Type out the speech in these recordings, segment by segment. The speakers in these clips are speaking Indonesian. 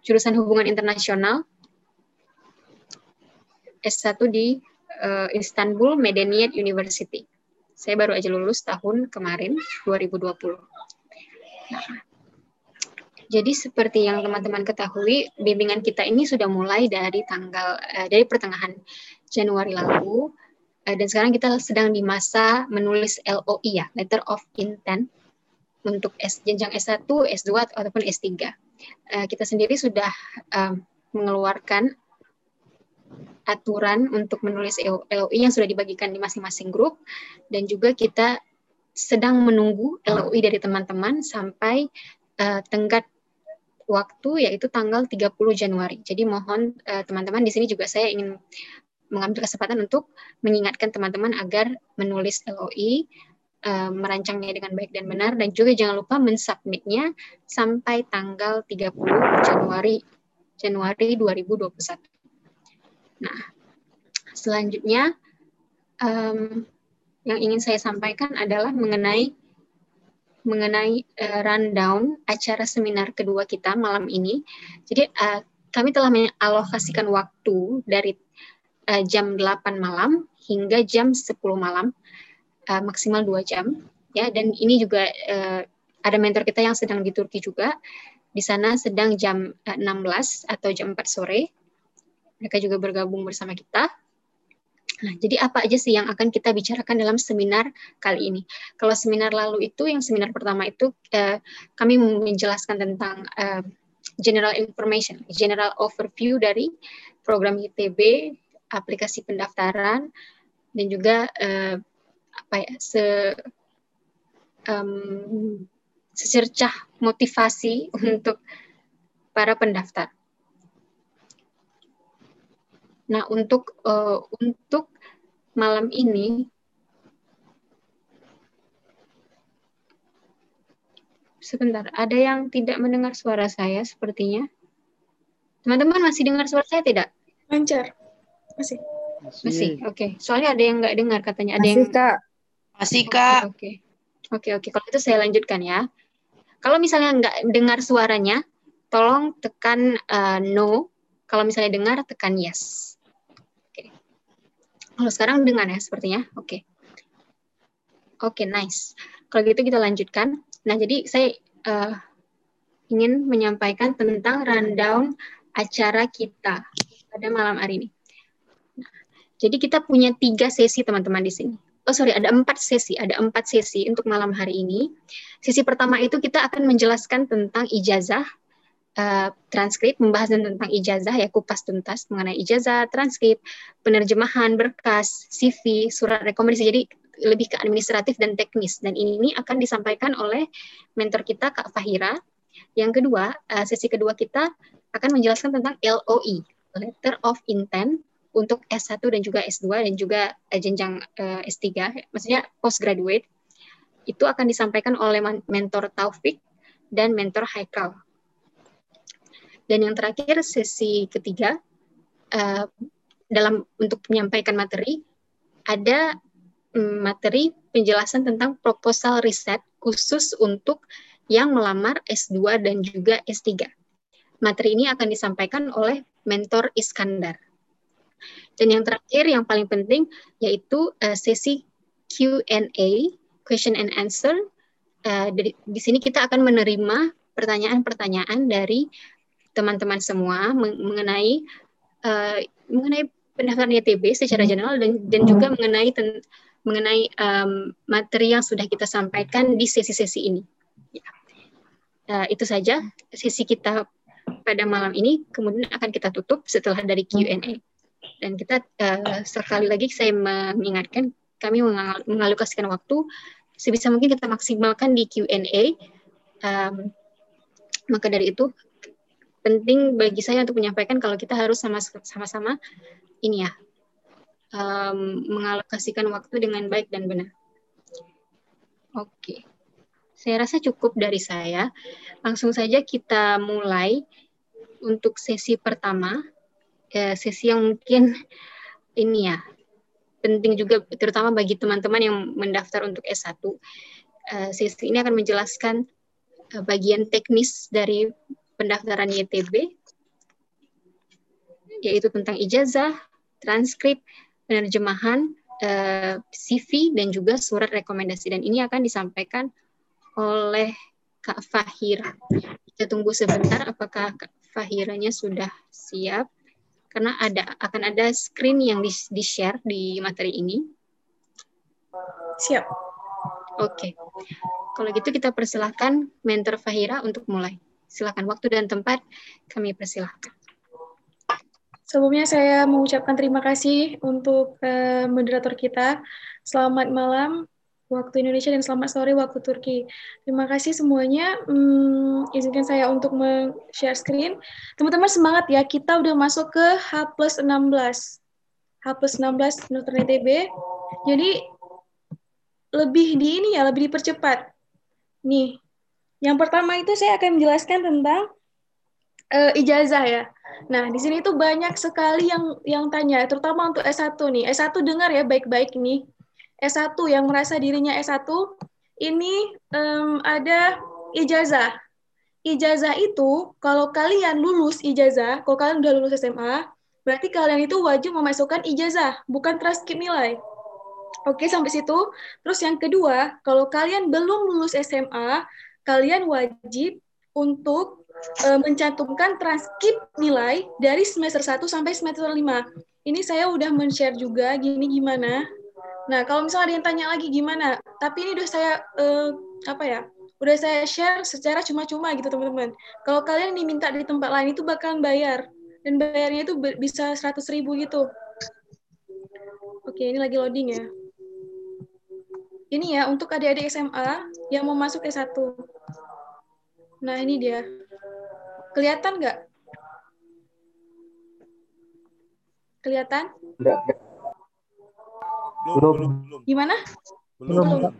jurusan hubungan internasional S1 di uh, Istanbul Medeniyet University. Saya baru aja lulus tahun kemarin 2020. Nah, jadi seperti yang teman-teman ketahui, bimbingan kita ini sudah mulai dari tanggal uh, dari pertengahan Januari lalu uh, dan sekarang kita sedang di masa menulis LOI ya, Letter of Intent untuk S, jenjang S1, S2 ataupun S3. Uh, kita sendiri sudah uh, mengeluarkan aturan untuk menulis LOI yang sudah dibagikan di masing-masing grup dan juga kita sedang menunggu LOI dari teman-teman sampai uh, tenggat waktu yaitu tanggal 30 Januari. Jadi mohon teman teman-teman di sini juga saya ingin mengambil kesempatan untuk mengingatkan teman-teman agar menulis LOI uh, merancangnya dengan baik dan benar dan juga jangan lupa mensubmitnya sampai tanggal 30 Januari Januari 2021. Nah, selanjutnya um, yang ingin saya sampaikan adalah mengenai mengenai uh, rundown acara seminar kedua kita malam ini. Jadi uh, kami telah mengalokasikan waktu dari uh, jam 8 malam hingga jam 10 malam uh, maksimal 2 jam ya dan ini juga uh, ada mentor kita yang sedang di Turki juga. Di sana sedang jam uh, 16 atau jam 4 sore mereka juga bergabung bersama kita. Nah, jadi apa aja sih yang akan kita bicarakan dalam seminar kali ini? Kalau seminar lalu itu, yang seminar pertama itu, eh, kami menjelaskan tentang eh, general information, general overview dari program ITB, aplikasi pendaftaran, dan juga eh, apa ya, se um, secercah motivasi untuk para pendaftar. Nah, untuk uh, untuk malam ini sebentar, ada yang tidak mendengar suara saya sepertinya. Teman-teman masih dengar suara saya tidak? Lancar. Masih. Masih. Oke. Okay. Soalnya ada yang nggak dengar katanya. Ada masih, yang Kak. Masih, Kak. Oke. Okay. Oke, okay, oke. Okay. Kalau itu saya lanjutkan ya. Kalau misalnya nggak dengar suaranya, tolong tekan uh, no. Kalau misalnya dengar, tekan yes. Kalau sekarang dengan ya sepertinya. Oke. Okay. Oke, okay, nice. Kalau gitu kita lanjutkan. Nah, jadi saya uh, ingin menyampaikan tentang rundown acara kita pada malam hari ini. Nah, jadi kita punya tiga sesi teman-teman di sini. Oh sorry, ada empat sesi. Ada empat sesi untuk malam hari ini. Sesi pertama itu kita akan menjelaskan tentang ijazah uh, transkrip membahas tentang ijazah ya kupas tuntas mengenai ijazah, transkrip, penerjemahan berkas, CV, surat rekomendasi. Jadi lebih ke administratif dan teknis dan ini akan disampaikan oleh mentor kita Kak Fahira. Yang kedua, uh, sesi kedua kita akan menjelaskan tentang LOI, Letter of Intent untuk S1 dan juga S2 dan juga uh, jenjang uh, S3, maksudnya postgraduate. Itu akan disampaikan oleh mentor Taufik dan mentor Haikal dan yang terakhir sesi ketiga uh, dalam untuk menyampaikan materi ada um, materi penjelasan tentang proposal riset khusus untuk yang melamar S2 dan juga S3. Materi ini akan disampaikan oleh mentor Iskandar. Dan yang terakhir yang paling penting yaitu uh, sesi Q&A, question and answer. Uh, di, di sini kita akan menerima pertanyaan-pertanyaan dari teman-teman semua mengenai uh, mengenai pendaftaran YTB secara hmm. general dan dan juga mengenai ten, mengenai um, materi yang sudah kita sampaikan di sesi-sesi ini. Ya. Uh, itu saja sesi kita pada malam ini. Kemudian akan kita tutup setelah dari Q&A. Dan kita uh, sekali lagi saya mengingatkan kami mengalokasikan waktu sebisa mungkin kita maksimalkan di Q&A. Um, maka dari itu penting bagi saya untuk menyampaikan kalau kita harus sama-sama ini ya um, mengalokasikan waktu dengan baik dan benar. Oke, saya rasa cukup dari saya. Langsung saja kita mulai untuk sesi pertama, ya, sesi yang mungkin ini ya penting juga terutama bagi teman-teman yang mendaftar untuk S1. Uh, eh, sesi ini akan menjelaskan uh, bagian teknis dari pendaftaran YTB, yaitu tentang ijazah, transkrip, penerjemahan, eh, CV, dan juga surat rekomendasi. Dan ini akan disampaikan oleh Kak Fahira. Kita tunggu sebentar apakah Kak Fahiranya sudah siap. Karena ada akan ada screen yang di-share di materi ini. Siap. Oke. Kalau gitu kita persilahkan mentor Fahira untuk mulai. Silakan waktu dan tempat kami persilahkan. Sebelumnya saya mengucapkan terima kasih untuk uh, moderator kita. Selamat malam waktu Indonesia dan selamat sore waktu Turki. Terima kasih semuanya. Hmm, izinkan saya untuk share screen. Teman-teman semangat ya, kita udah masuk ke H plus 16. H plus 16 menurut ITB. Jadi lebih di ini ya, lebih dipercepat. Nih, yang pertama itu saya akan menjelaskan tentang uh, ijazah ya. Nah, di sini tuh banyak sekali yang yang tanya, terutama untuk S1 nih. S1 dengar ya baik-baik nih. S1 yang merasa dirinya S1, ini um, ada ijazah. Ijazah itu, kalau kalian lulus ijazah, kalau kalian udah lulus SMA, berarti kalian itu wajib memasukkan ijazah, bukan transkrip nilai. Oke, sampai situ. Terus yang kedua, kalau kalian belum lulus SMA, kalian wajib untuk e, mencantumkan transkrip nilai dari semester 1 sampai semester 5. Ini saya udah men-share juga, gini gimana. Nah, kalau misalnya ada yang tanya lagi gimana, tapi ini udah saya, e, apa ya, udah saya share secara cuma-cuma gitu teman-teman. Kalau kalian diminta di tempat lain itu bakalan bayar. Dan bayarnya itu bisa 100 ribu gitu. Oke, ini lagi loading ya ini ya untuk adik-adik SMA yang mau masuk S1. Nah, ini dia. Kelihatan nggak? Kelihatan? Belum, belum, belum. Gimana? Belum. belum.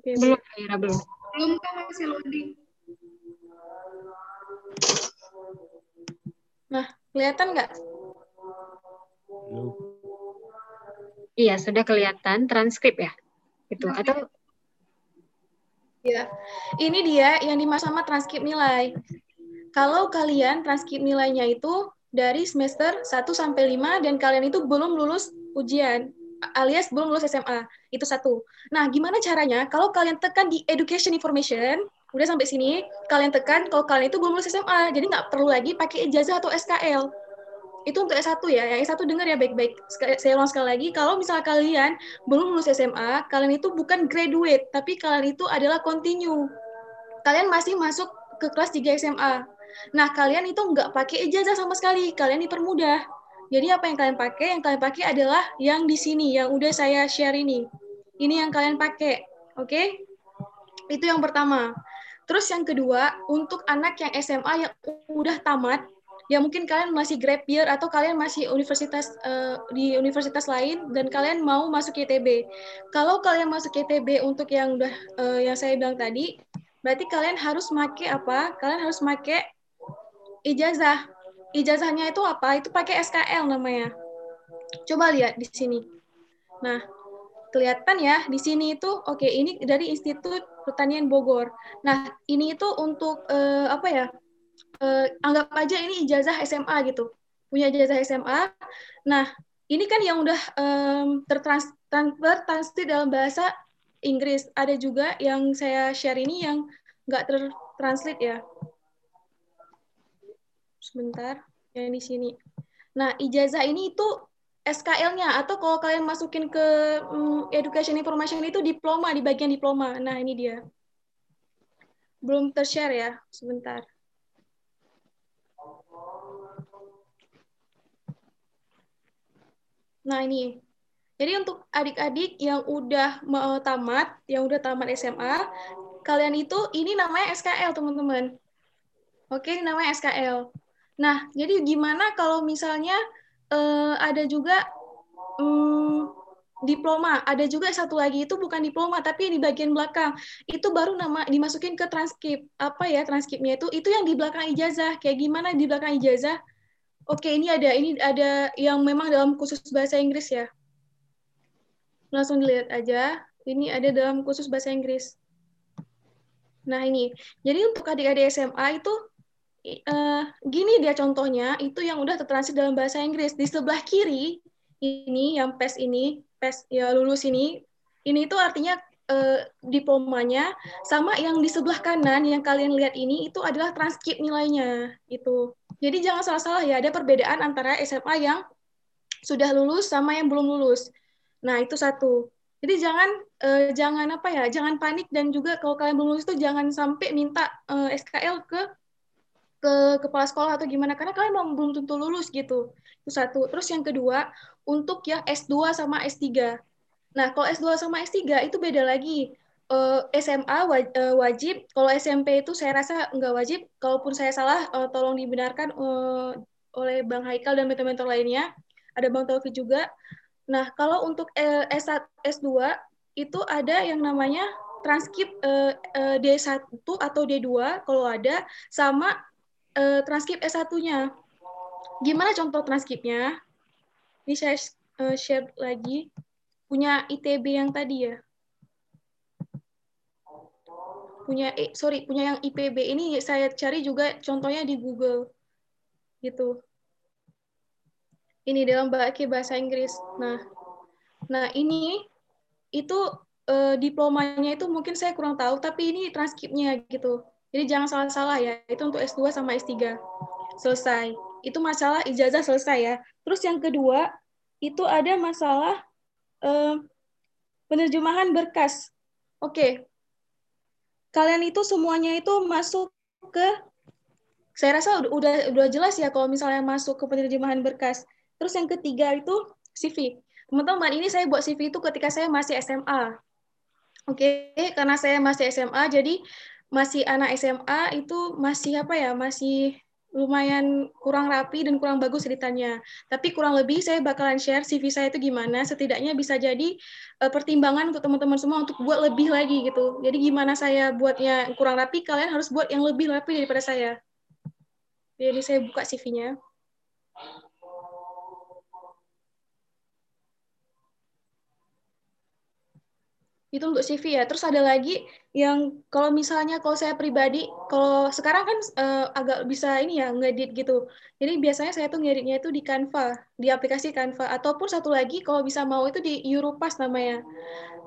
Oke, belum, belum. Belum kan masih loading. Nah, kelihatan nggak? Belum. Iya, sudah kelihatan transkrip ya? Itu atau Ya. Ini dia yang dimaksud sama transkrip nilai. Kalau kalian transkrip nilainya itu dari semester 1 sampai 5 dan kalian itu belum lulus ujian alias belum lulus SMA. Itu satu. Nah, gimana caranya? Kalau kalian tekan di education information, udah sampai sini, kalian tekan kalau kalian itu belum lulus SMA. Jadi nggak perlu lagi pakai ijazah atau SKL itu untuk S1 ya. Yang S1 dengar ya baik-baik. Saya ulang sekali lagi, kalau misalnya kalian belum lulus SMA, kalian itu bukan graduate, tapi kalian itu adalah continue. Kalian masih masuk ke kelas 3 SMA. Nah, kalian itu nggak pakai ijazah sama sekali. Kalian dipermudah. Jadi apa yang kalian pakai? Yang kalian pakai adalah yang di sini, yang udah saya share ini. Ini yang kalian pakai. Oke? Okay? Itu yang pertama. Terus yang kedua, untuk anak yang SMA yang udah tamat, ya mungkin kalian masih grab year atau kalian masih universitas uh, di universitas lain dan kalian mau masuk ITB. Kalau kalian masuk ITB untuk yang udah uh, yang saya bilang tadi, berarti kalian harus make apa? Kalian harus make ijazah. Ijazahnya itu apa? Itu pakai SKL namanya. Coba lihat di sini. Nah, kelihatan ya di sini itu oke okay, ini dari Institut Pertanian Bogor. Nah, ini itu untuk uh, apa ya? uh, anggap aja ini ijazah SMA gitu, punya ijazah SMA. Nah, ini kan yang udah um, tertransfer dalam bahasa Inggris. Ada juga yang saya share ini yang nggak tertranslate ya. Sebentar, yang di sini. Nah, ijazah ini itu SKL-nya atau kalau kalian masukin ke um, education information itu diploma di bagian diploma. Nah, ini dia. Belum tershare ya, sebentar. Nah, ini. Jadi untuk adik-adik yang udah tamat, yang udah tamat SMA, kalian itu ini namanya SKL, teman-teman. Oke, namanya SKL. Nah, jadi gimana kalau misalnya uh, ada juga um, diploma, ada juga satu lagi itu bukan diploma tapi di bagian belakang. Itu baru nama dimasukin ke transkrip. Apa ya transkripnya itu? Itu yang di belakang ijazah. Kayak gimana di belakang ijazah? Oke, ini ada ini ada yang memang dalam khusus bahasa Inggris ya. Langsung dilihat aja. Ini ada dalam khusus bahasa Inggris. Nah ini, jadi untuk adik-adik SMA itu uh, gini dia contohnya, itu yang udah tertranslate dalam bahasa Inggris. Di sebelah kiri ini yang PES ini, PES ya lulus ini, ini itu artinya uh, diplomanya sama yang di sebelah kanan yang kalian lihat ini itu adalah transkrip nilainya itu. Jadi jangan salah-salah ya, ada perbedaan antara SMA yang sudah lulus sama yang belum lulus. Nah, itu satu. Jadi jangan uh, jangan apa ya, jangan panik dan juga kalau kalian belum lulus itu jangan sampai minta uh, SKL ke ke kepala sekolah atau gimana karena kalian belum belum tentu lulus gitu. Itu satu. Terus yang kedua, untuk yang S2 sama S3. Nah, kalau S2 sama S3 itu beda lagi. Eh, SMA wajib, kalau SMP itu saya rasa nggak wajib. Kalaupun saya salah, uh, tolong dibenarkan oleh Bang Haikal dan mentor-mentor lainnya. Ada Bang Taufik juga. Nah, kalau untuk S1, S2 itu ada yang namanya transkrip uh, D1 atau D2 kalau ada sama uh, transkrip S1-nya. Gimana contoh transkripnya? Ini saya uh, share lagi. Punya ITB yang tadi ya. Punya eh, sorry, punya yang IPB ini saya cari juga contohnya di Google. Gitu ini dalam bahasa Inggris. Nah, nah ini itu uh, diplomanya itu mungkin saya kurang tahu, tapi ini transkripnya gitu. Jadi jangan salah-salah ya, itu untuk S2 sama S3. Selesai. Itu masalah ijazah selesai ya. Terus yang kedua, itu ada masalah uh, penerjemahan berkas. Oke. Okay. Kalian itu semuanya itu masuk ke saya rasa udah, udah udah jelas ya kalau misalnya masuk ke penerjemahan berkas. Terus yang ketiga itu CV. Teman-teman, ini saya buat CV itu ketika saya masih SMA. Oke, okay? karena saya masih SMA, jadi masih anak SMA itu masih apa ya, masih lumayan kurang rapi dan kurang bagus ceritanya. Tapi kurang lebih saya bakalan share CV saya itu gimana, setidaknya bisa jadi uh, pertimbangan untuk teman-teman semua untuk buat lebih lagi gitu. Jadi gimana saya buatnya kurang rapi, kalian harus buat yang lebih rapi daripada saya. Jadi saya buka CV-nya. Itu untuk CV ya. Terus ada lagi yang kalau misalnya kalau saya pribadi, kalau sekarang kan uh, agak bisa ini ya ngedit gitu. Jadi biasanya saya tuh ngeditnya itu di Canva, di aplikasi Canva. Ataupun satu lagi kalau bisa mau itu di Europass namanya.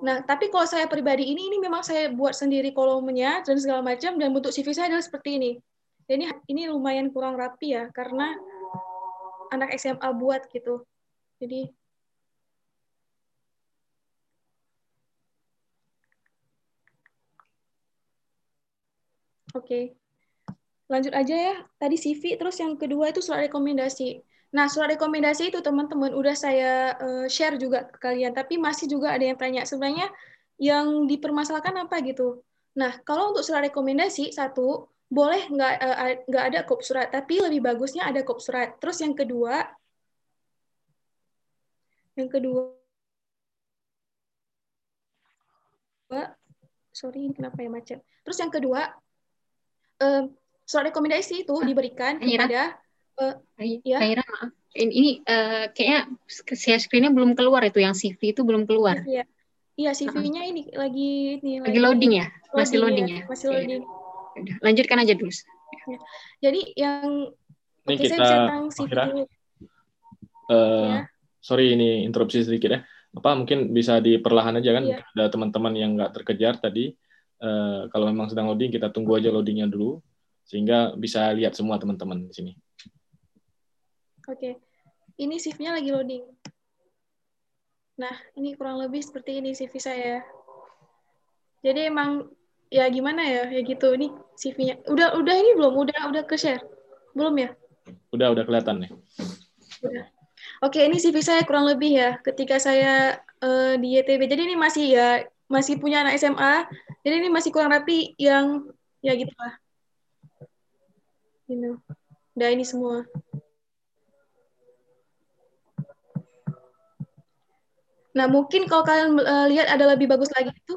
Nah, tapi kalau saya pribadi ini, ini memang saya buat sendiri kolomnya dan segala macam, dan bentuk CV saya adalah seperti ini. Ini, ini lumayan kurang rapi ya, karena anak SMA buat gitu. Jadi Oke. Lanjut aja ya. Tadi CV, terus yang kedua itu surat rekomendasi. Nah, surat rekomendasi itu teman-teman udah saya uh, share juga ke kalian, tapi masih juga ada yang tanya sebenarnya yang dipermasalahkan apa gitu. Nah, kalau untuk surat rekomendasi satu boleh nggak uh, ada kop surat, tapi lebih bagusnya ada kop surat. Terus yang kedua, yang kedua, sorry kenapa ya macet. Terus yang kedua uh, surat rekomendasi itu ah, diberikan Aira. kepada uh, ya. Aira, maaf. Ini, ini uh, kayaknya share screen-nya belum keluar itu yang CV itu belum keluar. Iya, iya CV-nya uh-huh. ini lagi ini lagi, lagi loading ya, masih loading ya. ya. Masih loading. Udah, lanjutkan aja dulu. Ya. Jadi yang ini okay, kita CV Uh, ya. Sorry ini interupsi sedikit ya. Apa mungkin bisa diperlahan aja kan? Ya. Ada teman-teman yang nggak terkejar tadi uh, kalau memang sedang loading kita tunggu aja loadingnya dulu sehingga bisa lihat semua teman-teman di sini. Oke, ini CV-nya lagi loading. Nah, ini kurang lebih seperti ini CV saya. Jadi emang ya gimana ya, ya gitu. Ini CV-nya. Udah udah ini belum? Udah udah ke share? Belum ya? Udah udah kelihatan nih. Udah. Oke, ini CV saya kurang lebih ya ketika saya uh, di YTB. Jadi ini masih ya masih punya anak SMA jadi ini masih kurang rapi yang ya gitu. Lah know. udah ini semua. Nah mungkin kalau kalian uh, lihat ada lebih bagus lagi itu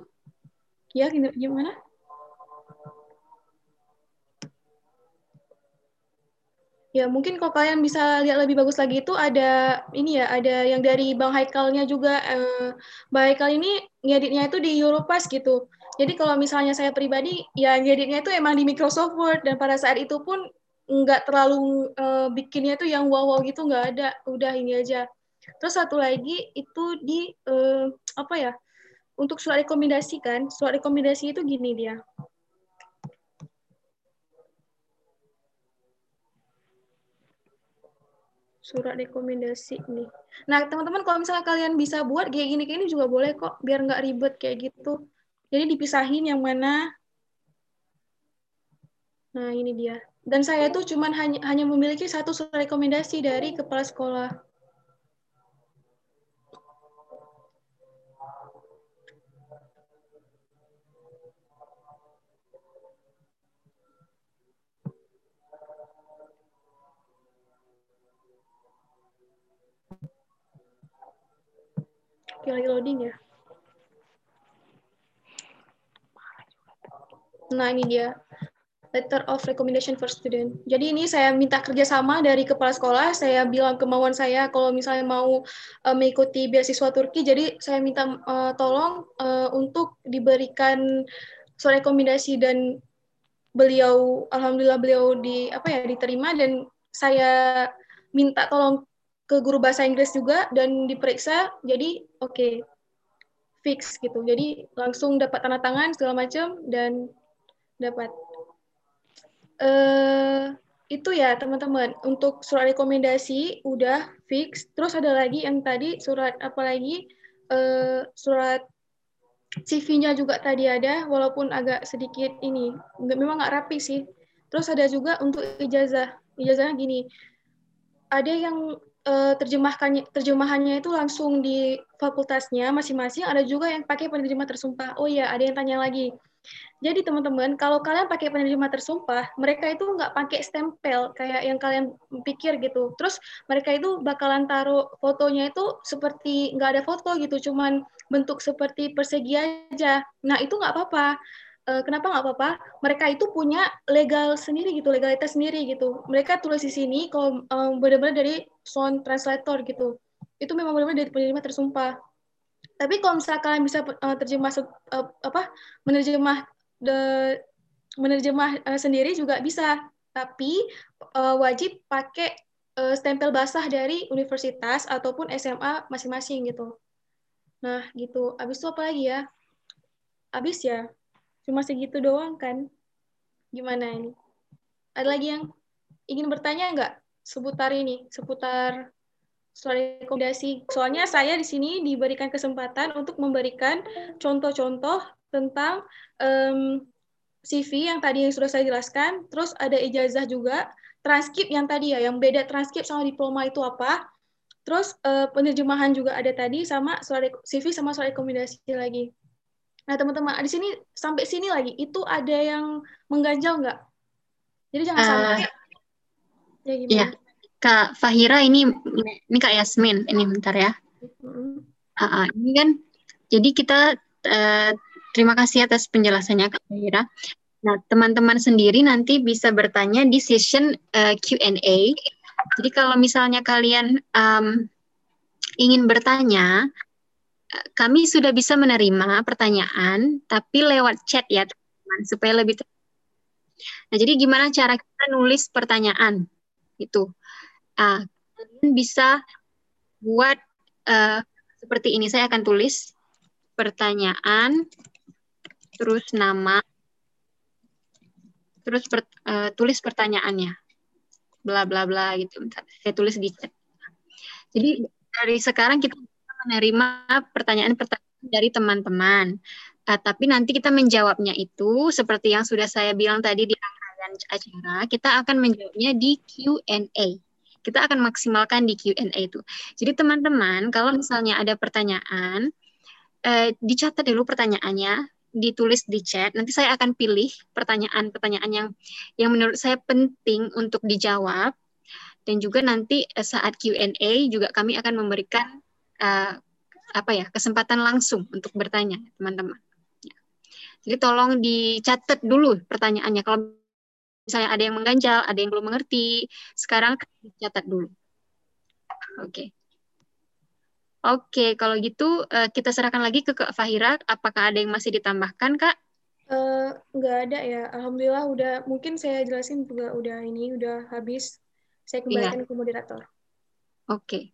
ya gimana Ya, mungkin kalau kalian bisa lihat lebih bagus lagi itu ada ini ya, ada yang dari Bang Haikalnya juga. Eh, Bang Haikal ini ngeditnya itu di Europass gitu. Jadi kalau misalnya saya pribadi, ya ngeditnya itu emang di Microsoft Word dan pada saat itu pun nggak terlalu uh, bikinnya tuh yang wow wow gitu nggak ada, udah ini aja. Terus satu lagi itu di uh, apa ya? Untuk surat rekomendasi kan, surat rekomendasi itu gini dia. Surat rekomendasi nih. Nah, teman-teman kalau misalnya kalian bisa buat kayak gini kayak ini juga boleh kok, biar nggak ribet kayak gitu. Jadi dipisahin yang mana. Nah, ini dia. Dan saya tuh cuman hanya, hanya memiliki satu surat rekomendasi dari kepala sekolah. Oke, lagi loading ya. Nah, ini dia. Letter of recommendation for student. Jadi ini saya minta kerjasama dari kepala sekolah. Saya bilang kemauan saya kalau misalnya mau uh, mengikuti beasiswa Turki. Jadi saya minta uh, tolong uh, untuk diberikan surat rekomendasi dan beliau, alhamdulillah beliau di apa ya diterima dan saya minta tolong ke guru bahasa Inggris juga dan diperiksa jadi oke okay, fix gitu. Jadi langsung dapat tanda tangan segala macam dan dapat. Uh, itu ya teman-teman. Untuk surat rekomendasi udah fix. Terus ada lagi yang tadi surat apa lagi? Uh, surat CV-nya juga tadi ada walaupun agak sedikit ini memang nggak rapi sih. Terus ada juga untuk ijazah. Ijazahnya gini ada yang uh, terjemahkannya terjemahannya itu langsung di fakultasnya masing-masing. Ada juga yang pakai penerjemah tersumpah. Oh iya ada yang tanya lagi. Jadi teman-teman kalau kalian pakai penerjemah tersumpah mereka itu nggak pakai stempel kayak yang kalian pikir gitu. Terus mereka itu bakalan taruh fotonya itu seperti nggak ada foto gitu cuman bentuk seperti persegi aja. Nah itu nggak apa-apa uh, kenapa nggak apa-apa? Mereka itu punya legal sendiri gitu, legalitas sendiri gitu. Mereka tulis di sini kalau um, benar-benar dari sound translator gitu. Itu memang benar-benar dari penerima tersumpah. Tapi kalau misalnya kalian bisa uh, terjemah uh, apa menerjemah the menerjemah uh, sendiri juga bisa, tapi uh, wajib pakai uh, stempel basah dari universitas ataupun SMA masing-masing gitu. Nah, gitu. Habis itu apa lagi ya? Habis ya. Cuma segitu doang kan? Gimana ini? Ada lagi yang ingin bertanya nggak seputar ini, seputar soal rekomendasi? Soalnya saya di sini diberikan kesempatan untuk memberikan contoh-contoh tentang um, CV yang tadi yang sudah saya jelaskan, terus ada ijazah juga, transkrip yang tadi ya, yang beda transkrip sama diploma itu apa, terus uh, penerjemahan juga ada tadi sama soal CV sama soal rekomendasi lagi. Nah, teman-teman, di sini sampai sini lagi itu ada yang mengganjal nggak? Jadi jangan uh, sampai ya gimana? Iya. Kak Fahira ini ini Kak Yasmin, ini bentar ya. Uh, uh, ini kan jadi kita uh, terima kasih atas penjelasannya Kak Fahira. Nah, teman-teman sendiri nanti bisa bertanya di session uh, Q&A. Jadi kalau misalnya kalian um, ingin bertanya, kami sudah bisa menerima pertanyaan, tapi lewat chat ya teman-teman, supaya lebih Nah, jadi gimana cara kita nulis pertanyaan? Itu. Ah, kalian bisa buat uh, seperti ini. Saya akan tulis pertanyaan, terus nama, terus per, uh, tulis pertanyaannya, bla bla bla gitu. Saya tulis di chat. Jadi dari sekarang kita menerima pertanyaan-pertanyaan dari teman-teman. Uh, tapi nanti kita menjawabnya itu seperti yang sudah saya bilang tadi di rangkaian acara, kita akan menjawabnya di Q&A. Kita akan maksimalkan di Q&A itu. Jadi teman-teman, kalau misalnya ada pertanyaan, uh, dicatat dulu pertanyaannya, ditulis di chat. Nanti saya akan pilih pertanyaan-pertanyaan yang yang menurut saya penting untuk dijawab. Dan juga nanti eh, saat Q&A juga kami akan memberikan uh, apa ya kesempatan langsung untuk bertanya teman-teman. Ya. Jadi tolong dicatat dulu pertanyaannya. Kalau misalnya ada yang mengganjal, ada yang belum mengerti, sekarang dicatat dulu. Oke. Okay. Oke, kalau gitu uh, kita serahkan lagi ke Kak Fahira. Apakah ada yang masih ditambahkan, Kak? Uh, nggak ada ya. Alhamdulillah udah. Mungkin saya jelasin juga udah ini udah habis. Saya iya. kembalikan iya. ke moderator. Oke,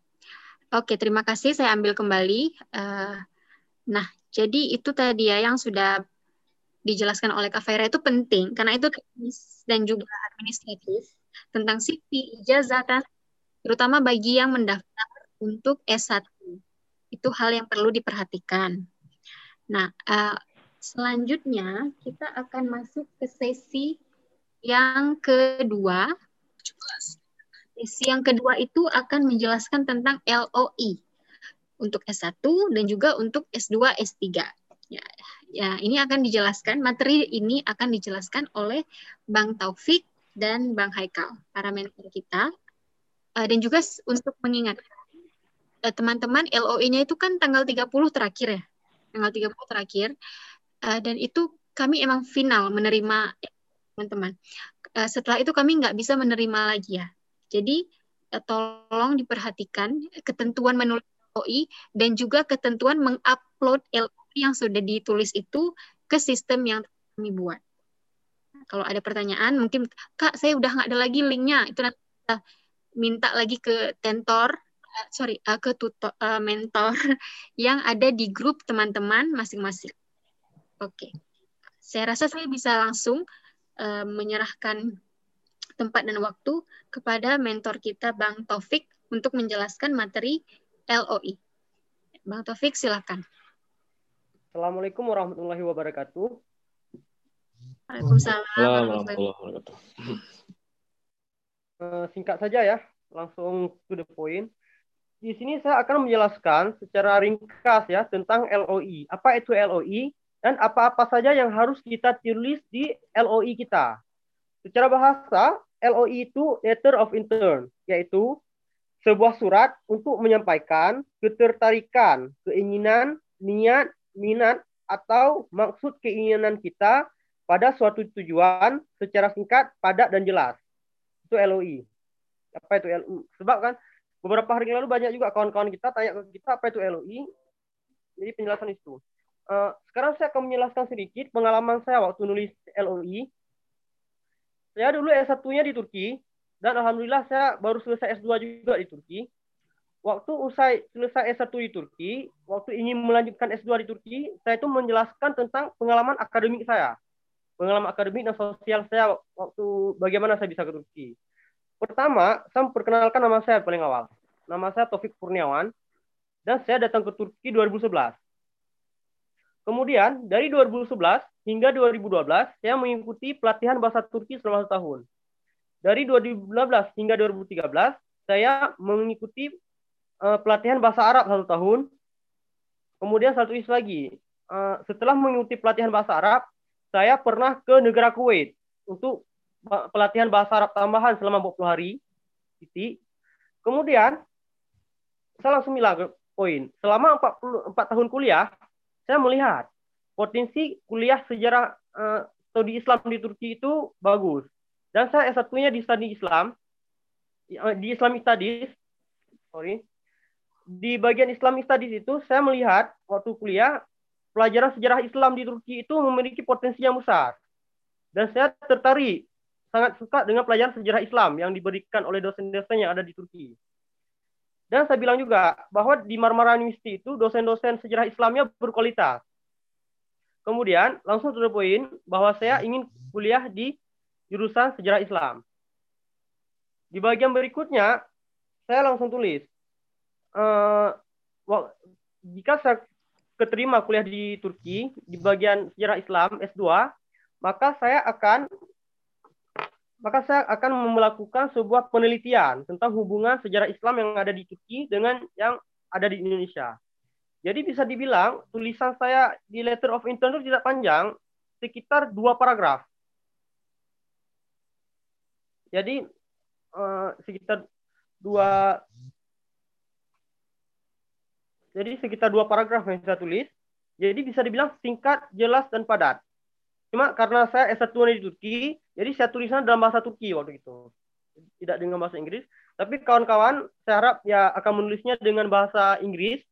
oke. Terima kasih. Saya ambil kembali. Uh, nah, jadi itu tadi ya yang sudah dijelaskan oleh Kak Fahira itu penting karena itu teknis dan juga administratif tentang CV, ijazah, terutama bagi yang mendaftar untuk S1 itu hal yang perlu diperhatikan. Nah, uh, selanjutnya kita akan masuk ke sesi yang kedua. Sesi yang kedua itu akan menjelaskan tentang LOI untuk S1 dan juga untuk S2, S3. Ya, ya ini akan dijelaskan, materi ini akan dijelaskan oleh Bang Taufik dan Bang Haikal, para mentor kita. Uh, dan juga untuk mengingatkan Eh, teman-teman LOE-nya itu kan tanggal 30 terakhir ya. Tanggal 30 terakhir. Uh, dan itu kami emang final menerima teman-teman. Setelah itu kami nggak bisa menerima lagi ya. Jadi uh, tolong diperhatikan ketentuan menulis LOI dan juga ketentuan mengupload LOI yang sudah ditulis itu ke sistem yang kami buat. Kalau ada pertanyaan, mungkin Kak, saya udah nggak ada lagi linknya. Itu nanti kita minta lagi ke tentor uh, sorry uh, ke tutor uh, mentor yang ada di grup teman-teman masing-masing. Oke, saya rasa saya bisa langsung menyerahkan tempat dan waktu kepada mentor kita Bang Taufik untuk menjelaskan materi LOI. Bang Taufik silakan. Assalamualaikum warahmatullahi wabarakatuh. Waalaikumsalam warahmatullahi wabarakatuh. Singkat saja ya, langsung to the point di sini saya akan menjelaskan secara ringkas ya tentang LOI. Apa itu LOI dan apa-apa saja yang harus kita tulis di LOI kita. Secara bahasa, LOI itu letter of intent, yaitu sebuah surat untuk menyampaikan ketertarikan, keinginan, niat, minat, atau maksud keinginan kita pada suatu tujuan secara singkat, padat, dan jelas. Itu LOI. Apa itu LOI? Sebab kan beberapa hari lalu banyak juga kawan-kawan kita tanya ke kita apa itu LOI. Jadi penjelasan itu. Uh, sekarang saya akan menjelaskan sedikit pengalaman saya waktu nulis LOI. Saya dulu S1-nya di Turki dan alhamdulillah saya baru selesai S2 juga di Turki. Waktu usai selesai S1 di Turki, waktu ingin melanjutkan S2 di Turki, saya itu menjelaskan tentang pengalaman akademik saya. Pengalaman akademik dan sosial saya waktu bagaimana saya bisa ke Turki. Pertama, saya memperkenalkan nama saya paling awal. Nama saya Taufik Kurniawan dan saya datang ke Turki 2011. Kemudian dari 2011 hingga 2012 saya mengikuti pelatihan bahasa Turki selama satu tahun. Dari 2012 hingga 2013 saya mengikuti uh, pelatihan bahasa Arab satu tahun. Kemudian satu isu lagi, uh, setelah mengikuti pelatihan bahasa Arab, saya pernah ke negara Kuwait untuk pelatihan bahasa Arab tambahan selama 40 hari. Kemudian saya langsung bilang poin. Selama 44 tahun kuliah, saya melihat potensi kuliah sejarah uh, studi Islam di Turki itu bagus. Dan saya S1-nya di studi Islam, eh, di Islamic Studies, sorry, di bagian Islamic Studies itu saya melihat waktu kuliah pelajaran sejarah Islam di Turki itu memiliki potensi yang besar. Dan saya tertarik sangat suka dengan pelajaran sejarah Islam yang diberikan oleh dosen-dosen yang ada di Turki. Dan saya bilang juga bahwa di Marmara University itu dosen-dosen sejarah Islamnya berkualitas. Kemudian langsung to the bahwa saya ingin kuliah di jurusan sejarah Islam. Di bagian berikutnya saya langsung tulis uh, jika saya keterima kuliah di Turki di bagian sejarah Islam S2, maka saya akan maka saya akan melakukan sebuah penelitian tentang hubungan sejarah Islam yang ada di Turki dengan yang ada di Indonesia. Jadi bisa dibilang tulisan saya di letter of intent itu tidak panjang, sekitar dua paragraf. Jadi uh, sekitar dua jadi sekitar dua paragraf yang saya tulis. Jadi bisa dibilang singkat, jelas, dan padat. Cuma karena saya S1 di Turki, jadi saya tulisnya dalam bahasa Turki waktu itu. Tidak dengan bahasa Inggris. Tapi kawan-kawan, saya harap ya akan menulisnya dengan bahasa Inggris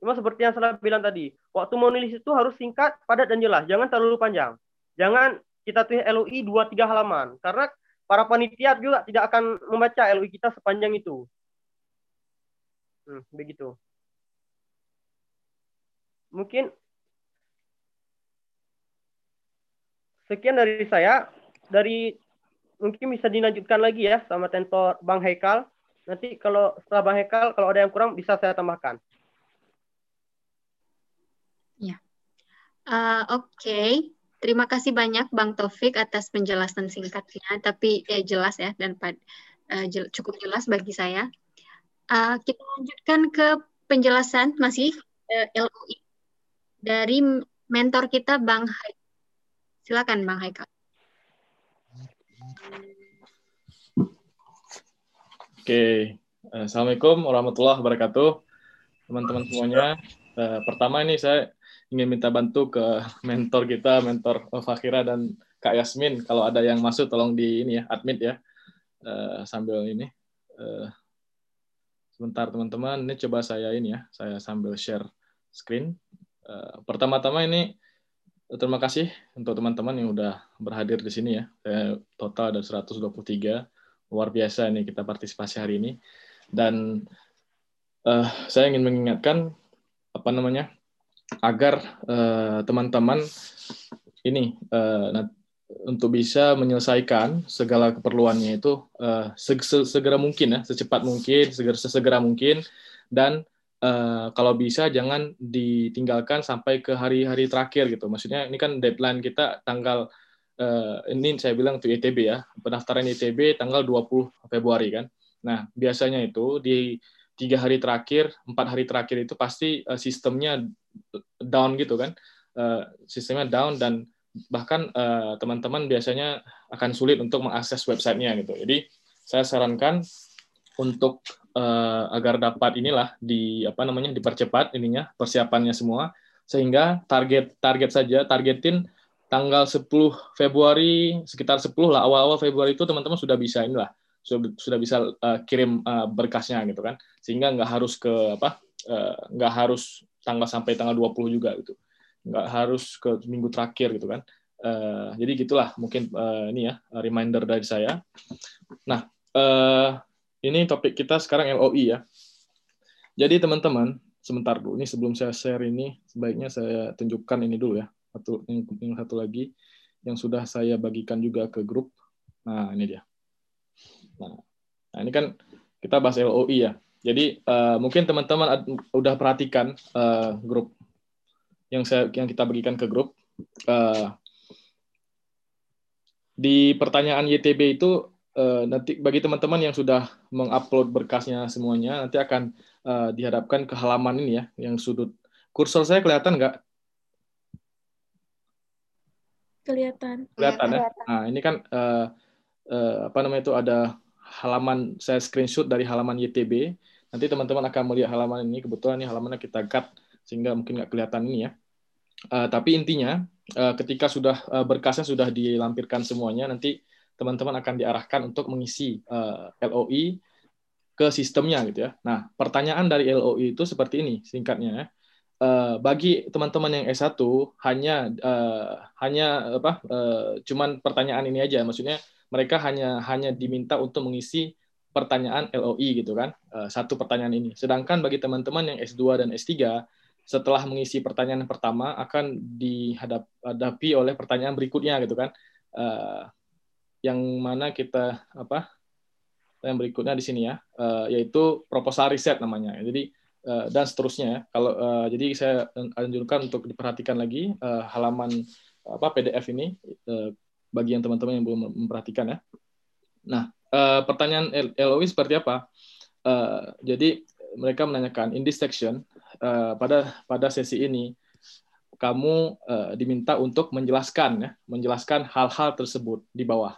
Cuma seperti yang saya bilang tadi, waktu menulis itu harus singkat, padat, dan jelas. Jangan terlalu panjang. Jangan kita tulis LOI 2-3 halaman. Karena para panitia juga tidak akan membaca LOI kita sepanjang itu. Hmm, begitu. Mungkin sekian dari saya. Dari mungkin bisa dilanjutkan lagi ya sama tentor Bang Haikal. Nanti kalau setelah Bang Haikal, kalau ada yang kurang bisa saya tambahkan. Ya. Uh, Oke. Okay. Terima kasih banyak Bang Taufik atas penjelasan singkatnya, tapi eh, jelas ya dan uh, jel cukup jelas bagi saya. Uh, kita lanjutkan ke penjelasan masih uh, LOI dari mentor kita Bang Haikal. Silakan Bang Haikal. Oke, Assalamualaikum warahmatullahi wabarakatuh. Teman-teman semuanya, uh, pertama ini saya ingin minta bantu ke mentor kita, mentor Fakira dan Kak Yasmin. Kalau ada yang masuk, tolong di ini ya, admit ya, uh, sambil ini. Sebentar teman-teman, ini coba saya ini ya, saya sambil share screen. Pertama-tama ini terima kasih untuk teman-teman yang udah berhadir di sini ya. Saya total ada 123 luar biasa nih kita partisipasi hari ini. Dan uh, saya ingin mengingatkan apa namanya agar eh, teman-teman uh, ini uh, untuk bisa menyelesaikan segala keperluannya itu uh, segera mungkin ya secepat mungkin segera sesegera mungkin. Dan uh, kalau bisa jangan ditinggalkan sampai ke hari-hari terakhir gitu maksudnya ini kan deadline kita tanggal uh, ini saya bilang untuk ITB ya, pendaftaran ITB tanggal 20 Februari kan. Nah, biasanya itu di tiga hari terakhir, empat hari terakhir itu pasti uh, sistemnya down gitu kan, uh, sistemnya down dan bahkan teman-teman uh, biasanya akan sulit untuk mengakses websitenya gitu. Jadi saya sarankan untuk uh, agar dapat inilah di apa namanya dipercepat ininya persiapannya semua. Sehingga target target saja targetin tanggal 10 Februari sekitar 10 lah awal-awal Februari itu teman-teman sudah bisa inilah sudah sudah bisa uh, kirim uh, berkasnya gitu kan. Sehingga nggak harus ke apa uh, nggak harus tanggal sampai tanggal 20 juga gitu. Nggak harus ke minggu terakhir gitu kan. Uh, jadi gitulah mungkin uh, ini ya reminder dari saya. Nah uh, ini topik kita sekarang LOI ya jadi teman-teman sebentar dulu ini sebelum saya share ini sebaiknya saya tunjukkan ini dulu ya satu yang, satu lagi yang sudah saya bagikan juga ke grup. Nah, ini dia. Nah, nah ini kan kita bahas LOI ya. Jadi uh, mungkin teman-teman udah perhatikan uh, grup yang saya yang kita bagikan ke grup. Uh, di pertanyaan YTB itu uh, nanti bagi teman-teman yang sudah mengupload berkasnya semuanya nanti akan uh, dihadapkan ke halaman ini ya yang sudut kursor saya kelihatan nggak Kelihatan. Kelihatan ya. Nah, ini kan uh, uh, apa namanya itu ada halaman saya screenshot dari halaman YTB. Nanti teman-teman akan melihat halaman ini. Kebetulan ini halamannya kita cut sehingga mungkin nggak kelihatan ini ya. Uh, tapi intinya uh, ketika sudah uh, berkasnya sudah dilampirkan semuanya, nanti teman-teman akan diarahkan untuk mengisi uh, LOI ke sistemnya gitu ya. Nah, pertanyaan dari LOI itu seperti ini singkatnya ya. Uh, bagi teman-teman yang S1 hanya uh, hanya apa uh, cuman pertanyaan ini aja. Maksudnya mereka hanya hanya diminta untuk mengisi pertanyaan LOI gitu kan uh, satu pertanyaan ini. Sedangkan bagi teman-teman yang S2 dan S3 setelah mengisi pertanyaan pertama akan dihadapi oleh pertanyaan berikutnya gitu kan. Uh, yang mana kita apa yang berikutnya di sini ya uh, yaitu proposal riset namanya jadi Eh, dan seterusnya. Kalau uh, jadi saya anjurkan untuk diperhatikan lagi halaman apa PDF ini uh, bagi yang teman-teman yang belum memperhatikan ya. Nah, pertanyaan LOI seperti apa? Jadi mereka menanyakan in this section pada pada sesi ini kamu uh, diminta untuk menjelaskan ya, menjelaskan hal-hal tersebut di bawah.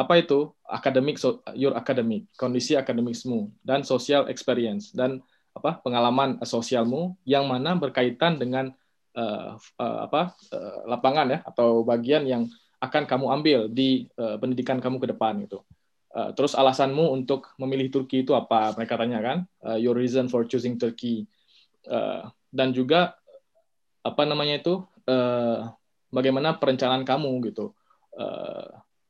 Apa itu? Academic, your academic, kondisi akademismu, dan social experience, dan apa pengalaman sosialmu yang mana berkaitan dengan uh, uh, apa uh, lapangan ya atau bagian yang akan kamu ambil di uh, pendidikan kamu ke depan gitu. Uh, terus alasanmu untuk memilih Turki itu apa? Mereka tanya kan, uh, your reason for choosing Turkey. dan juga apa namanya itu bagaimana perencanaan kamu gitu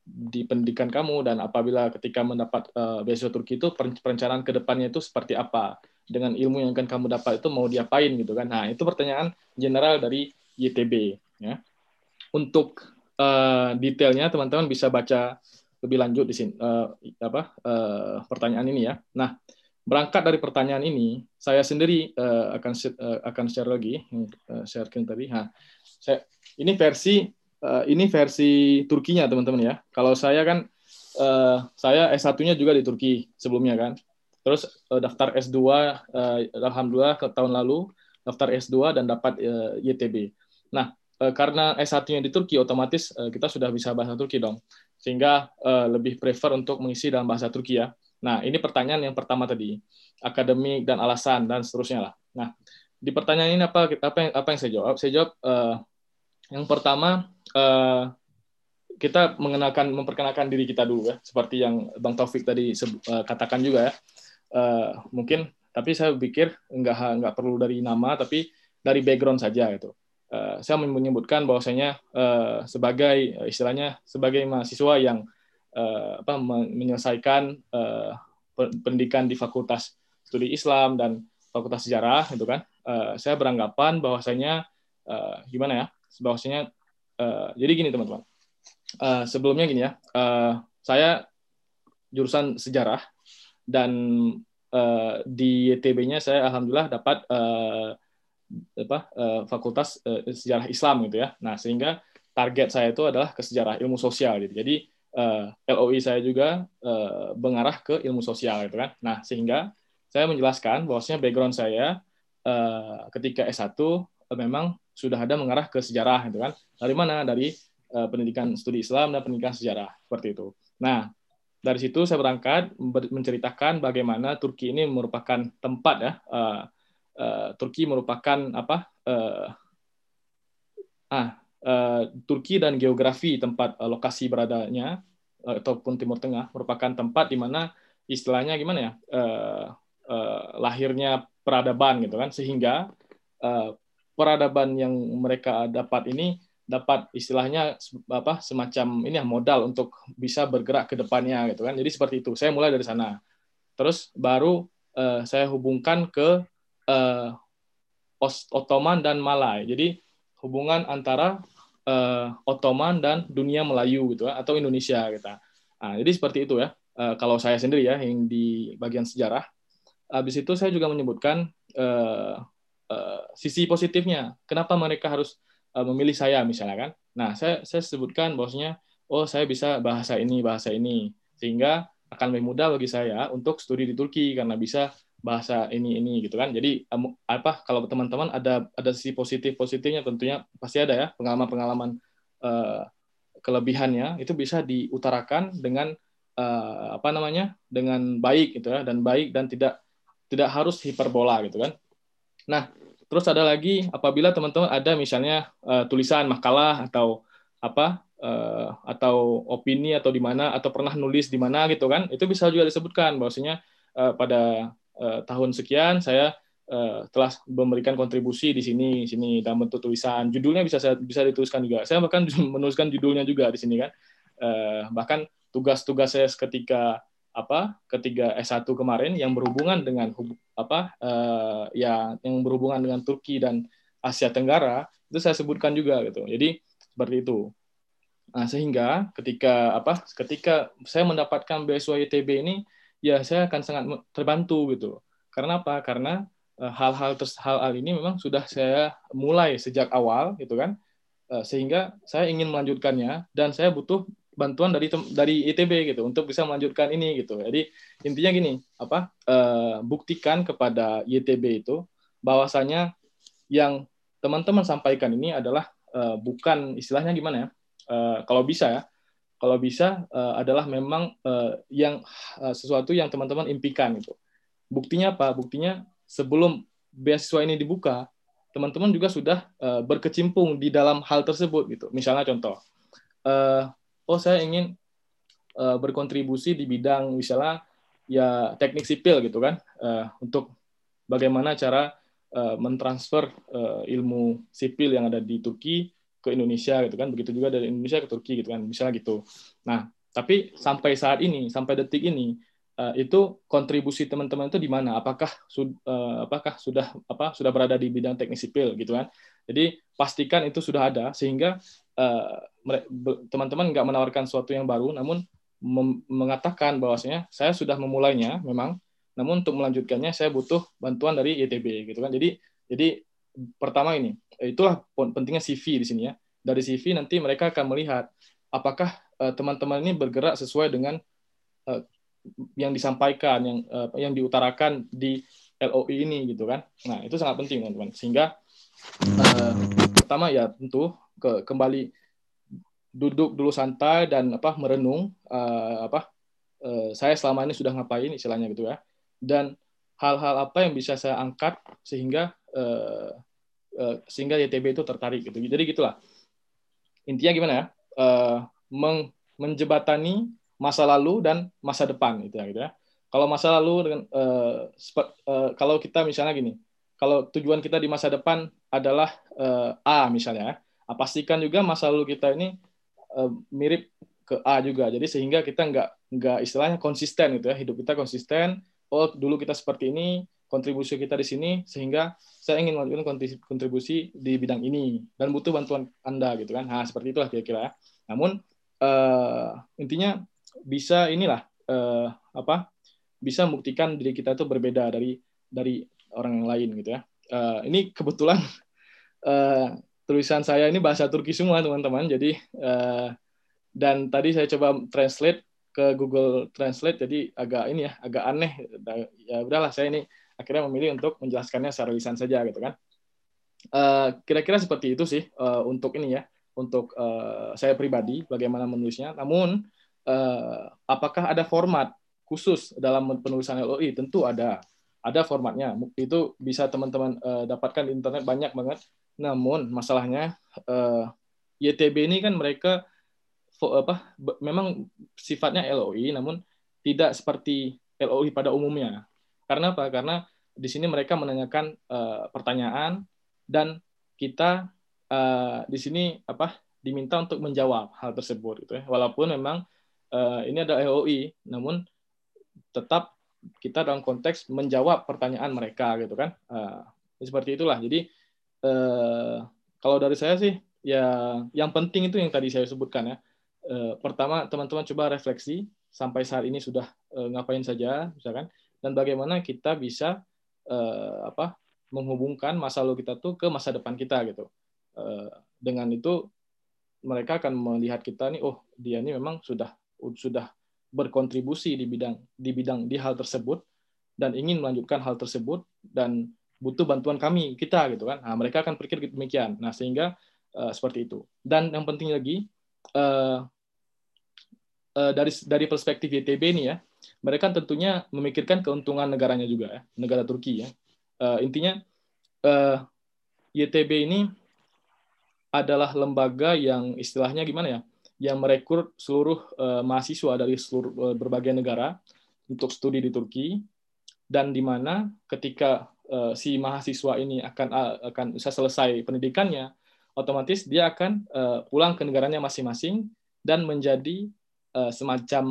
di pendidikan kamu dan apabila ketika mendapat uh, beasiswa Turki itu perencanaan ke depannya itu seperti apa? Dengan ilmu yang akan kamu dapat itu mau diapain gitu kan? Nah itu pertanyaan general dari YTB ya. Untuk uh, detailnya teman-teman bisa baca lebih lanjut di sini uh, apa uh, pertanyaan ini ya. Nah berangkat dari pertanyaan ini saya sendiri uh, akan uh, akan share lagi uh, sharekan tadi nah saya ini versi uh, ini versi Turkinya teman-teman ya. Kalau saya kan uh, saya S1-nya juga di Turki sebelumnya kan. Terus uh, daftar S2 uh, alhamdulillah ke tahun lalu daftar S2 dan dapat uh, YTB. Nah, uh, karena S1-nya di Turki otomatis uh, kita sudah bisa bahasa Turki dong. Sehingga uh, lebih prefer untuk mengisi dalam bahasa Turki ya. Nah, ini pertanyaan yang pertama tadi. Akademik dan alasan dan seterusnya lah. Nah, di pertanyaan ini apa apa yang apa yang saya jawab? Saya jawab uh, yang pertama uh, kita mengenalkan memperkenalkan diri kita dulu ya, seperti yang Bang Taufik tadi uh, katakan juga ya. Uh, mungkin tapi saya pikir nggak nggak perlu dari nama tapi dari background saja gitu. Uh, saya menyebutkan bahwasanya uh, sebagai istilahnya sebagai mahasiswa yang uh, apa menyelesaikan uh, pendidikan di Fakultas Studi Islam dan Fakultas Sejarah gitu kan. Uh, saya beranggapan bahwasanya uh, gimana ya? Bahwasanya uh, jadi gini teman-teman. Uh, sebelumnya gini ya, uh, saya jurusan sejarah dan uh, di YTB-nya saya alhamdulillah dapat uh, apa uh, fakultas uh, sejarah Islam gitu ya. Nah sehingga target saya itu adalah ke sejarah ilmu sosial gitu. Jadi uh, LOI saya juga uh, mengarah ke ilmu sosial gitu kan. Nah sehingga saya menjelaskan bahwasanya background saya uh, ketika S1 uh, memang sudah ada mengarah ke sejarah gitu kan. Dari mana? Dari uh, pendidikan studi Islam dan pendidikan sejarah seperti itu. Nah, dari situ saya berangkat menceritakan bagaimana Turki ini merupakan tempat ya. Uh, uh, Turki merupakan apa? Uh, ah, uh, Turki dan geografi tempat uh, lokasi beradanya uh, ataupun Timur Tengah merupakan tempat di mana istilahnya gimana ya? Uh, uh, lahirnya peradaban gitu kan sehingga uh, peradaban yang mereka dapat ini dapat istilahnya apa semacam ini ya modal untuk bisa bergerak ke depannya gitu kan. Jadi seperti itu. Saya mulai dari sana. Terus baru uh, saya hubungkan ke uh, Ottoman dan Malay. Jadi hubungan antara uh, Ottoman dan dunia Melayu gitu atau Indonesia gitu. Nah, jadi seperti itu ya. Uh, kalau saya sendiri ya yang di bagian sejarah. Habis itu saya juga menyebutkan uh, uh, sisi positifnya. Kenapa mereka harus uh, memilih saya misalnya kan? Nah, saya saya sebutkan bahwasanya oh saya bisa bahasa ini, bahasa ini sehingga akan lebih mudah bagi saya untuk studi di Turki karena bisa bahasa ini ini gitu kan. Jadi apa kalau teman-teman ada ada sisi positif positifnya tentunya pasti ada ya pengalaman-pengalaman uh, kelebihannya itu bisa diutarakan dengan uh, apa namanya dengan baik gitu ya dan baik dan tidak tidak harus hiperbola gitu kan. Nah, terus ada lagi apabila teman-teman ada misalnya uh, tulisan makalah atau apa uh, atau opini atau di mana atau pernah nulis di mana gitu kan, itu bisa juga disebutkan bahwasanya pada uh, tahun sekian saya uh, telah memberikan kontribusi di sini sini dalam bentuk tulisan. Judulnya bisa saya bisa dituliskan juga. Saya bahkan menuliskan judulnya juga di sini kan. Uh, bahkan tugas-tugas saya ketika apa ketiga S1 kemarin yang berhubungan dengan apa uh, ya yang berhubungan dengan Turki dan Asia Tenggara itu saya sebutkan juga gitu. Jadi seperti itu. Nah, sehingga ketika apa ketika saya mendapatkan beasiswa ITB ini ya saya akan sangat terbantu gitu. Karena apa? Karena eh, hal-hal uh, hal-hal ini memang sudah saya mulai sejak awal gitu kan. Uh, sehingga saya ingin melanjutkannya dan saya butuh bantuan dari dari ITB gitu untuk bisa melanjutkan ini gitu. Jadi intinya gini, apa uh, buktikan kepada ITB itu bahwasanya yang teman-teman sampaikan ini adalah uh, bukan istilahnya gimana ya? Uh, kalau bisa ya, kalau bisa uh, adalah memang uh, yang uh, sesuatu yang teman-teman impikan itu. Buktinya apa? Buktinya sebelum beasiswa ini dibuka, teman-teman juga sudah uh, berkecimpung di dalam hal tersebut gitu. Misalnya contoh, uh, oh saya ingin uh, berkontribusi di bidang misalnya ya teknik sipil gitu kan uh, untuk bagaimana cara uh, mentransfer uh, ilmu sipil yang ada di Turki ke Indonesia gitu kan begitu juga dari Indonesia ke Turki gitu kan misalnya gitu. Nah tapi sampai saat ini sampai detik ini uh, itu kontribusi teman-teman itu di mana? Apakah sud, uh, apakah sudah apa sudah berada di bidang teknik sipil gitu kan? Jadi pastikan itu sudah ada sehingga teman-teman uh, nggak menawarkan sesuatu yang baru namun mengatakan bahwasanya saya sudah memulainya memang. Namun untuk melanjutkannya saya butuh bantuan dari YTB gitu kan. Jadi jadi pertama ini itulah pentingnya CV di sini ya. Dari CV nanti mereka akan melihat apakah teman-teman ini bergerak sesuai dengan yang disampaikan yang uh, yang diutarakan di LOI ini gitu kan. Nah itu sangat penting teman-teman. Sehingga pertama ya tentu ke kembali duduk dulu santai dan apa merenung apa saya selama ini sudah ngapain istilahnya gitu ya. Dan hal-hal apa yang bisa saya angkat sehingga uh, uh, sehingga YTB itu tertarik gitu jadi gitulah intinya gimana ya uh, meng, menjebatani masa lalu dan masa depan gitu ya gitu ya. Kalau masa lalu dengan uh, kalau kita misalnya gini, kalau tujuan kita di masa depan adalah A misalnya, uh, pastikan juga masa lalu kita ini mirip ke A juga. Jadi sehingga kita nggak nggak istilahnya konsisten gitu ya, hidup kita konsisten. Oh dulu kita seperti ini, kontribusi kita di sini sehingga saya ingin melakukan kontribusi di bidang ini dan butuh bantuan Anda gitu kan. Nah, seperti itulah kira-kira ya. Namun uh, intinya bisa inilah uh, apa bisa membuktikan diri kita itu berbeda dari dari orang yang lain gitu ya. Uh, ini kebetulan uh, tulisan saya ini bahasa Turki semua teman-teman. Jadi uh, dan tadi saya coba translate ke Google Translate jadi agak ini ya agak aneh. Ya udahlah saya ini akhirnya memilih untuk menjelaskannya secara lisan saja gitu kan. kira-kira uh, seperti itu sih uh, untuk ini ya untuk uh, saya pribadi bagaimana menulisnya. Namun uh, apakah ada format khusus dalam penulisan LOI? Tentu ada. Ada formatnya. Itu bisa teman-teman uh, dapatkan di internet banyak banget. Namun masalahnya uh, YTB ini kan mereka apa memang sifatnya LOI namun tidak seperti LOI pada umumnya. Karena apa? Karena di sini mereka menanyakan uh, pertanyaan dan kita uh, di sini apa diminta untuk menjawab hal tersebut gitu ya. Walaupun memang uh, ini ada LOI, namun tetap kita dalam konteks menjawab pertanyaan mereka gitu kan. Uh, seperti itulah. Jadi uh, kalau dari saya sih ya yang penting itu yang tadi saya sebutkan ya. Uh, pertama teman-teman coba refleksi sampai saat ini sudah uh, ngapain saja misalkan dan bagaimana kita bisa uh, apa menghubungkan masa lalu kita tuh ke masa depan kita gitu. Uh, dengan itu mereka akan melihat kita nih oh dia ini memang sudah sudah berkontribusi di bidang di bidang di hal tersebut dan ingin melanjutkan hal tersebut dan butuh bantuan kami kita gitu kan. Nah, mereka akan berpikir demikian. Nah sehingga uh, seperti itu. Dan yang penting lagi uh, uh, dari dari perspektif YTB ini ya mereka tentunya memikirkan keuntungan negaranya juga ya negara Turki ya. Uh, intinya uh, YTB ini adalah lembaga yang istilahnya gimana ya? Yang merekrut seluruh uh, mahasiswa dari seluruh uh, berbagai negara untuk studi di Turki. Dan di mana ketika uh, si mahasiswa ini akan akan bisa selesai pendidikannya otomatis dia akan uh, pulang ke negaranya masing-masing dan menjadi uh, semacam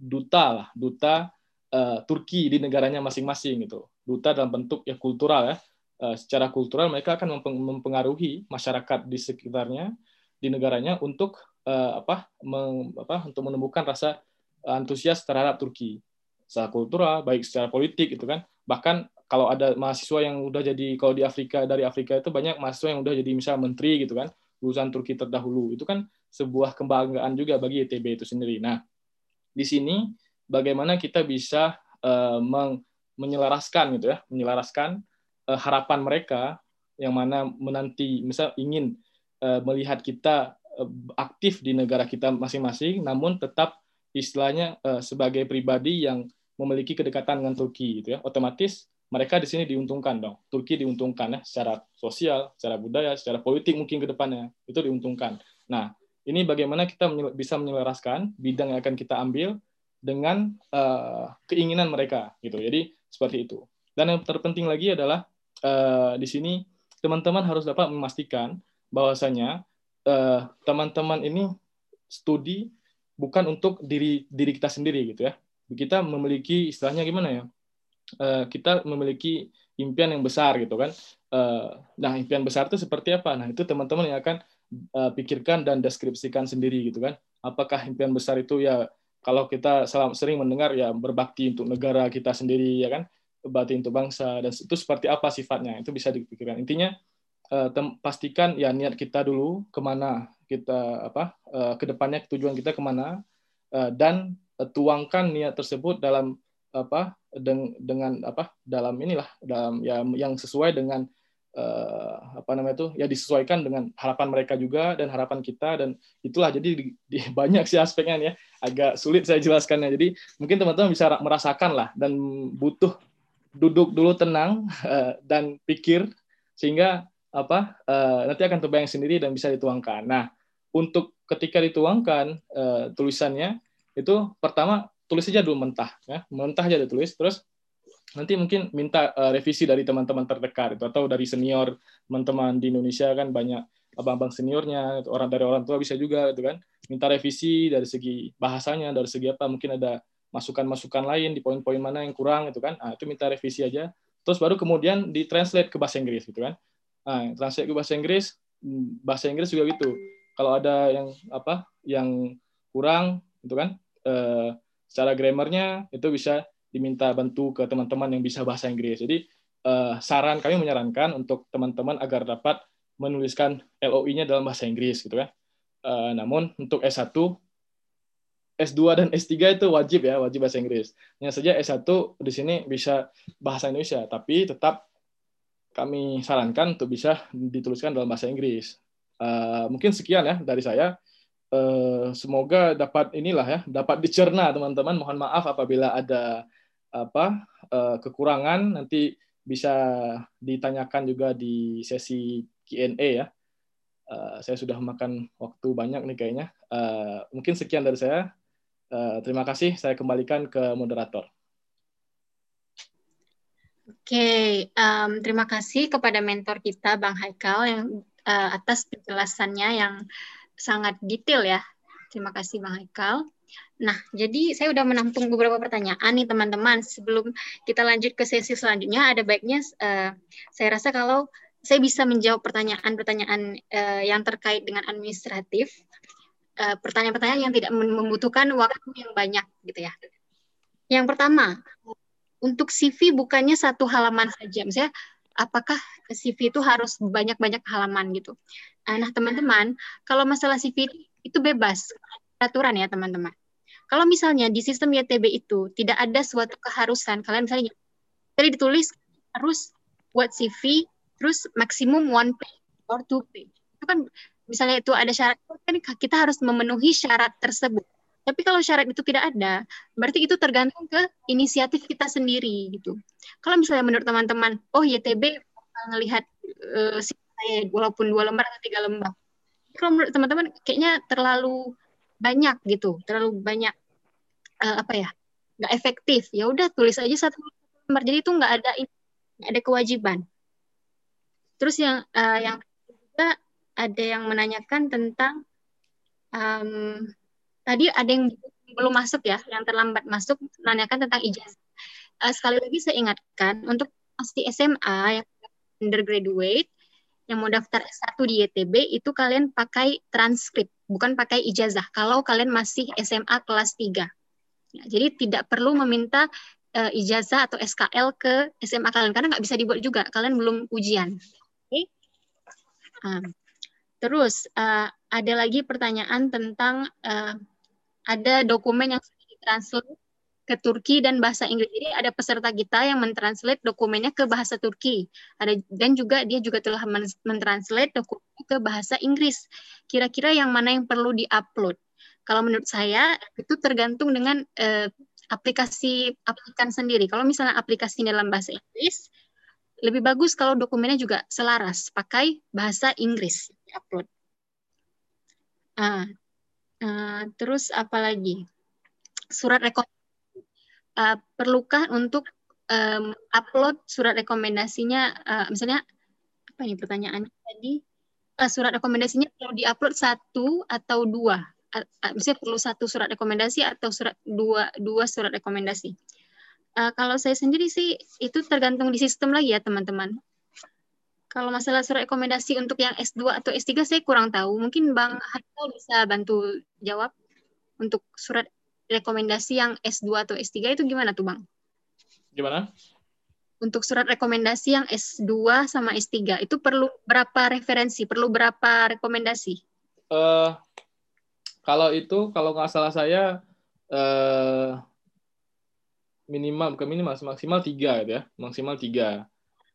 duta lah duta uh, Turki di negaranya masing-masing gitu. Duta dalam bentuk ya kultural ya. Uh, secara kultural mereka akan mempengaruhi masyarakat di sekitarnya di negaranya untuk uh, apa, meng, apa untuk menemukan rasa antusias terhadap Turki. Secara kultural baik secara politik itu kan. Bahkan kalau ada mahasiswa yang udah jadi kalau di Afrika dari Afrika itu banyak mahasiswa yang udah jadi misal menteri gitu kan lulusan Turki terdahulu. Itu kan sebuah kebanggaan juga bagi ITB itu sendiri nah di sini bagaimana kita bisa uh, meng, menyelaraskan gitu ya menyelaraskan uh, harapan mereka yang mana menanti misal ingin uh, melihat kita Eh, aktif di negara kita masing-masing, namun tetap istilahnya uh, sebagai pribadi yang memiliki kedekatan dengan Turki, gitu ya. Otomatis mereka di sini diuntungkan dong. Turki diuntungkan ya secara sosial, secara budaya, secara politik mungkin ke depannya itu diuntungkan. Nah, ini bagaimana kita bisa menyelaraskan bidang yang akan kita ambil dengan uh, keinginan mereka gitu. Jadi seperti itu. Dan yang terpenting lagi adalah uh, di sini teman-teman harus dapat memastikan bahwasanya teman-teman uh, ini studi bukan untuk diri diri kita sendiri gitu ya. Kita memiliki istilahnya gimana ya? Uh, kita memiliki impian yang besar gitu kan. Uh, nah, impian besar itu seperti apa? Nah, itu teman-teman yang akan uh, pikirkan dan deskripsikan sendiri gitu kan. Apakah impian besar itu ya kalau kita sering mendengar ya berbakti untuk negara kita sendiri ya kan berbakti untuk bangsa dan itu seperti apa sifatnya itu bisa dipikirkan intinya uh, pastikan ya niat kita dulu ke mana kita apa uh, ke depannya tujuan kita ke mana uh, dan tuangkan niat tersebut dalam apa dengan apa dalam inilah dalam ya yang sesuai dengan uh, apa namanya itu ya disesuaikan dengan harapan mereka juga dan harapan kita dan itulah jadi di, di, banyak sih aspeknya ya. Agak sulit saya jelaskannya. Jadi mungkin teman-teman bisa merasakan lah dan butuh duduk dulu tenang uh, dan pikir sehingga apa uh, nanti akan terbayang sendiri dan bisa dituangkan. Nah untuk ketika dituangkan uh, tulisannya itu pertama tulis aja dulu mentah ya. Mentah aja ditulis terus nanti mungkin minta uh, revisi dari teman-teman terdekat itu atau dari senior teman-teman di Indonesia kan banyak abang-abang seniornya orang dari orang tua bisa juga itu kan. Minta revisi dari segi bahasanya dari segi apa mungkin ada masukan-masukan lain di poin-poin mana yang kurang itu kan. Nah, itu minta revisi aja. Terus baru kemudian ditranslate ke bahasa Inggris gitu kan. Nah, translate ke bahasa Inggris hmm, bahasa Inggris juga gitu. Kalau ada yang apa yang kurang itu kan eh, secara grammarnya itu bisa diminta bantu ke teman-teman yang bisa bahasa Inggris. Jadi uh, saran kami menyarankan untuk teman-teman agar dapat menuliskan LOI-nya dalam bahasa Inggris gitu kan. Uh, namun untuk S1 S2 dan S3 itu wajib ya, wajib bahasa Inggris. Hanya saja S1 di sini bisa bahasa Indonesia, tapi tetap kami sarankan untuk bisa dituliskan dalam bahasa Inggris. Uh, mungkin sekian ya dari saya. Uh, semoga dapat inilah ya, dapat dicerna teman-teman. Mohon maaf apabila ada apa uh, kekurangan nanti bisa ditanyakan juga di sesi Q&A ya. Uh, saya sudah makan waktu banyak nih kayaknya. Uh, mungkin sekian dari saya. Uh, terima kasih. Saya kembalikan ke moderator. Oke, okay, um, terima kasih kepada mentor kita Bang Haikal yang uh, atas penjelasannya yang sangat detail ya. Terima kasih Bang Haikal. Nah, jadi saya udah menampung beberapa pertanyaan nih teman-teman. Sebelum kita lanjut ke sesi selanjutnya, ada baiknya uh, saya rasa kalau saya bisa menjawab pertanyaan-pertanyaan uh, yang terkait dengan administratif, eh, pertanyaan-pertanyaan yang tidak membutuhkan waktu yang banyak, gitu ya. Yang pertama, untuk CV bukannya satu halaman saja. Misalnya, apakah CV itu harus banyak-banyak halaman gitu? Nah, teman-teman, kalau masalah CV itu bebas peraturan ya teman-teman. Kalau misalnya di sistem YTB itu tidak ada suatu keharusan, kalian misalnya tadi ditulis harus buat CV, terus maksimum one page or two page. Itu kan misalnya itu ada syarat, kan kita harus memenuhi syarat tersebut. Tapi kalau syarat itu tidak ada, berarti itu tergantung ke inisiatif kita sendiri gitu. Kalau misalnya menurut teman-teman, oh YTB melihat uh, saya walaupun dua lembar atau tiga lembar. Kalau menurut teman-teman kayaknya terlalu banyak gitu terlalu banyak uh, apa ya nggak efektif. Ya udah tulis aja satu lembar jadi itu nggak ada nggak ada kewajiban. Terus yang uh, yang juga ada yang menanyakan tentang um, tadi ada yang belum masuk ya yang terlambat masuk menanyakan tentang ijazah. Uh, sekali lagi saya ingatkan untuk pasti SMA yang undergraduate yang mau daftar S1 di YTB itu kalian pakai transkrip, bukan pakai ijazah. Kalau kalian masih SMA kelas 3. Ya, jadi tidak perlu meminta uh, ijazah atau SKL ke SMA kalian karena nggak bisa dibuat juga. Kalian belum ujian. Okay? Um, terus uh, ada lagi pertanyaan tentang uh, ada dokumen yang sudah ditranslate ke Turki dan bahasa Inggris. Jadi ada peserta kita yang mentranslate dokumennya ke bahasa Turki. Ada dan juga dia juga telah mentranslate dokumennya ke bahasa Inggris. Kira-kira yang mana yang perlu diupload? Kalau menurut saya itu tergantung dengan eh, aplikasi aplikan sendiri. Kalau misalnya aplikasi dalam bahasa Inggris, lebih bagus kalau dokumennya juga selaras pakai bahasa Inggris upload. Uh, uh, terus apa lagi? Surat rekomendasi uh, perlukah untuk um, upload surat rekomendasinya, uh, misalnya apa ini pertanyaannya tadi? Uh, surat rekomendasinya perlu diupload satu atau dua? Uh, misalnya perlu satu surat rekomendasi atau surat dua dua surat rekomendasi. Uh, kalau saya sendiri sih itu tergantung di sistem lagi ya teman-teman. Kalau masalah surat rekomendasi untuk yang S2 atau S3 saya kurang tahu. Mungkin Bang Haikal bisa bantu jawab untuk surat rekomendasi yang S2 atau S3 itu gimana tuh Bang? Gimana? Untuk surat rekomendasi yang S2 sama S3 itu perlu berapa referensi? Perlu berapa rekomendasi? Uh, kalau itu, kalau nggak salah saya uh, minimal bukan minimal maksimal tiga gitu ya maksimal tiga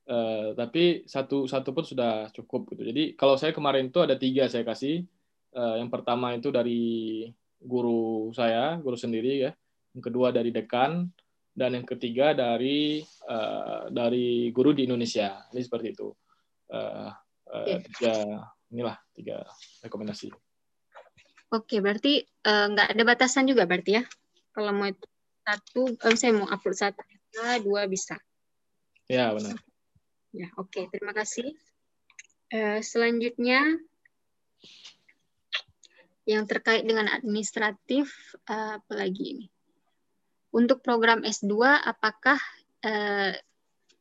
uh, tapi satu satu pun sudah cukup gitu jadi kalau saya kemarin itu ada tiga saya kasih uh, yang pertama itu dari guru saya guru sendiri ya yang kedua dari dekan dan yang ketiga dari uh, dari guru di Indonesia ini seperti itu uh, uh, tiga inilah tiga rekomendasi oke berarti nggak uh, ada batasan juga berarti ya kalau mau itu satu, oh, saya mau upload satu, dua bisa. Ya benar. Ya oke, okay. terima kasih. Uh, selanjutnya yang terkait dengan administratif, uh, apalagi ini. Untuk program S2, apakah uh,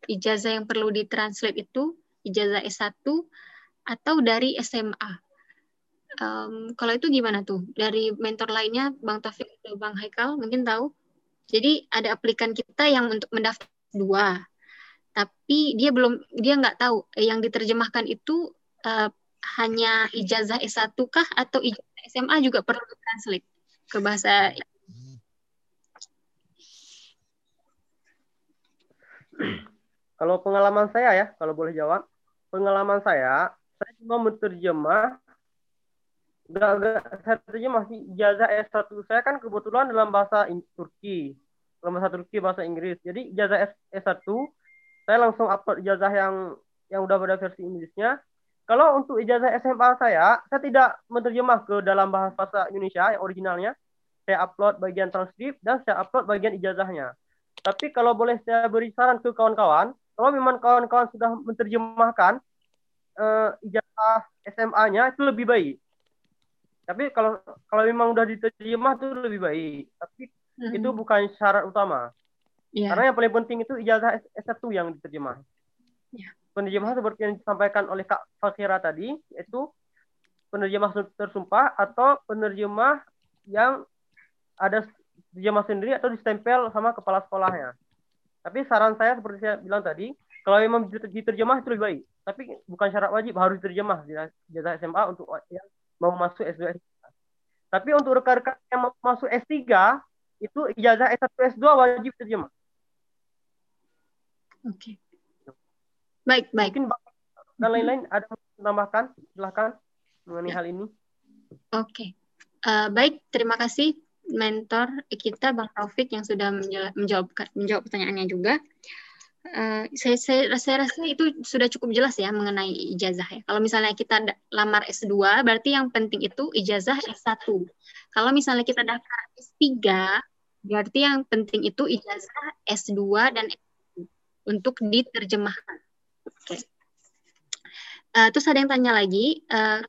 ijazah yang perlu ditranslate itu ijazah S1 atau dari SMA? Um, kalau itu gimana tuh? Dari mentor lainnya, Bang Taufik atau Bang Haikal, mungkin tahu? Jadi ada aplikan kita yang untuk mendaftar dua, tapi dia belum dia nggak tahu eh, yang diterjemahkan itu uh, hanya ijazah S1 kah atau ijazah SMA juga perlu translate ke bahasa Kalau pengalaman saya ya, kalau boleh jawab, pengalaman saya, saya cuma menerjemah enggak. Satunya masih ijazah S1 saya kan kebetulan dalam bahasa Turki. Dalam bahasa Turki, bahasa Inggris. Jadi ijazah S1 saya langsung upload ijazah yang yang udah pada versi Inggrisnya. Kalau untuk ijazah SMA saya, saya tidak menerjemah ke dalam bahasa, Indonesia yang originalnya. Saya upload bagian transkrip dan saya upload bagian ijazahnya. Tapi kalau boleh saya beri saran ke kawan-kawan, kalau memang kawan-kawan sudah menerjemahkan uh, ijazah SMA-nya itu lebih baik tapi kalau kalau memang udah diterjemah itu lebih baik tapi hmm. itu bukan syarat utama yeah. karena yang paling penting itu ijazah S1 yang diterjemah yeah. Penerjemah seperti yang disampaikan oleh Kak Fakira tadi itu penerjemah tersumpah atau penerjemah yang ada terjemah sendiri atau ditempel sama kepala sekolahnya tapi saran saya seperti saya bilang tadi kalau memang diterjemah itu lebih baik tapi bukan syarat wajib harus diterjemah ijazah SMA untuk yang mau masuk S2 S3. Tapi untuk rekan-rekan yang mau masuk S3 itu ijazah S1 S2 wajib terjemah. Oke. Okay. Baik, baik. Mungkin dan lain-lain ada menambahkan silakan mengenai ya. hal ini. Oke. Okay. Uh, baik, terima kasih mentor kita Bang Taufik yang sudah menjawab menjawab pertanyaannya juga. Uh, saya, saya, saya rasa itu sudah cukup jelas ya mengenai ijazah ya. Kalau misalnya kita lamar S2, berarti yang penting itu ijazah S1. Kalau misalnya kita daftar S3, berarti yang penting itu ijazah S2 dan S1 untuk diterjemahkan. Oke. Okay. Uh, terus ada yang tanya lagi, uh,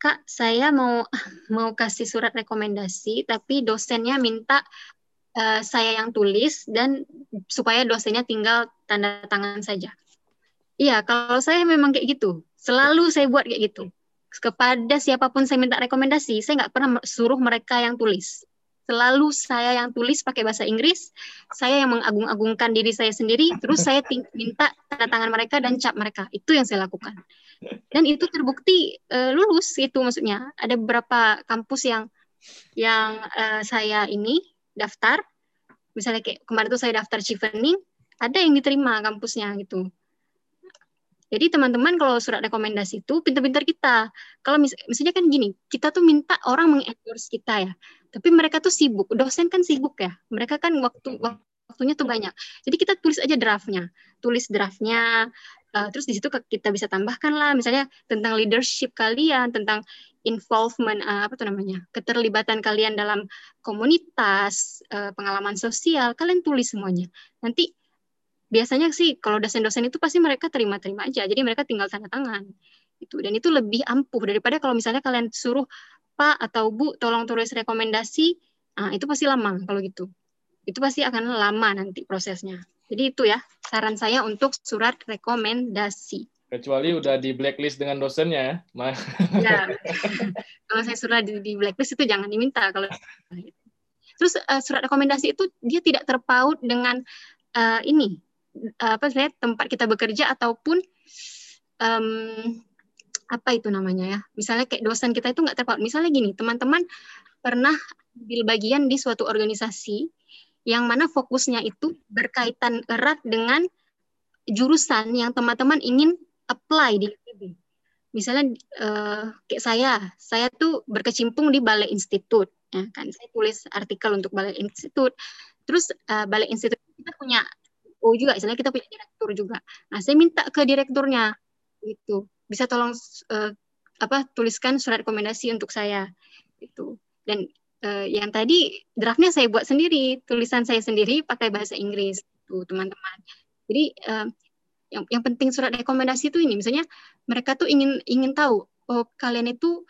Kak, saya mau mau kasih surat rekomendasi, tapi dosennya minta uh, saya yang tulis dan supaya dosennya tinggal tanda tangan saja. Iya, kalau saya memang kayak gitu. Selalu saya buat kayak gitu. Kepada siapa pun saya minta rekomendasi, saya nggak pernah suruh mereka yang tulis. Selalu saya yang tulis pakai bahasa Inggris, saya yang mengagung-agungkan diri saya sendiri, terus saya minta tanda tangan mereka dan cap mereka. Itu yang saya lakukan. Dan itu terbukti uh, lulus itu maksudnya. Ada beberapa kampus yang yang uh, saya ini daftar misalnya kayak kemarin tuh saya daftar Chevening ada yang diterima kampusnya gitu jadi teman-teman kalau surat rekomendasi itu pintar-pintar kita. Kalau mis misalnya kan gini, kita tuh minta orang mengendorse kita ya. Tapi mereka tuh sibuk, dosen kan sibuk ya. Mereka kan waktu waktunya tuh banyak. Jadi kita tulis aja draftnya, tulis draftnya. Uh, terus di situ kita bisa tambahkan lah, misalnya tentang leadership kalian, tentang involvement uh, apa tuh namanya keterlibatan kalian dalam komunitas uh, pengalaman sosial kalian tulis semuanya nanti biasanya sih kalau dosen-dosen itu pasti mereka terima-terima aja. Jadi mereka tinggal tanda tangan. Itu dan itu lebih ampuh daripada kalau misalnya kalian suruh Pak atau Bu tolong tulis rekomendasi, nah, itu pasti lama kalau gitu. Itu pasti akan lama nanti prosesnya. Jadi itu ya saran saya untuk surat rekomendasi. Kecuali udah di blacklist dengan dosennya ya. ya. kalau saya surat di, di blacklist itu jangan diminta kalau Terus uh, surat rekomendasi itu dia tidak terpaut dengan uh, ini apa saya tempat kita bekerja ataupun um, apa itu namanya ya misalnya kayak dosen kita itu nggak terpaut misalnya gini teman-teman pernah ambil bagian di suatu organisasi yang mana fokusnya itu berkaitan erat dengan jurusan yang teman-teman ingin apply di ITB. Misalnya uh, kayak saya, saya tuh berkecimpung di Balai Institut, ya kan. Saya tulis artikel untuk Balai Institut. Terus uh, Balai Institut kita punya oh juga, misalnya kita punya direktur juga. Nah, saya minta ke direkturnya. Itu bisa tolong uh, apa tuliskan surat rekomendasi untuk saya. Itu. Dan uh, yang tadi draftnya saya buat sendiri, tulisan saya sendiri pakai bahasa Inggris. Tuh teman-teman. Jadi uh, yang yang penting surat rekomendasi itu ini. Misalnya mereka tuh ingin ingin tahu oh kalian itu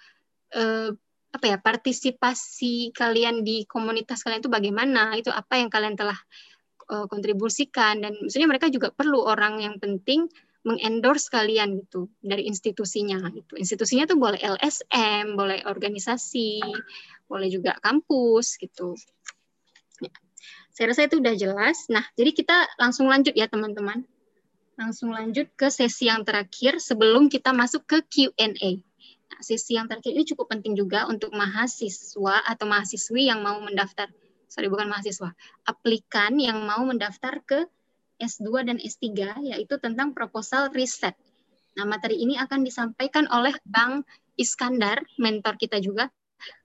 uh, apa ya partisipasi kalian di komunitas kalian itu bagaimana? Itu apa yang kalian telah uh, kontribusikan dan misalnya mereka juga perlu orang yang penting mengendorse kalian gitu dari institusinya gitu. Institusinya tuh boleh LSM, boleh organisasi, boleh juga kampus gitu. Ya. Saya rasa itu udah jelas. Nah, jadi kita langsung lanjut ya teman-teman. Langsung lanjut ke sesi yang terakhir sebelum kita masuk ke Q&A. Nah, sesi yang terakhir ini cukup penting juga untuk mahasiswa atau mahasiswi yang mau mendaftar sorry bukan mahasiswa, aplikan yang mau mendaftar ke S2 dan S3 yaitu tentang proposal riset. Nah, materi ini akan disampaikan oleh Bang Iskandar, mentor kita juga.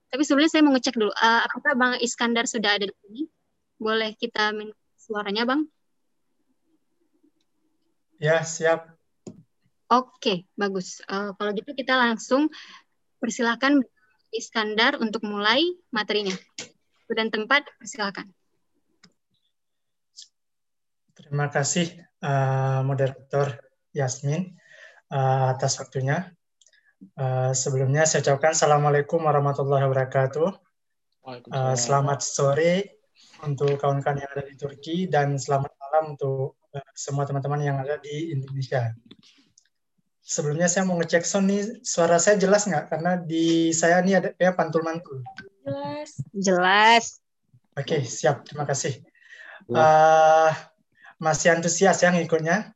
Tapi sebelumnya saya mau ngecek dulu, uh, apakah Bang Iskandar sudah ada di sini? Boleh kita minta suaranya, Bang? Ya, siap. Oke, bagus. Uh, kalau gitu kita langsung persilahkan Iskandar untuk mulai materinya dan tempat, silakan. Terima kasih uh, moderator Yasmin uh, atas waktunya. Uh, sebelumnya saya ucapkan Assalamualaikum warahmatullahi wabarakatuh. Uh, selamat sore untuk kawan-kawan yang ada di Turki dan selamat malam untuk uh, semua teman-teman yang ada di Indonesia. Sebelumnya saya mau ngecek sound nih, suara saya jelas nggak? Karena di saya ini ada ya pantul-mantul. Jelas. Jelas. Oke, okay, siap. Terima kasih. Uh, masih antusias ya ngikutnya?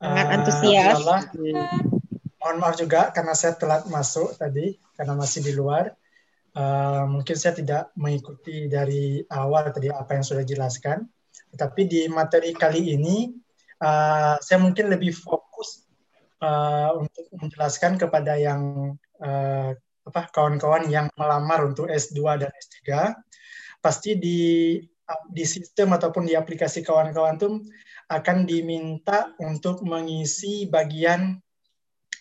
Sangat uh, antusias. mohon maaf juga karena saya telat masuk tadi, karena masih di luar. Uh, mungkin saya tidak mengikuti dari awal tadi apa yang sudah dijelaskan. Tetapi di materi kali ini, uh, saya mungkin lebih fokus uh, untuk menjelaskan kepada yang uh, apa kawan-kawan yang melamar untuk S2 dan S3 pasti di di sistem ataupun di aplikasi kawan-kawan tuh akan diminta untuk mengisi bagian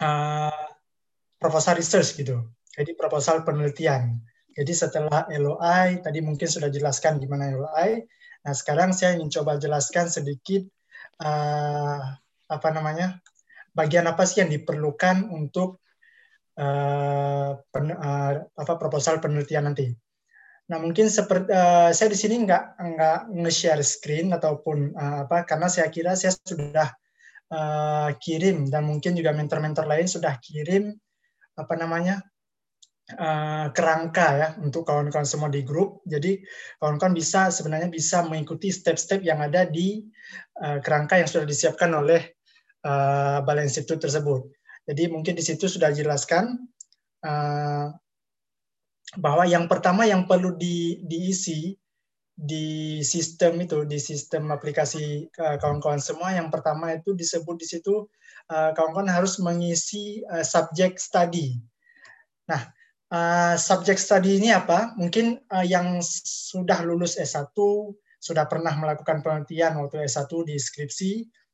uh, proposal research gitu. Jadi proposal penelitian. Jadi setelah LOI tadi mungkin sudah jelaskan gimana LOI. Nah sekarang saya ingin coba jelaskan sedikit uh, apa namanya bagian apa sih yang diperlukan untuk uh, pen, uh, apa proposal penelitian nanti. Nah mungkin seperti uh, saya di sini nggak nggak nge-share screen ataupun uh, apa karena saya kira saya sudah uh, kirim dan mungkin juga mentor-mentor lain sudah kirim apa namanya uh, kerangka ya untuk kawan-kawan semua di grup. Jadi kawan-kawan bisa sebenarnya bisa mengikuti step-step yang ada di uh, kerangka yang sudah disiapkan oleh uh, Balai Institut tersebut. Jadi mungkin di situ sudah dijelaskan uh, bahwa yang pertama yang perlu di, diisi di sistem itu, di sistem aplikasi uh, kawan-kawan semua, yang pertama itu disebut di situ uh, kawan-kawan harus mengisi uh, subject study. Nah, uh, subject study ini apa? Mungkin uh, yang sudah lulus S1 sudah pernah melakukan penelitian waktu S1 di skripsi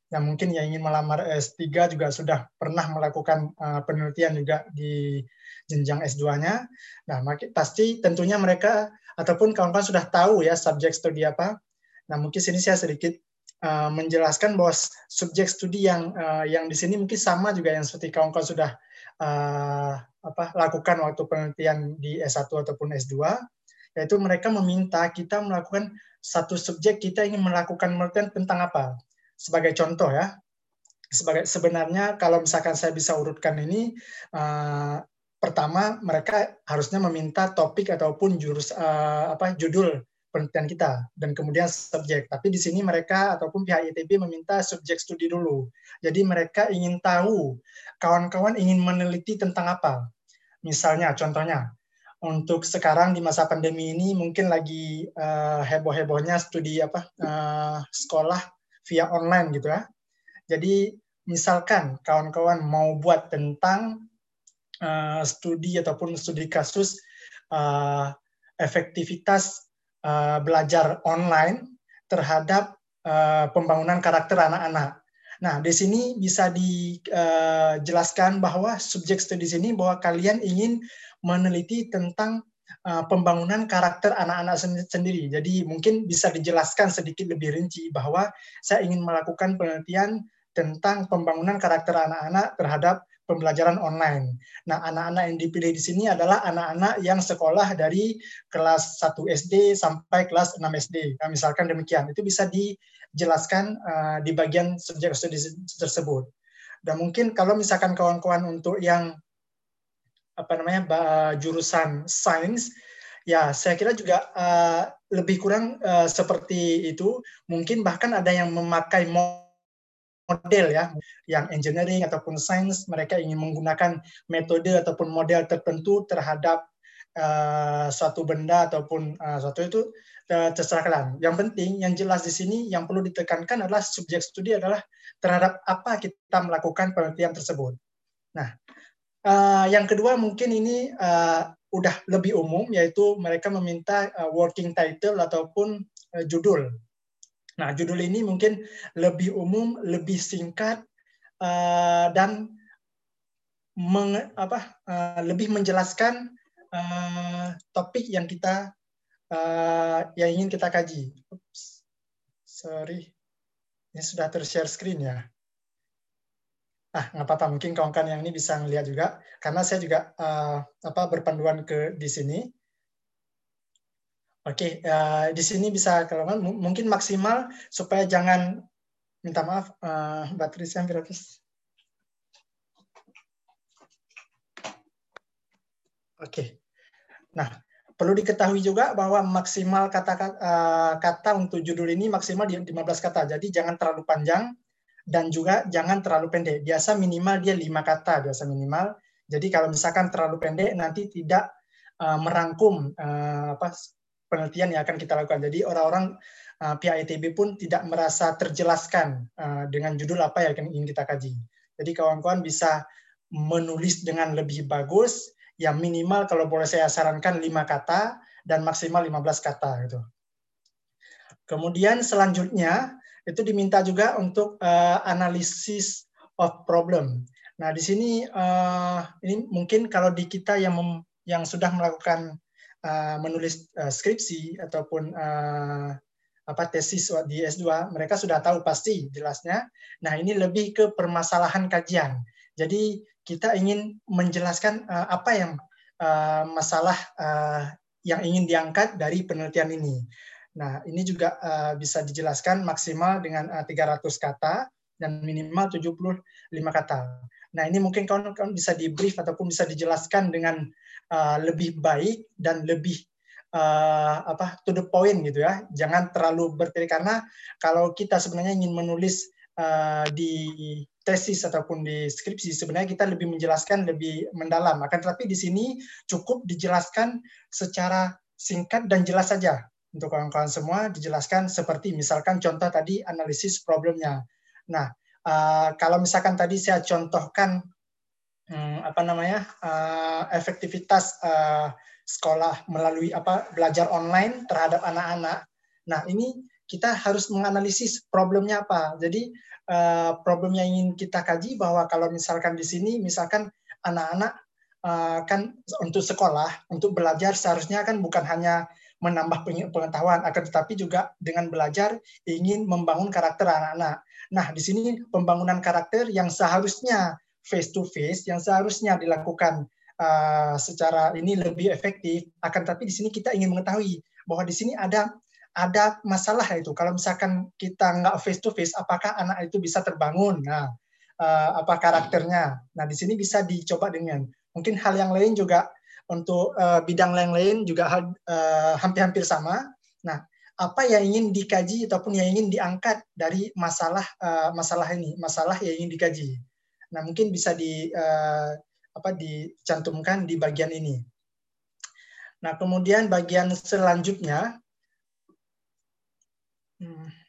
yang mungkin yang ingin melamar S3 juga sudah pernah melakukan uh, penelitian juga di jenjang S2-nya. Nah, pasti tentunya mereka ataupun kawan-kawan sudah tahu ya subjek studi apa. Nah, mungkin sini saya sedikit uh, menjelaskan bahwa subjek studi yang uh, yang di sini mungkin sama juga yang seperti kawan-kawan sudah apa lakukan waktu penelitian di S1 ataupun S2 yaitu mereka meminta kita melakukan satu subjek kita ingin melakukan penelitian tentang apa sebagai contoh ya sebagai sebenarnya kalau misalkan saya bisa urutkan ini uh, pertama mereka harusnya meminta topik ataupun jurus uh, apa judul penelitian kita dan kemudian subjek. Tapi di sini mereka ataupun pihak ITB meminta subjek studi dulu. Jadi mereka ingin tahu kawan-kawan ingin meneliti tentang apa. Misalnya contohnya untuk sekarang di masa pandemi ini mungkin lagi uh, heboh-hebohnya studi apa uh, sekolah via online gitu ya. Jadi misalkan kawan-kawan mau buat tentang uh, studi ataupun studi kasus uh, efektivitas uh, belajar online terhadap uh, pembangunan karakter anak-anak. Nah, di sini bisa dijelaskan uh, bahwa subjek studi sini bahwa kalian ingin meneliti tentang uh, pembangunan karakter anak-anak sendiri. Jadi mungkin bisa dijelaskan sedikit lebih rinci bahwa saya ingin melakukan penelitian tentang pembangunan karakter anak-anak terhadap pembelajaran online. Nah, anak-anak yang dipilih di sini adalah anak-anak yang sekolah dari kelas 1 SD sampai kelas 6 SD. Nah, misalkan demikian, itu bisa dijelaskan uh, di bagian subjek studi tersebut. Dan mungkin kalau misalkan kawan-kawan untuk yang apa namanya jurusan sains, ya saya kira juga uh, lebih kurang uh, seperti itu. Mungkin bahkan ada yang memakai model ya, yang engineering ataupun sains mereka ingin menggunakan metode ataupun model tertentu terhadap uh, suatu benda ataupun uh, suatu itu terserah kalian. Yang penting, yang jelas di sini yang perlu ditekankan adalah subjek studi adalah terhadap apa kita melakukan penelitian tersebut. Nah, uh, yang kedua mungkin ini uh, udah lebih umum yaitu mereka meminta uh, working title ataupun uh, judul Nah, judul ini mungkin lebih umum, lebih singkat, uh, dan meng, apa, uh, lebih menjelaskan uh, topik yang kita uh, yang ingin kita kaji. Oops. Sorry, ini sudah tershare screen ya. Ah, nggak apa-apa. Mungkin kawan-kawan yang ini bisa melihat juga, karena saya juga uh, apa berpanduan ke di sini. Oke, uh, di sini bisa kalau mungkin maksimal supaya jangan minta maaf uh, Mbak Trisha habis. Oke. Nah, perlu diketahui juga bahwa maksimal kata uh, kata untuk judul ini maksimal di 15 kata. Jadi jangan terlalu panjang dan juga jangan terlalu pendek. Biasa minimal dia lima kata biasa minimal. Jadi kalau misalkan terlalu pendek nanti tidak uh, merangkum uh, apa penelitian yang akan kita lakukan. Jadi orang-orang uh, pihak ITB pun tidak merasa terjelaskan uh, dengan judul apa yang ingin kita kaji. Jadi kawan-kawan bisa menulis dengan lebih bagus, yang minimal kalau boleh saya sarankan 5 kata dan maksimal 15 kata gitu. Kemudian selanjutnya itu diminta juga untuk uh, analisis of problem. Nah di sini uh, ini mungkin kalau di kita yang mem, yang sudah melakukan Uh, menulis uh, skripsi ataupun uh, apa tesis di S2, mereka sudah tahu pasti jelasnya. Nah, ini lebih ke permasalahan kajian. Jadi kita ingin menjelaskan uh, apa yang uh, masalah uh, yang ingin diangkat dari penelitian ini. Nah, ini juga uh, bisa dijelaskan maksimal dengan uh, 300 kata dan minimal 75 kata. Nah, ini mungkin kawan-kawan bisa di brief ataupun bisa dijelaskan dengan uh, lebih baik dan lebih uh, apa to the point gitu ya. Jangan terlalu bertele karena kalau kita sebenarnya ingin menulis uh, di tesis ataupun di skripsi sebenarnya kita lebih menjelaskan lebih mendalam. Akan tetapi di sini cukup dijelaskan secara singkat dan jelas saja untuk kawan-kawan semua dijelaskan seperti misalkan contoh tadi analisis problemnya. Nah, uh, kalau misalkan tadi saya contohkan hmm, apa namanya uh, efektivitas uh, sekolah melalui apa belajar online terhadap anak-anak. Nah ini kita harus menganalisis problemnya apa. Jadi uh, problem yang ingin kita kaji bahwa kalau misalkan di sini misalkan anak-anak uh, kan untuk sekolah untuk belajar seharusnya kan bukan hanya menambah pengetahuan, akan tetapi juga dengan belajar ingin membangun karakter anak-anak. Nah, di sini pembangunan karakter yang seharusnya face to face, yang seharusnya dilakukan uh, secara ini lebih efektif, akan tetapi di sini kita ingin mengetahui bahwa di sini ada ada masalah itu. Kalau misalkan kita nggak face to face, apakah anak itu bisa terbangun? Nah, uh, apa karakternya? Nah, di sini bisa dicoba dengan mungkin hal yang lain juga untuk uh, bidang yang lain juga uh, hampir-hampir sama. Nah, apa yang ingin dikaji ataupun yang ingin diangkat dari masalah uh, masalah ini, masalah yang ingin dikaji. Nah, mungkin bisa di uh, apa dicantumkan di bagian ini. Nah, kemudian bagian selanjutnya hmm.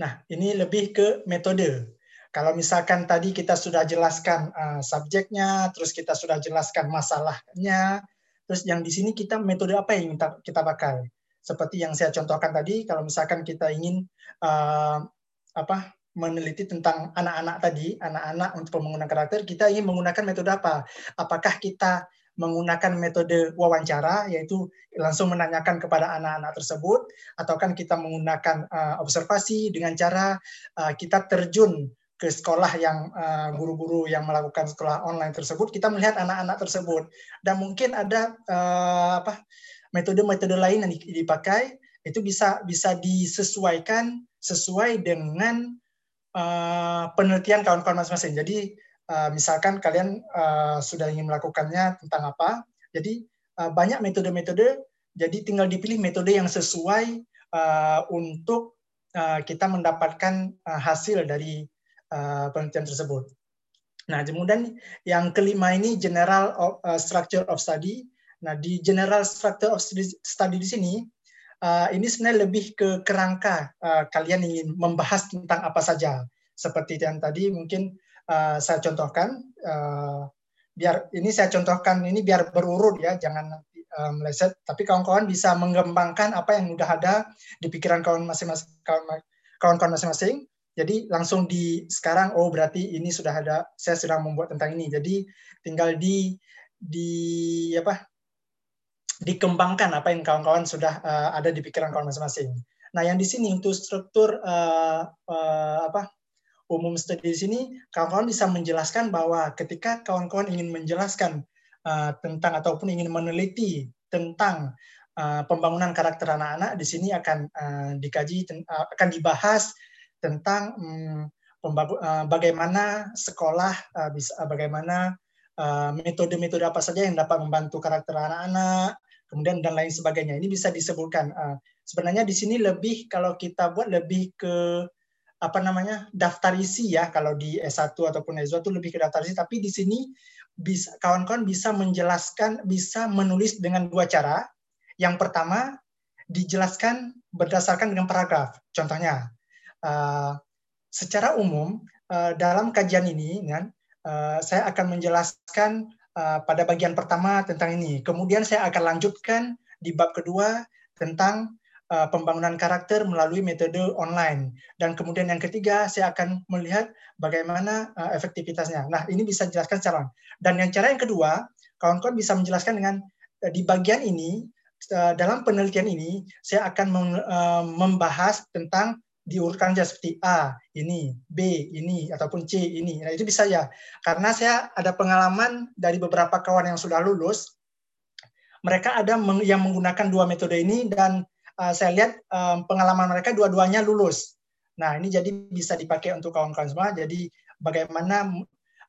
Nah, ini lebih ke metode. Kalau misalkan tadi kita sudah jelaskan uh, subjeknya, terus kita sudah jelaskan masalahnya, terus yang di sini kita metode apa yang kita, kita pakai? Seperti yang saya contohkan tadi, kalau misalkan kita ingin uh, apa meneliti tentang anak-anak tadi, anak-anak untuk pembangunan karakter, kita ingin menggunakan metode apa? Apakah kita menggunakan metode wawancara, yaitu langsung menanyakan kepada anak-anak tersebut, atau kan kita menggunakan uh, observasi dengan cara uh, kita terjun ke sekolah yang eh, guru-guru uh, yang melakukan sekolah online tersebut, kita melihat anak-anak tersebut dan mungkin ada uh, apa metode-metode lain yang dipakai itu bisa bisa disesuaikan sesuai dengan uh, penelitian kawan-kawan masing-masing. Jadi uh, misalkan kalian uh, sudah ingin melakukannya tentang apa, jadi uh, banyak metode-metode. Jadi tinggal dipilih metode yang sesuai uh, untuk kita mendapatkan hasil dari uh, penelitian tersebut. Nah, kemudian yang kelima ini general of, uh, structure of study. Nah, di general structure of study di sini uh, ini sebenarnya lebih ke kerangka uh, kalian ingin membahas tentang apa saja. Seperti yang tadi mungkin uh, saya contohkan uh, biar ini saya contohkan ini biar berurut ya, jangan uh, meleset. Tapi kawan-kawan bisa mengembangkan apa yang sudah ada di pikiran kawan masing-masing kawan-kawan masing-masing jadi langsung di sekarang oh berarti ini sudah ada saya sudah membuat tentang ini. Jadi tinggal di di apa dikembangkan apa yang kawan-kawan sudah uh, ada di pikiran kawan masing-masing. Nah, yang di sini untuk struktur uh, uh, apa umum studi di sini kawan-kawan bisa menjelaskan bahwa ketika kawan-kawan ingin menjelaskan uh, tentang ataupun ingin meneliti tentang uh, pembangunan karakter anak-anak di sini akan uh, dikaji akan dibahas tentang hmm, uh, bagaimana sekolah uh, bisa uh, bagaimana metode-metode apa saja yang dapat membantu karakter anak-anak, kemudian dan lain sebagainya. Ini bisa disebutkan. Sebenarnya di sini lebih kalau kita buat lebih ke apa namanya daftar isi ya kalau di S1 ataupun S2 itu lebih ke daftar isi tapi di sini bisa kawan-kawan bisa menjelaskan bisa menulis dengan dua cara yang pertama dijelaskan berdasarkan dengan paragraf contohnya uh, secara umum uh, dalam kajian ini kan uh, saya akan menjelaskan uh, pada bagian pertama tentang ini. Kemudian saya akan lanjutkan di bab kedua tentang uh, pembangunan karakter melalui metode online. Dan kemudian yang ketiga saya akan melihat bagaimana uh, efektivitasnya. Nah, ini bisa dijelaskan secara. Dan yang cara yang kedua, kawan-kawan bisa menjelaskan dengan uh, di bagian ini dalam penelitian ini saya akan membahas tentang diurutkan saja seperti A ini, B ini, ataupun C ini. Nah itu bisa ya. Karena saya ada pengalaman dari beberapa kawan yang sudah lulus, mereka ada yang menggunakan dua metode ini dan uh, saya lihat um, pengalaman mereka dua-duanya lulus. Nah ini jadi bisa dipakai untuk kawan-kawan semua. Jadi bagaimana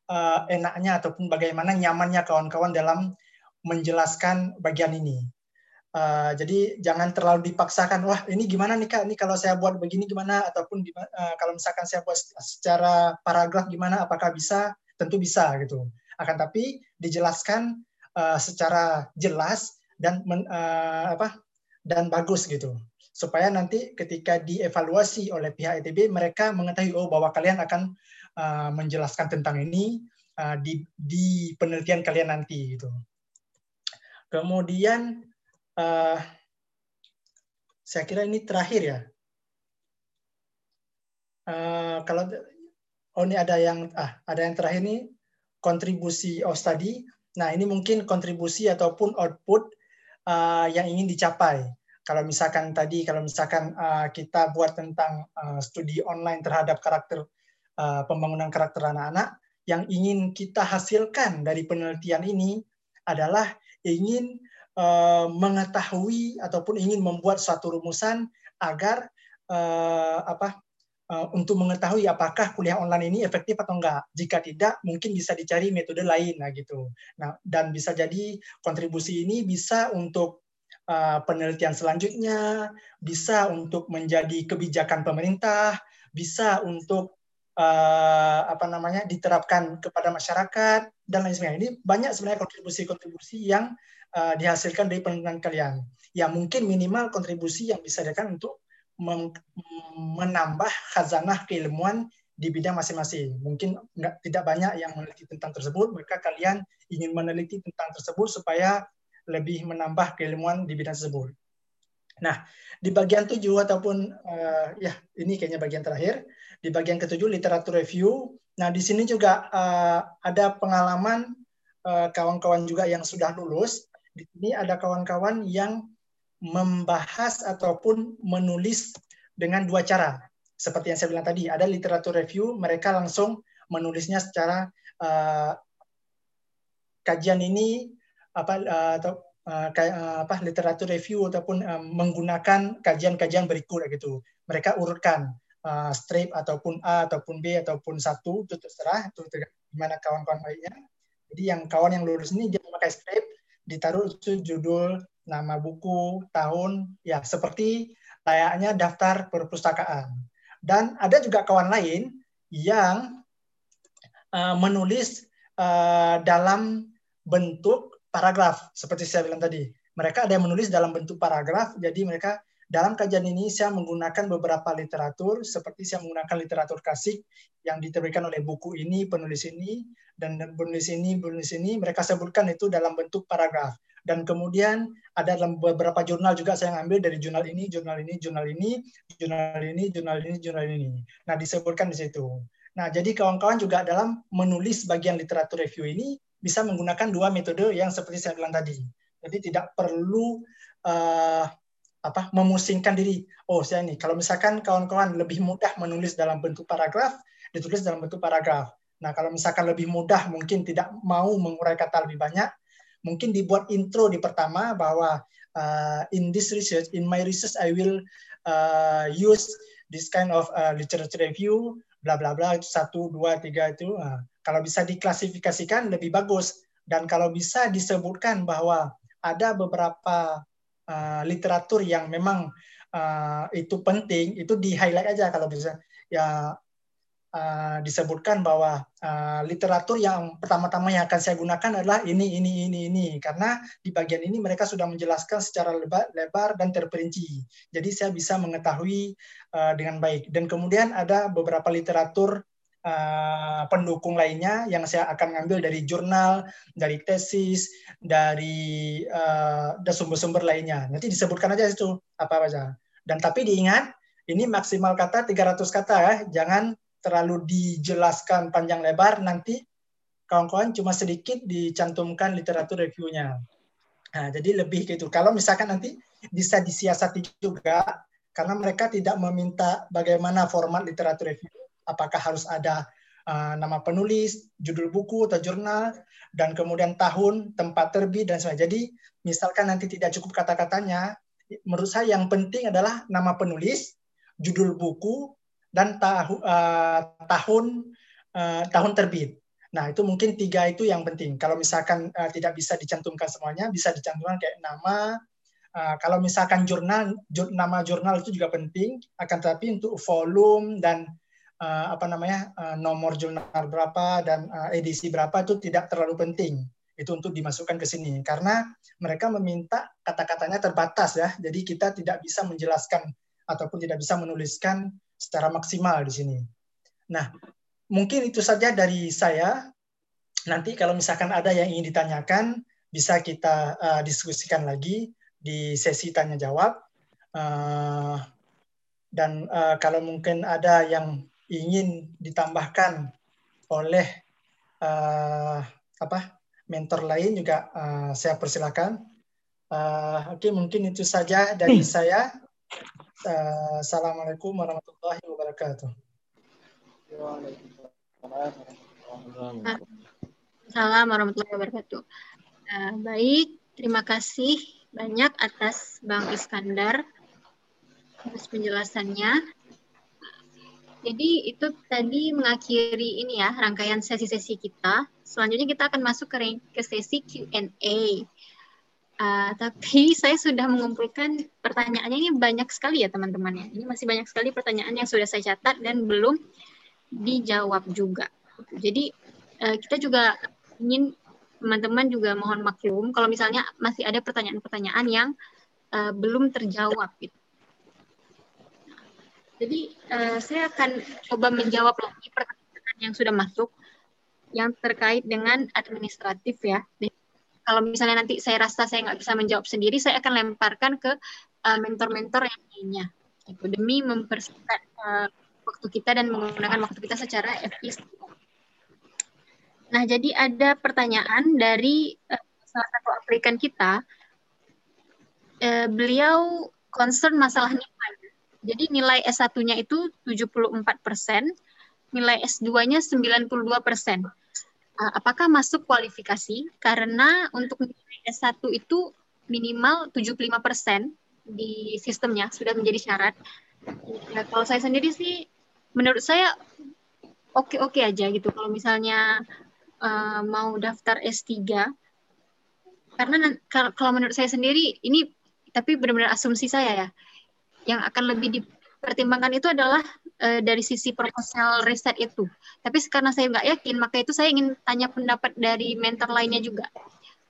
uh, enaknya ataupun bagaimana nyamannya kawan-kawan dalam menjelaskan bagian ini. Uh, jadi jangan terlalu dipaksakan. Wah ini gimana nih kak? Ini kalau saya buat begini gimana? Ataupun uh, kalau misalkan saya buat secara paragraf gimana? Apakah bisa? Tentu bisa gitu. Akan tapi dijelaskan uh, secara jelas dan men, uh, apa dan bagus gitu supaya nanti ketika dievaluasi oleh pihak ITB mereka mengetahui oh bahwa kalian akan uh, menjelaskan tentang ini uh, di di penelitian kalian nanti gitu. Kemudian uh, saya kira ini terakhir ya. Uh, kalau oh ini ada yang ah ada yang terakhir ini kontribusi of study. Nah ini mungkin kontribusi ataupun output uh, yang ingin dicapai. Kalau misalkan tadi, kalau misalkan uh, kita buat tentang uh, studi online terhadap karakter uh, pembangunan karakter anak-anak, yang ingin kita hasilkan dari penelitian ini adalah ingin uh, mengetahui ataupun ingin membuat suatu rumusan agar uh, apa uh, untuk mengetahui apakah kuliah online ini efektif atau enggak. Jika tidak, mungkin bisa dicari metode lain, nah gitu. Nah, dan bisa jadi kontribusi ini bisa untuk uh, penelitian selanjutnya, bisa untuk menjadi kebijakan pemerintah, bisa untuk uh, apa namanya diterapkan kepada masyarakat dan lain sebagainya. Ini banyak sebenarnya kontribusi-kontribusi yang uh, dihasilkan dari penelitian kalian. Ya mungkin minimal kontribusi yang bisa diberikan untuk menambah khazanah keilmuan di bidang masing-masing. Mungkin enggak, tidak banyak yang meneliti tentang tersebut, maka kalian ingin meneliti tentang tersebut supaya lebih menambah keilmuan di bidang tersebut. Nah, di bagian tujuh ataupun uh, ya ini kayaknya bagian terakhir di bagian ketujuh literatur review. Nah, di sini juga uh, ada pengalaman eh, kawan-kawan uh, juga yang sudah lulus. Di sini ada kawan-kawan yang membahas ataupun menulis dengan dua cara. Seperti yang saya bilang tadi, ada literatur review, mereka langsung menulisnya secara uh, kajian ini apa uh, atau uh, apa literatur review ataupun uh, menggunakan kajian-kajian berikut gitu. Mereka urutkan uh, strip ataupun A ataupun B ataupun satu itu terserah itu gimana kawan-kawan lainnya. Jadi yang kawan yang lulus ini dia memakai strip ditaruh judul, nama buku, tahun, ya seperti layaknya daftar perpustakaan. Dan ada juga kawan lain yang uh, menulis uh, dalam bentuk paragraf seperti saya bilang tadi. Mereka ada yang menulis dalam bentuk paragraf, jadi mereka dalam kajian ini saya menggunakan beberapa literatur seperti saya menggunakan literatur klasik yang diterbitkan oleh buku ini, penulis ini, dan penulis ini, penulis ini, mereka sebutkan itu dalam bentuk paragraf. Dan kemudian ada dalam beberapa jurnal juga saya ambil dari jurnal ini, jurnal ini, jurnal ini, jurnal ini, jurnal ini, jurnal ini. Nah, disebutkan di situ. Nah, jadi kawan-kawan juga dalam menulis bagian literatur review ini bisa menggunakan dua metode yang seperti saya bilang tadi. Jadi tidak perlu uh, apa memusingkan diri. Oh, saya ini kalau misalkan kawan-kawan lebih mudah menulis dalam bentuk paragraf, ditulis dalam bentuk paragraf. Nah, kalau misalkan lebih mudah mungkin tidak mau mengurai kata lebih banyak, mungkin dibuat intro di pertama bahwa uh, in this research, in my research I will uh, use this kind of uh, literature review, bla bla bla satu dua tiga itu. Uh, kalau bisa diklasifikasikan lebih bagus dan kalau bisa disebutkan bahwa ada beberapa uh, literatur yang memang uh, itu penting itu di highlight aja kalau bisa ya uh, disebutkan bahwa uh, literatur yang pertama-tama yang akan saya gunakan adalah ini ini ini ini. Karena di bagian ini mereka sudah menjelaskan secara lebar, lebar dan terperinci. Jadi saya bisa mengetahui uh, dengan baik. Dan kemudian ada beberapa literatur uh, pendukung lainnya yang saya akan ngambil dari jurnal, dari tesis, dari uh, sumber-sumber lainnya. Nanti disebutkan aja itu apa aja. Dan tapi diingat, ini maksimal kata 300 kata ya, jangan terlalu dijelaskan panjang lebar nanti kawan-kawan cuma sedikit dicantumkan literatur reviewnya. Nah, jadi lebih gitu. Kalau misalkan nanti bisa disiasati juga karena mereka tidak meminta bagaimana format literatur review apakah harus ada uh, nama penulis, judul buku atau jurnal, dan kemudian tahun, tempat terbit, dan sebagainya. Jadi, misalkan nanti tidak cukup kata-katanya, menurut saya yang penting adalah nama penulis, judul buku, dan tahu, uh, tahun uh, tahun terbit. Nah, itu mungkin tiga itu yang penting. Kalau misalkan uh, tidak bisa dicantumkan semuanya, bisa dicantumkan kayak nama, Uh, kalau misalkan jurnal, jur, nama jurnal itu juga penting, akan tetapi untuk volume dan uh, apa namanya uh, nomor jurnal berapa dan uh, edisi berapa itu tidak terlalu penting itu untuk dimasukkan ke sini karena mereka meminta kata-katanya terbatas ya jadi kita tidak bisa menjelaskan ataupun tidak bisa menuliskan secara maksimal di sini. Nah mungkin itu saja dari saya. Nanti kalau misalkan ada yang ingin ditanyakan bisa kita uh, diskusikan lagi di sesi tanya jawab. Uh, dan uh, kalau mungkin ada yang ingin ditambahkan oleh uh, apa mentor lain juga uh, saya persilakan Uh, Oke, okay, mungkin itu saja dari hmm. saya. Uh, Assalamualaikum warahmatullahi wabarakatuh. Assalamualaikum warahmatullahi wabarakatuh. Uh, baik, terima kasih banyak atas Bang Iskandar atas penjelasannya. Jadi itu tadi mengakhiri ini ya rangkaian sesi-sesi kita. Selanjutnya kita akan masuk ke, ke sesi Q&A. Uh, tapi saya sudah mengumpulkan pertanyaannya ini banyak sekali ya teman-teman ya. Ini masih banyak sekali pertanyaan yang sudah saya catat dan belum dijawab juga. Jadi uh, kita juga ingin teman-teman juga mohon maklum kalau misalnya masih ada pertanyaan-pertanyaan yang uh, belum terjawab gitu. Jadi uh, saya akan coba menjawab lagi pertanyaan yang sudah masuk yang terkait dengan administratif ya kalau misalnya nanti saya rasa saya nggak bisa menjawab sendiri, saya akan lemparkan ke eh, mentor-mentor uh, yang lainnya, gitu, demi mempersingkat uh, waktu kita dan menggunakan waktu kita secara efisien. Nah, jadi ada pertanyaan dari uh, salah satu aplikan kita. Uh, beliau concern masalah nilai. Jadi nilai S1-nya itu 74 persen, nilai S2-nya 92 persen. Eh, apakah masuk kualifikasi karena untuk nilai S1 itu minimal 75% di sistemnya sudah menjadi syarat. Ya, kalau saya sendiri sih menurut saya oke-oke aja gitu kalau misalnya uh, mau daftar S3 karena kalau menurut saya sendiri ini tapi benar-benar asumsi saya ya yang akan lebih dipertimbangkan itu adalah uh, dari sisi proposal riset itu. Tapi karena saya nggak yakin, maka itu saya ingin tanya pendapat dari mentor lainnya juga.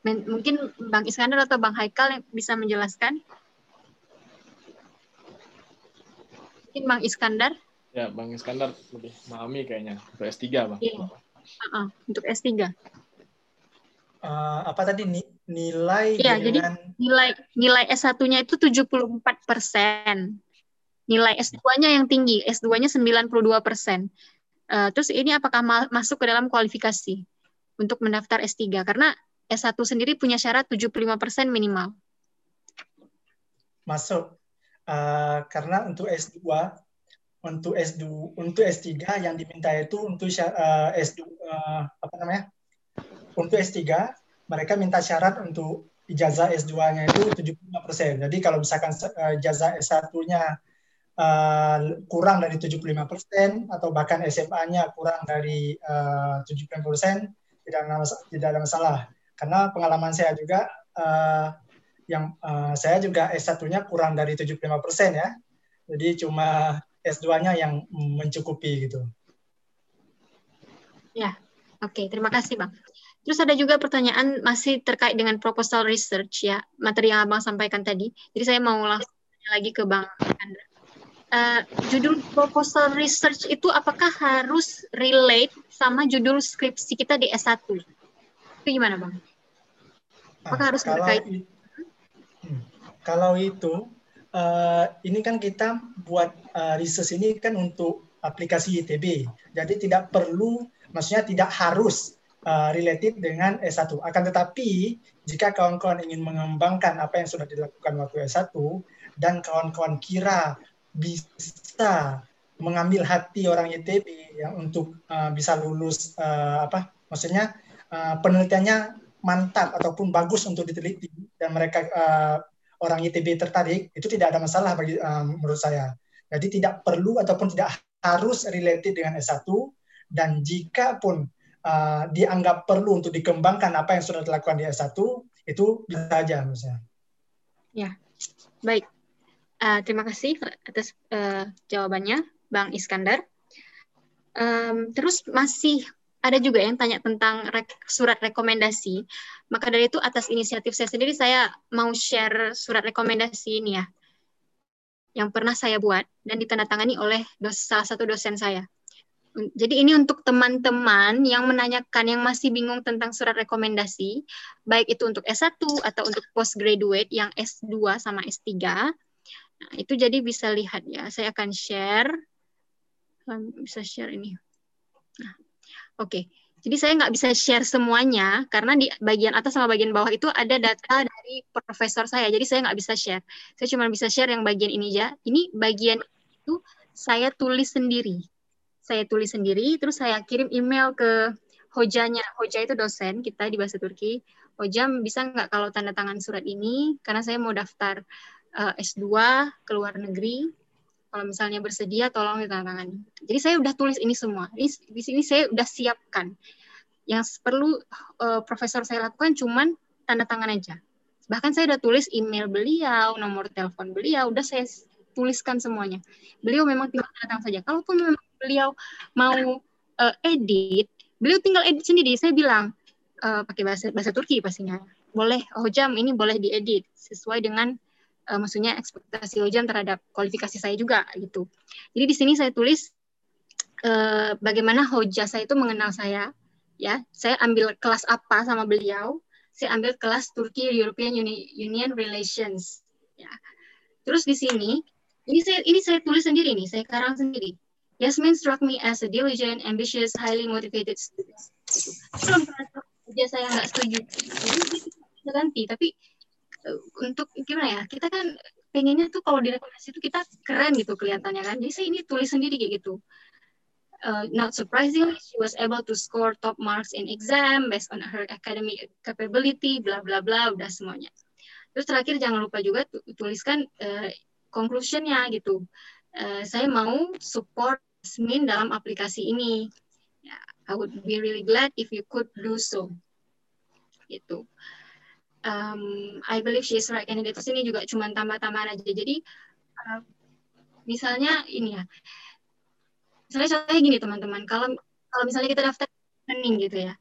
Men mungkin Bang Iskandar atau Bang Haikal yang bisa menjelaskan. Mungkin Bang Iskandar. Ya, Bang Iskandar lebih memahami kayaknya untuk S3, Bang. Iya. Uh -uh, untuk S3. Uh, eh, apa tadi nilai ya, dengan... jadi nilai nilai S1-nya itu 74 persen nilai S2-nya yang tinggi, S2-nya 92 persen. Uh, terus ini apakah ma masuk ke dalam kualifikasi untuk mendaftar S3? Karena S1 sendiri punya syarat 75 persen minimal. Masuk. Uh, karena untuk S2, untuk S2, untuk S3 yang diminta itu untuk uh, S2, uh, apa namanya? Untuk S3, mereka minta syarat untuk ijazah S2-nya itu 75 persen. Jadi kalau misalkan uh, ijazah S1-nya uh, kurang dari 75 persen atau bahkan SMA-nya kurang dari uh, 75 persen tidak ada tidak ada masalah karena pengalaman saya juga uh, yang uh, saya juga S1-nya kurang dari 75 persen ya jadi cuma S2-nya yang mencukupi gitu. Ya, oke, terima kasih bang. Terus ada juga pertanyaan masih terkait dengan proposal research ya, materi yang abang sampaikan tadi. Jadi saya mau langsung lagi ke bang Andra uh, judul proposal research itu apakah harus relate sama judul skripsi kita di S1? Itu gimana, Bang? Apakah nah, harus kalau berkait? hmm, kalau itu, uh, ini kan kita buat uh, research ini kan untuk aplikasi ITB. Jadi tidak perlu, maksudnya tidak harus uh, related dengan S1. Akan tetapi, jika kawan-kawan ingin mengembangkan apa yang sudah dilakukan waktu S1, dan kawan-kawan kira bisa mengambil hati orang ITB yang untuk uh, bisa lulus uh, apa maksudnya uh, penelitiannya mantap ataupun bagus untuk diteliti dan mereka uh, orang ITB tertarik itu tidak ada masalah bagi uh, menurut saya. Jadi tidak perlu ataupun tidak harus related dengan S1 dan jika pun uh, dianggap perlu untuk dikembangkan apa yang sudah dilakukan di S1 itu bisa saja saya. Ya. Baik. Uh, terima kasih atas uh, jawabannya, Bang Iskandar. Um, terus masih ada juga yang tanya tentang rek surat rekomendasi. Maka dari itu atas inisiatif saya sendiri saya mau share surat rekomendasi ini ya, yang pernah saya buat dan ditandatangani oleh salah satu dosen saya. Jadi ini untuk teman-teman yang menanyakan yang masih bingung tentang surat rekomendasi, baik itu untuk S1 atau untuk postgraduate yang S2 sama S3 Nah, itu jadi bisa lihat ya. Saya akan share. Bisa share ini. Nah, Oke. Okay. Jadi saya nggak bisa share semuanya karena di bagian atas sama bagian bawah itu ada data dari profesor saya. Jadi saya nggak bisa share. Saya cuma bisa share yang bagian ini aja. Ini bagian itu saya tulis sendiri. Saya tulis sendiri, terus saya kirim email ke hojanya. Hoja itu dosen kita di bahasa Turki. Hojam bisa nggak kalau tanda tangan surat ini? Karena saya mau daftar uh, eh, S2 ke luar negeri kalau misalnya bersedia tolong ditandatangani. Jadi saya udah tulis ini semua. Ini, di sini saya udah siapkan. Yang perlu uh, profesor saya lakukan cuman tanda tangan aja. Bahkan saya udah tulis email beliau, nomor telepon beliau, udah saya tuliskan semuanya. Beliau memang tinggal tanda tangan saja. Kalaupun memang beliau mau uh, edit, beliau tinggal edit sendiri. Saya bilang uh, pakai bahasa bahasa Turki pastinya. Boleh, oh jam ini boleh diedit sesuai dengan uh, maksudnya ekspektasi Ojan terhadap kualifikasi saya juga gitu. Jadi di sini saya tulis uh, bagaimana Hoja saya itu mengenal saya ya. Saya ambil kelas apa sama beliau? Saya ambil kelas Turki European Union Relations ya. Terus di sini ini saya ini saya tulis sendiri nih, saya karang sendiri. Yasmin struck me as a diligent, ambitious, highly motivated student. Belum kerja saya nggak setuju. Jadi, ganti, tapi untuk gimana ya kita kan pengennya tuh kalau direkomendasi itu kita keren gitu kelihatannya kan jadi saya ini tulis sendiri kayak gitu uh, not surprisingly she was able to score top marks in exam based on her academic capability bla bla bla udah semuanya terus terakhir jangan lupa juga tuliskan uh, conclusionnya gitu uh, saya mau support Yasmin dalam aplikasi ini. Yeah, I would be really glad if you could do so. Gitu. Um, I believe she is right. Candidate terus ini juga cuma tambah-tambahan aja. Jadi uh, misalnya ini ya. Misalnya contohnya gini teman-teman. Kalau kalau misalnya kita daftar shivening gitu ya.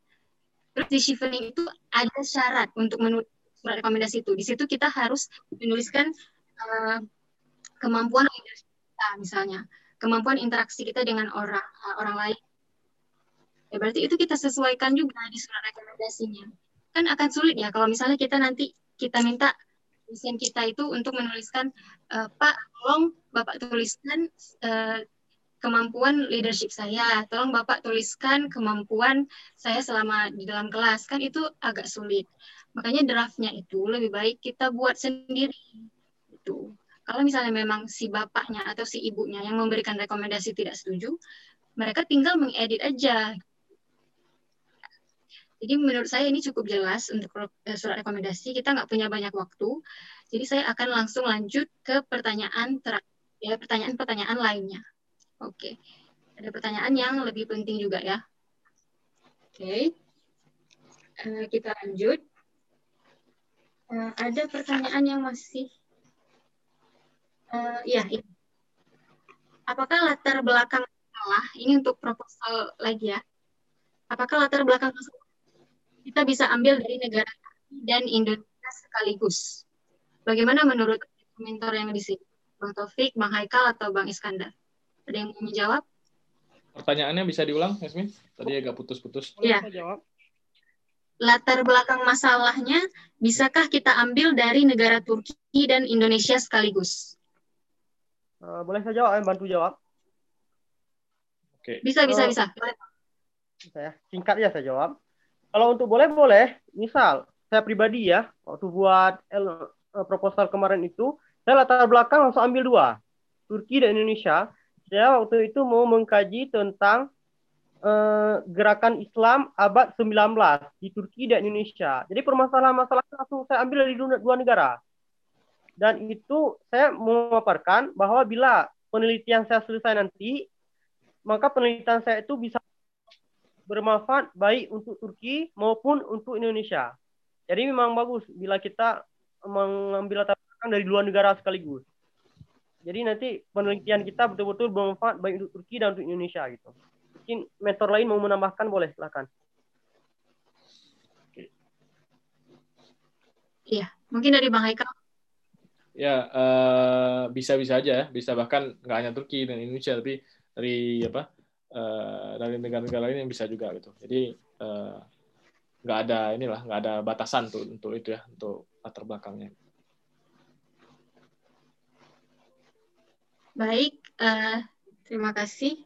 Terus di shivening itu ada syarat untuk menulis rekomendasi itu. Di situ kita harus menuliskan uh, kemampuan kita misalnya kemampuan interaksi kita dengan orang orang lain. Ya berarti itu kita sesuaikan juga di surat rekomendasinya. Kan akan sulit ya kalau misalnya kita nanti kita minta dosen kita itu untuk menuliskan uh, Pak tolong Bapak tuliskan uh, kemampuan leadership saya. Tolong Bapak tuliskan kemampuan saya selama di dalam kelas. Kan itu agak sulit. Makanya draftnya itu lebih baik kita buat sendiri. Itu kalau misalnya memang si bapaknya atau si ibunya yang memberikan rekomendasi tidak setuju mereka tinggal mengedit aja jadi menurut saya ini cukup jelas untuk eh, surat rekomendasi. Kita nggak punya banyak waktu. Jadi saya akan langsung lanjut ke pertanyaan ya pertanyaan-pertanyaan lainnya. Oke. Ada pertanyaan yang lebih penting juga ya. Oke. Uh, kita lanjut. Uh, ada pertanyaan yang masih uh, ya ini. Apakah latar belakang salah ini untuk proposal lagi ya? Apakah latar belakang kita bisa ambil dari negara dan Indonesia sekaligus. Bagaimana menurut mentor yang di sini? Bang Taufik, Bang Haikal, atau Bang Iskandar? Ada yang mau menjawab? Pertanyaannya bisa diulang, Yasmin? Tadi agak putus-putus. Iya. Latar belakang masalahnya, bisakah kita ambil dari negara Turki dan Indonesia sekaligus? Uh, boleh saya jawab, bantu jawab. Oke. Bisa, bisa, uh, bisa. Bisa ya. Singkat ya saya jawab. Kalau untuk boleh-boleh, misal saya pribadi ya, waktu buat L, eh, proposal kemarin itu, saya latar belakang langsung ambil dua, Turki dan Indonesia. Saya waktu itu mau mengkaji tentang uh, gerakan Islam abad 19 di Turki dan Indonesia. Jadi permasalahan-masalah langsung saya ambil dari dua negara. Dan itu saya memaparkan bahwa bila penelitian saya selesai nanti, maka penelitian saya itu bisa bermanfaat baik untuk Turki maupun untuk Indonesia. Jadi memang bagus bila kita mengambil latar belakang dari dua negara sekaligus. Jadi nanti penelitian kita betul-betul bermanfaat baik untuk Turki dan untuk Indonesia gitu. Mungkin mentor lain mau menambahkan boleh silakan. Iya, mungkin dari Bang Haikal. Ya, uh, bisa-bisa aja, ya. bisa bahkan nggak hanya Turki dan Indonesia, tapi dari apa uh, dari negara-negara lain yang bisa juga gitu. Jadi uh, ada inilah nggak ada batasan tuh untuk itu ya untuk latar belakangnya. Baik, uh, terima kasih.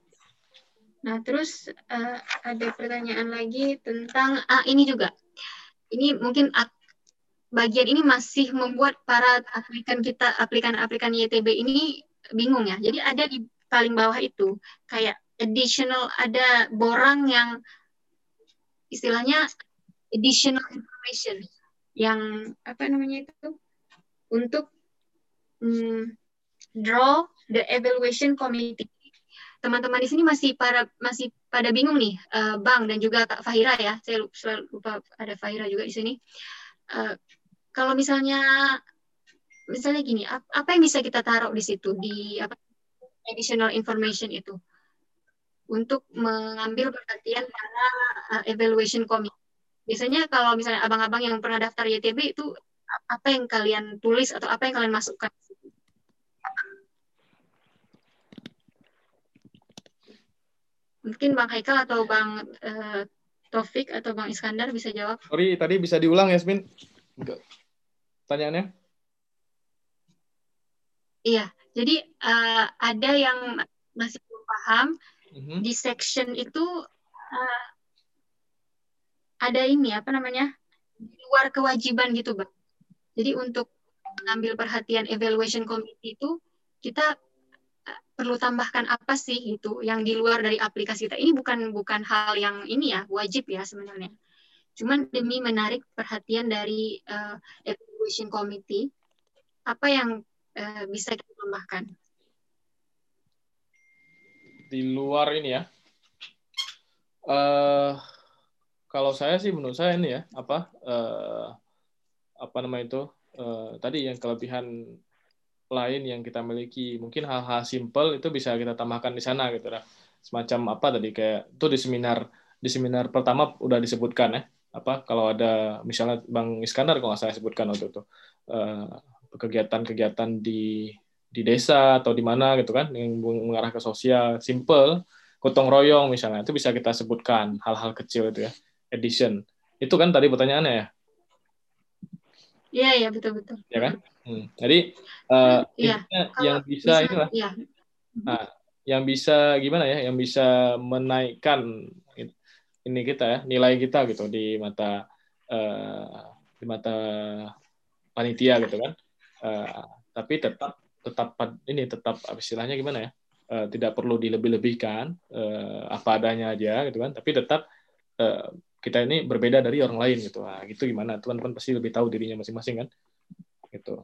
Nah, terus uh, ada pertanyaan lagi tentang ah ini juga. Ini mungkin bagian ini masih membuat para aplikan kita, aplikan-aplikan YTB ini bingung ya. Jadi ada di paling bawah itu kayak additional ada borang yang istilahnya additional information yang apa namanya itu untuk mm, draw the evaluation committee teman-teman di sini masih pada masih pada bingung nih, uh, Bang dan juga Kak Fahira ya. Saya lupa, lupa ada Fahira juga di sini. Uh, kalau misalnya misalnya gini, apa yang bisa kita taruh di situ di apa additional information itu untuk mengambil perhatian para uh, evaluation committee. Biasanya kalau misalnya abang-abang yang pernah daftar YTB itu apa yang kalian tulis atau apa yang kalian masukkan Mungkin Bang Haikal atau Bang uh, Taufik atau Bang Iskandar bisa jawab. Sorry, tadi bisa diulang Yasmin? Enggak. Pertanyaannya? Iya, jadi uh, ada yang masih belum paham mm-hmm. di section itu uh, ada ini apa namanya di luar kewajiban gitu, bang. Jadi untuk mengambil perhatian evaluation committee itu kita perlu tambahkan apa sih itu yang di luar dari aplikasi kita ini bukan bukan hal yang ini ya wajib ya sebenarnya cuman demi menarik perhatian dari uh, evaluation committee apa yang uh, bisa kita tambahkan di luar ini ya uh, kalau saya sih menurut saya ini ya apa uh, apa nama itu uh, tadi yang kelebihan lain yang kita miliki. Mungkin hal-hal simple itu bisa kita tambahkan di sana gitu lah. Semacam apa tadi kayak itu di seminar di seminar pertama udah disebutkan ya. Apa kalau ada misalnya Bang Iskandar kalau saya sebutkan waktu itu eh, kegiatan-kegiatan di di desa atau di mana gitu kan yang mengarah ke sosial simple gotong royong misalnya itu bisa kita sebutkan hal-hal kecil itu ya edition itu kan tadi pertanyaannya ya Iya, iya betul betul. Ya kan? Hmm. Jadi uh, ya. yang bisa, bisa inilah. Ya. Nah, yang bisa gimana ya? Yang bisa menaikkan ini kita ya, nilai kita gitu di mata uh, di mata panitia gitu kan. Uh, tapi tetap tetap ini tetap istilahnya gimana ya? Uh, tidak perlu dilebih-lebihkan uh, apa adanya aja gitu kan. Tapi tetap uh, kita ini berbeda dari orang lain gitu. Nah, gitu gimana? Teman-teman pasti lebih tahu dirinya masing-masing kan. Gitu.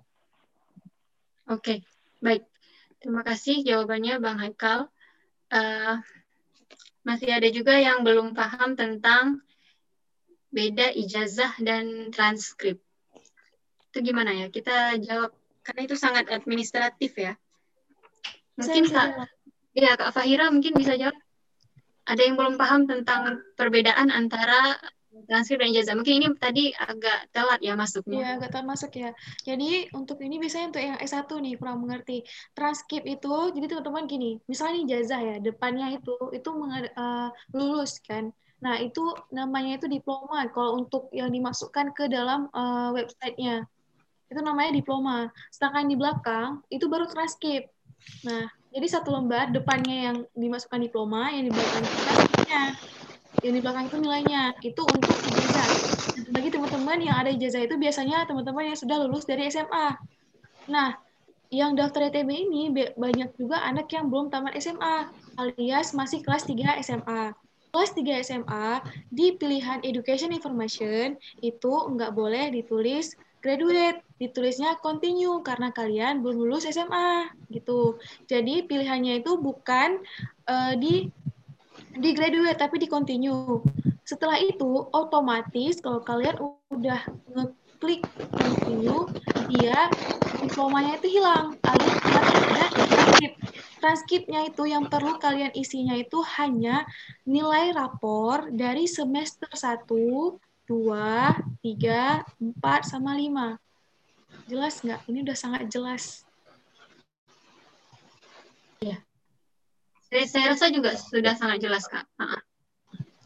Oke, baik. Terima kasih jawabannya Bang Haikal. Uh, masih ada juga yang belum paham tentang beda ijazah dan transkrip. Itu gimana ya? Kita jawab karena itu sangat administratif ya. Mungkin Kak, ya Kak Fahira mungkin bisa jawab. Ada yang belum paham tentang perbedaan antara transkrip dan ijazah. Mungkin ini tadi agak telat ya masuknya. Iya, agak telat masuk ya. Jadi untuk ini biasanya untuk yang S1 nih kurang mengerti. Transkrip itu jadi teman-teman gini, misalnya ijazah ya, depannya itu itu uh, lulus kan. Nah, itu namanya itu diploma kalau untuk yang dimasukkan ke dalam uh, websitenya. Itu namanya diploma. Sedangkan di belakang itu baru transkrip. Nah, jadi satu lembar depannya yang dimasukkan diploma, yang di belakang transkripnya yang di belakang itu nilainya. Itu untuk ijazah bagi teman-teman yang ada ijazah itu biasanya teman-teman yang sudah lulus dari SMA nah yang daftar ETB ini banyak juga anak yang belum tamat SMA alias masih kelas 3 SMA kelas 3 SMA di pilihan Education Information itu nggak boleh ditulis graduate, ditulisnya continue karena kalian belum lulus SMA gitu. Jadi pilihannya itu bukan uh, di di graduate tapi di continue. Setelah itu otomatis kalau kalian udah ngeklik continue, dia diplomanya itu hilang. Alias ada transkrip. Transkripnya itu yang perlu kalian isinya itu hanya nilai rapor dari semester 1, 2, 3, 4, sama 5. Jelas nggak? Ini udah sangat jelas. Ya. Jadi saya rasa juga sudah sangat jelas kak. Uh-huh.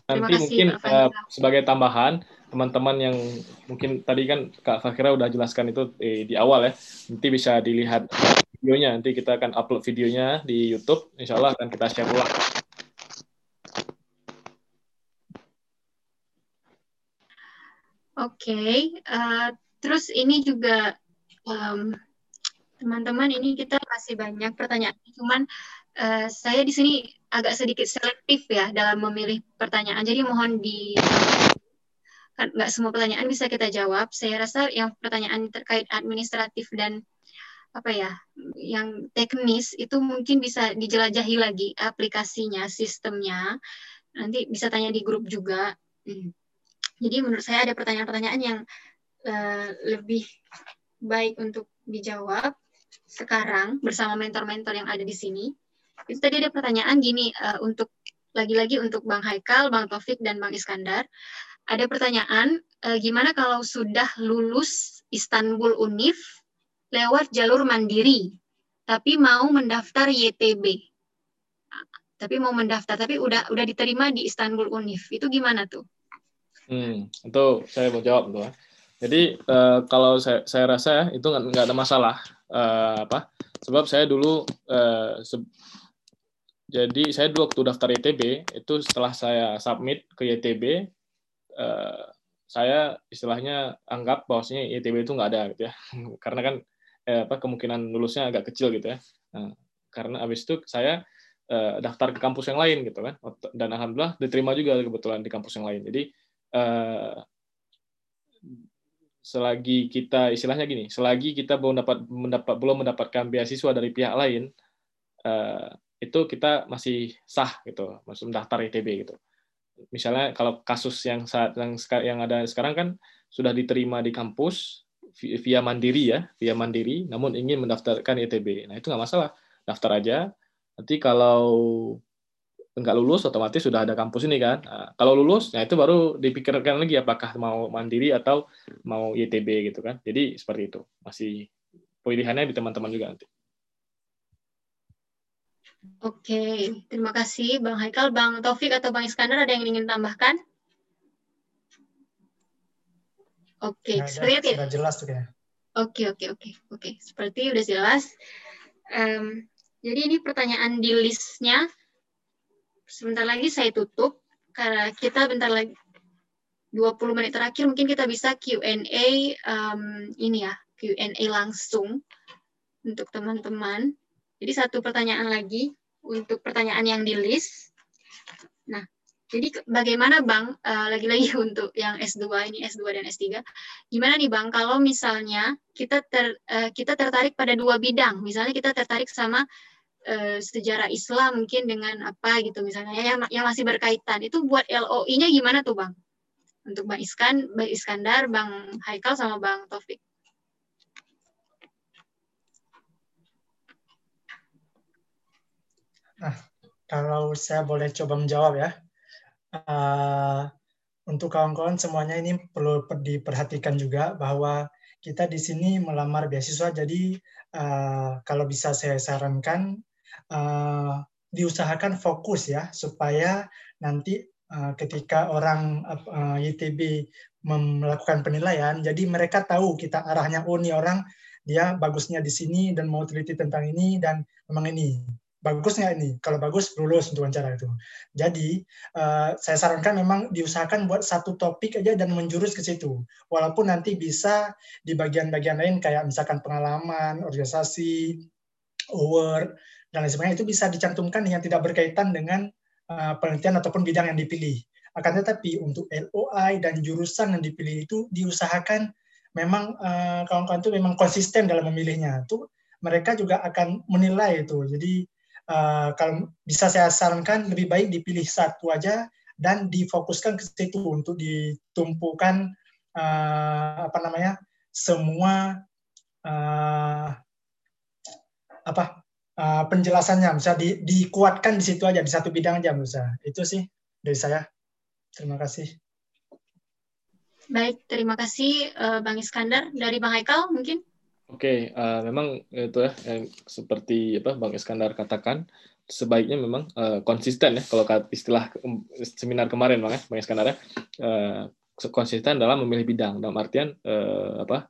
Nanti kasih, mungkin uh, sebagai tambahan teman-teman yang mungkin tadi kan Kak Fakira udah jelaskan itu eh, di awal ya. Nanti bisa dilihat videonya. Nanti kita akan upload videonya di YouTube. Insya Allah akan kita share ulang. Oke, okay. uh, terus ini juga um, teman-teman ini kita masih banyak pertanyaan. Cuman uh, saya di sini agak sedikit selektif ya dalam memilih pertanyaan. Jadi mohon di kan nggak semua pertanyaan bisa kita jawab. Saya rasa yang pertanyaan terkait administratif dan apa ya, yang teknis itu mungkin bisa dijelajahi lagi aplikasinya, sistemnya. Nanti bisa tanya di grup juga. Hmm. Jadi menurut saya ada pertanyaan-pertanyaan yang uh, lebih baik untuk dijawab sekarang bersama mentor-mentor yang ada di sini. Itu tadi ada pertanyaan gini uh, untuk lagi-lagi untuk Bang Haikal, Bang Taufik dan Bang Iskandar. Ada pertanyaan uh, gimana kalau sudah lulus Istanbul Unif lewat jalur mandiri tapi mau mendaftar YTB. Tapi mau mendaftar tapi udah udah diterima di Istanbul Unif. Itu gimana tuh? Hmm, itu saya mau jawab tuh. Jadi uh, kalau saya, saya rasa ya itu nggak ada masalah uh, apa? Sebab saya dulu uh, se jadi saya dulu waktu daftar ITB itu setelah saya submit ke ITB uh, saya istilahnya anggap bahwasanya ITB itu nggak ada gitu ya karena kan eh, apa kemungkinan lulusnya agak kecil gitu ya. Nah, karena abis itu saya uh, daftar ke kampus yang lain gitu kan dan alhamdulillah diterima juga kebetulan di kampus yang lain. Jadi uh, selagi kita istilahnya gini, selagi kita belum dapat mendapat belum mendapatkan beasiswa dari pihak lain, uh, itu kita masih sah gitu, masuk mendaftar ITB gitu. Misalnya kalau kasus yang saat yang yang ada sekarang kan sudah diterima di kampus via mandiri ya, via mandiri, namun ingin mendaftarkan ITB. Nah itu nggak masalah, daftar aja. Nanti kalau nggak lulus otomatis sudah ada kampus ini kan. Nah, kalau lulus, nah itu baru dipikirkan lagi apakah mau mandiri atau mau YTB gitu kan. Jadi seperti itu. Masih pilihannya di teman-teman juga nanti. Oke, terima kasih Bang Haikal, Bang Taufik atau Bang Iskandar ada yang ingin tambahkan? Oke, ya, seperti itu. Sudah jelas ya. Oke, oke, oke, oke. Seperti udah jelas. Um, jadi ini pertanyaan di listnya sebentar lagi saya tutup karena kita bentar lagi 20 menit terakhir mungkin kita bisa Q&A um, ini ya Q&A langsung untuk teman-teman. Jadi satu pertanyaan lagi untuk pertanyaan yang di list. Nah, jadi bagaimana Bang uh, lagi-lagi untuk yang S2 ini S2 dan S3 gimana nih Bang kalau misalnya kita ter, uh, kita tertarik pada dua bidang, misalnya kita tertarik sama uh, sejarah Islam mungkin dengan apa gitu misalnya yang, yang masih berkaitan itu buat LOI-nya gimana tuh bang untuk bang Iskan bang Iskandar bang Haikal sama bang Taufik nah kalau saya boleh coba menjawab ya. Uh, untuk kawan-kawan semuanya ini perlu diperhatikan juga bahwa kita di sini melamar beasiswa. Jadi uh, kalau bisa saya sarankan uh, diusahakan fokus ya supaya nanti uh, ketika orang uh, YTB melakukan penilaian, jadi mereka tahu kita arahnya oh orang dia bagusnya di sini dan mau teliti tentang ini dan memang ini bagusnya ini. Kalau bagus lulus untuk wawancara itu. Jadi uh, saya sarankan memang diusahakan buat satu topik aja dan menjurus ke situ. Walaupun nanti bisa di bagian-bagian lain kayak misalkan pengalaman, organisasi, award dan lain sebagainya itu bisa dicantumkan yang tidak berkaitan dengan uh, penelitian ataupun bidang yang dipilih. Akan tetapi untuk LOI dan jurusan yang dipilih itu diusahakan memang uh, kawan-kawan itu memang konsisten dalam memilihnya. Itu mereka juga akan menilai itu. Jadi uh, kalau bisa saya sarankan lebih baik dipilih satu aja dan difokuskan ke situ untuk ditumpukan uh, apa namanya semua uh, apa uh, penjelasannya. Bisa di, dikuatkan di situ aja di satu bidang aja bisa itu sih dari saya. Terima kasih. Baik terima kasih uh, bang Iskandar. Dari bang Haikal mungkin Oke, okay, uh, memang itu ya yang seperti apa Bang Iskandar katakan sebaiknya memang uh, konsisten ya kalau istilah seminar kemarin Bang ya Bang Iskandar ya uh, konsisten dalam memilih bidang dalam artian uh, apa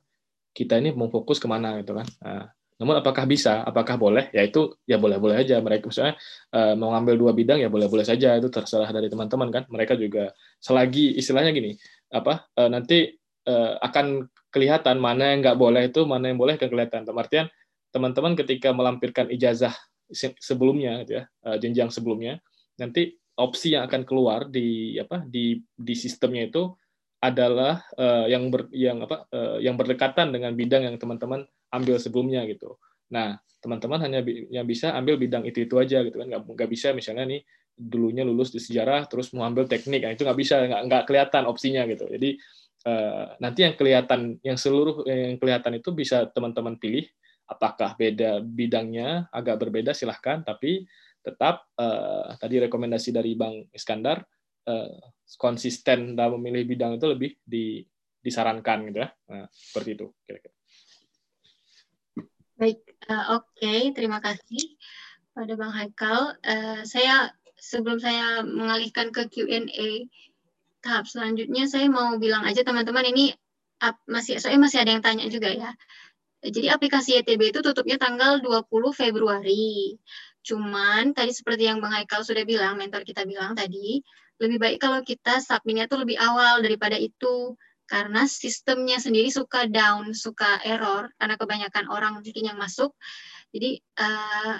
kita ini mau fokus ke mana gitu kan. Uh, namun apakah bisa, apakah boleh? Ya itu ya boleh-boleh aja. Mereka misalnya uh, mau ngambil dua bidang ya boleh-boleh saja. Itu terserah dari teman-teman kan. Mereka juga selagi istilahnya gini, apa uh, nanti uh, akan kelihatan mana yang nggak boleh itu, mana yang boleh akan kelihatan. Artian teman-teman ketika melampirkan ijazah sebelumnya, gitu ya, uh, jenjang sebelumnya, nanti opsi yang akan keluar di apa di di sistemnya itu adalah uh, yang ber, yang apa uh, yang berdekatan dengan bidang yang teman-teman ambil sebelumnya gitu. Nah, teman-teman hanya yang bisa ambil bidang itu itu aja gitu kan, nggak nggak bisa misalnya nih dulunya lulus di sejarah terus mau ambil teknik, nah, itu nggak bisa, nggak nggak kelihatan opsinya gitu. Jadi uh, nanti yang kelihatan, yang seluruh yang kelihatan itu bisa teman-teman pilih apakah beda bidangnya agak berbeda silahkan, tapi tetap uh, tadi rekomendasi dari Bang Iskandar uh, konsisten dalam memilih bidang itu lebih di, disarankan gitu ya. Nah, seperti itu kira-kira. Baik, uh, oke, okay. terima kasih pada Bang Haikal. Uh, saya sebelum saya mengalihkan ke Q&A tahap selanjutnya, saya mau bilang aja teman-teman ini masih saya masih ada yang tanya juga ya. Jadi aplikasi ETB itu tutupnya tanggal 20 Februari. Cuman tadi seperti yang Bang Haikal sudah bilang, mentor kita bilang tadi, lebih baik kalau kita submitnya tuh lebih awal daripada itu karena sistemnya sendiri suka down, suka error karena kebanyakan orang mungkin yang masuk. Jadi uh,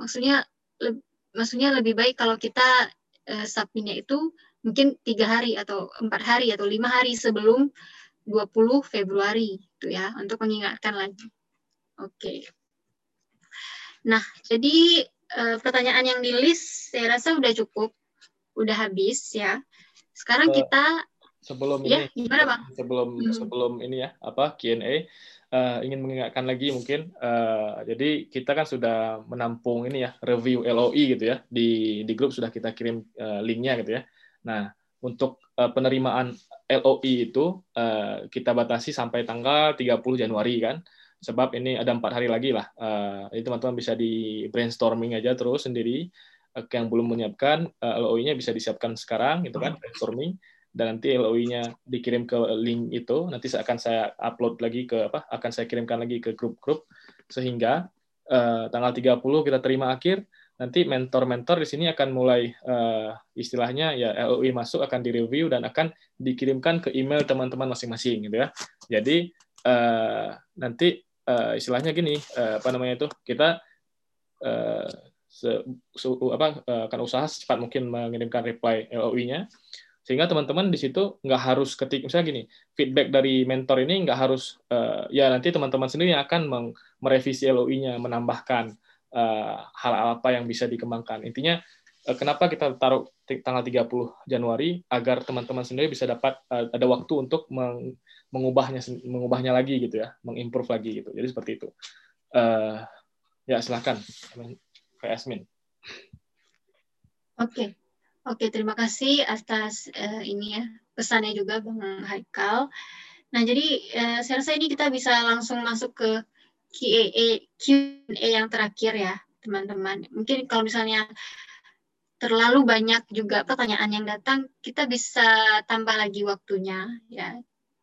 maksudnya le maksudnya lebih baik kalau kita uh, submitnya itu mungkin tiga hari atau empat hari atau lima hari sebelum 20 Februari itu ya untuk mengingatkan lagi. Oke. Okay. Nah, jadi uh, pertanyaan yang di list saya rasa udah cukup, udah habis ya. Sekarang uh, kita sebelum ya, ini gimana bang? Sebelum hmm. sebelum ini ya apa Q&A uh, eh, ingin mengingatkan lagi mungkin. Uh, jadi kita kan sudah menampung ini ya review LOI gitu ya di di grup sudah kita kirim uh, linknya gitu ya. Nah untuk uh, penerimaan LOI itu uh, kita batasi sampai tanggal 30 Januari kan sebab ini ada empat hari lagi lah. Uh, jadi teman-teman bisa di brainstorming aja terus sendiri. Yang belum menyiapkan LOI-nya bisa disiapkan sekarang, gitu kan, brainstorming. Dan nanti LOI-nya dikirim ke link itu, nanti akan saya upload lagi ke apa? Akan saya kirimkan lagi ke grup-grup sehingga uh, tanggal 30 kita terima akhir. Nanti mentor-mentor di sini akan mulai uh, istilahnya ya LOI masuk akan direview dan akan dikirimkan ke email teman-teman masing-masing gitu ya. Jadi uh, nanti uh, istilahnya gini uh, apa namanya itu kita uh, se, se, apa uh, akan usaha secepat mungkin mengirimkan reply LOI-nya sehingga teman-teman di situ nggak harus ketik misalnya gini feedback dari mentor ini nggak harus uh, ya nanti teman-teman sendiri yang akan merevisi LOI-nya menambahkan hal apa yang bisa dikembangkan intinya uh, kenapa kita taruh tanggal 30 Januari agar teman-teman sendiri bisa dapat uh, ada waktu untuk meng, mengubahnya mengubahnya lagi gitu ya, mengimprove lagi gitu. Jadi seperti itu. Uh, ya silahkan, Yasmin. Oke, oke terima kasih atas uh, ini ya pesannya juga Bang Haikal. Nah jadi uh, saya rasa ini kita bisa langsung masuk ke Q&A Q&A yang terakhir ya teman-teman. Mungkin kalau misalnya terlalu banyak juga pertanyaan yang datang, kita bisa tambah lagi waktunya ya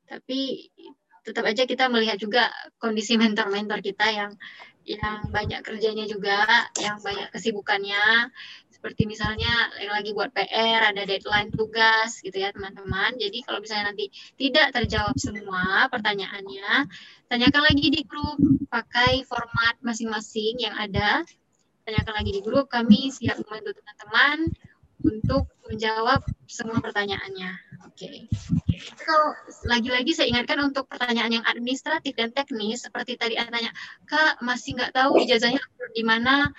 tapi tetap aja kita melihat juga kondisi mentor-mentor kita yang yang banyak kerjanya juga, yang banyak kesibukannya, seperti misalnya yang lagi buat PR, ada deadline tugas gitu ya teman-teman. Jadi kalau misalnya nanti tidak terjawab semua pertanyaannya, tanyakan lagi di grup, pakai format masing-masing yang ada, tanyakan lagi di grup, kami siap membantu teman-teman untuk menjawab semua pertanyaannya. Oke. Okay. Kalau lagi-lagi saya ingatkan untuk pertanyaan yang administratif dan teknis seperti tadi Anda tanya, Kak masih nggak tahu ijazahnya di mana?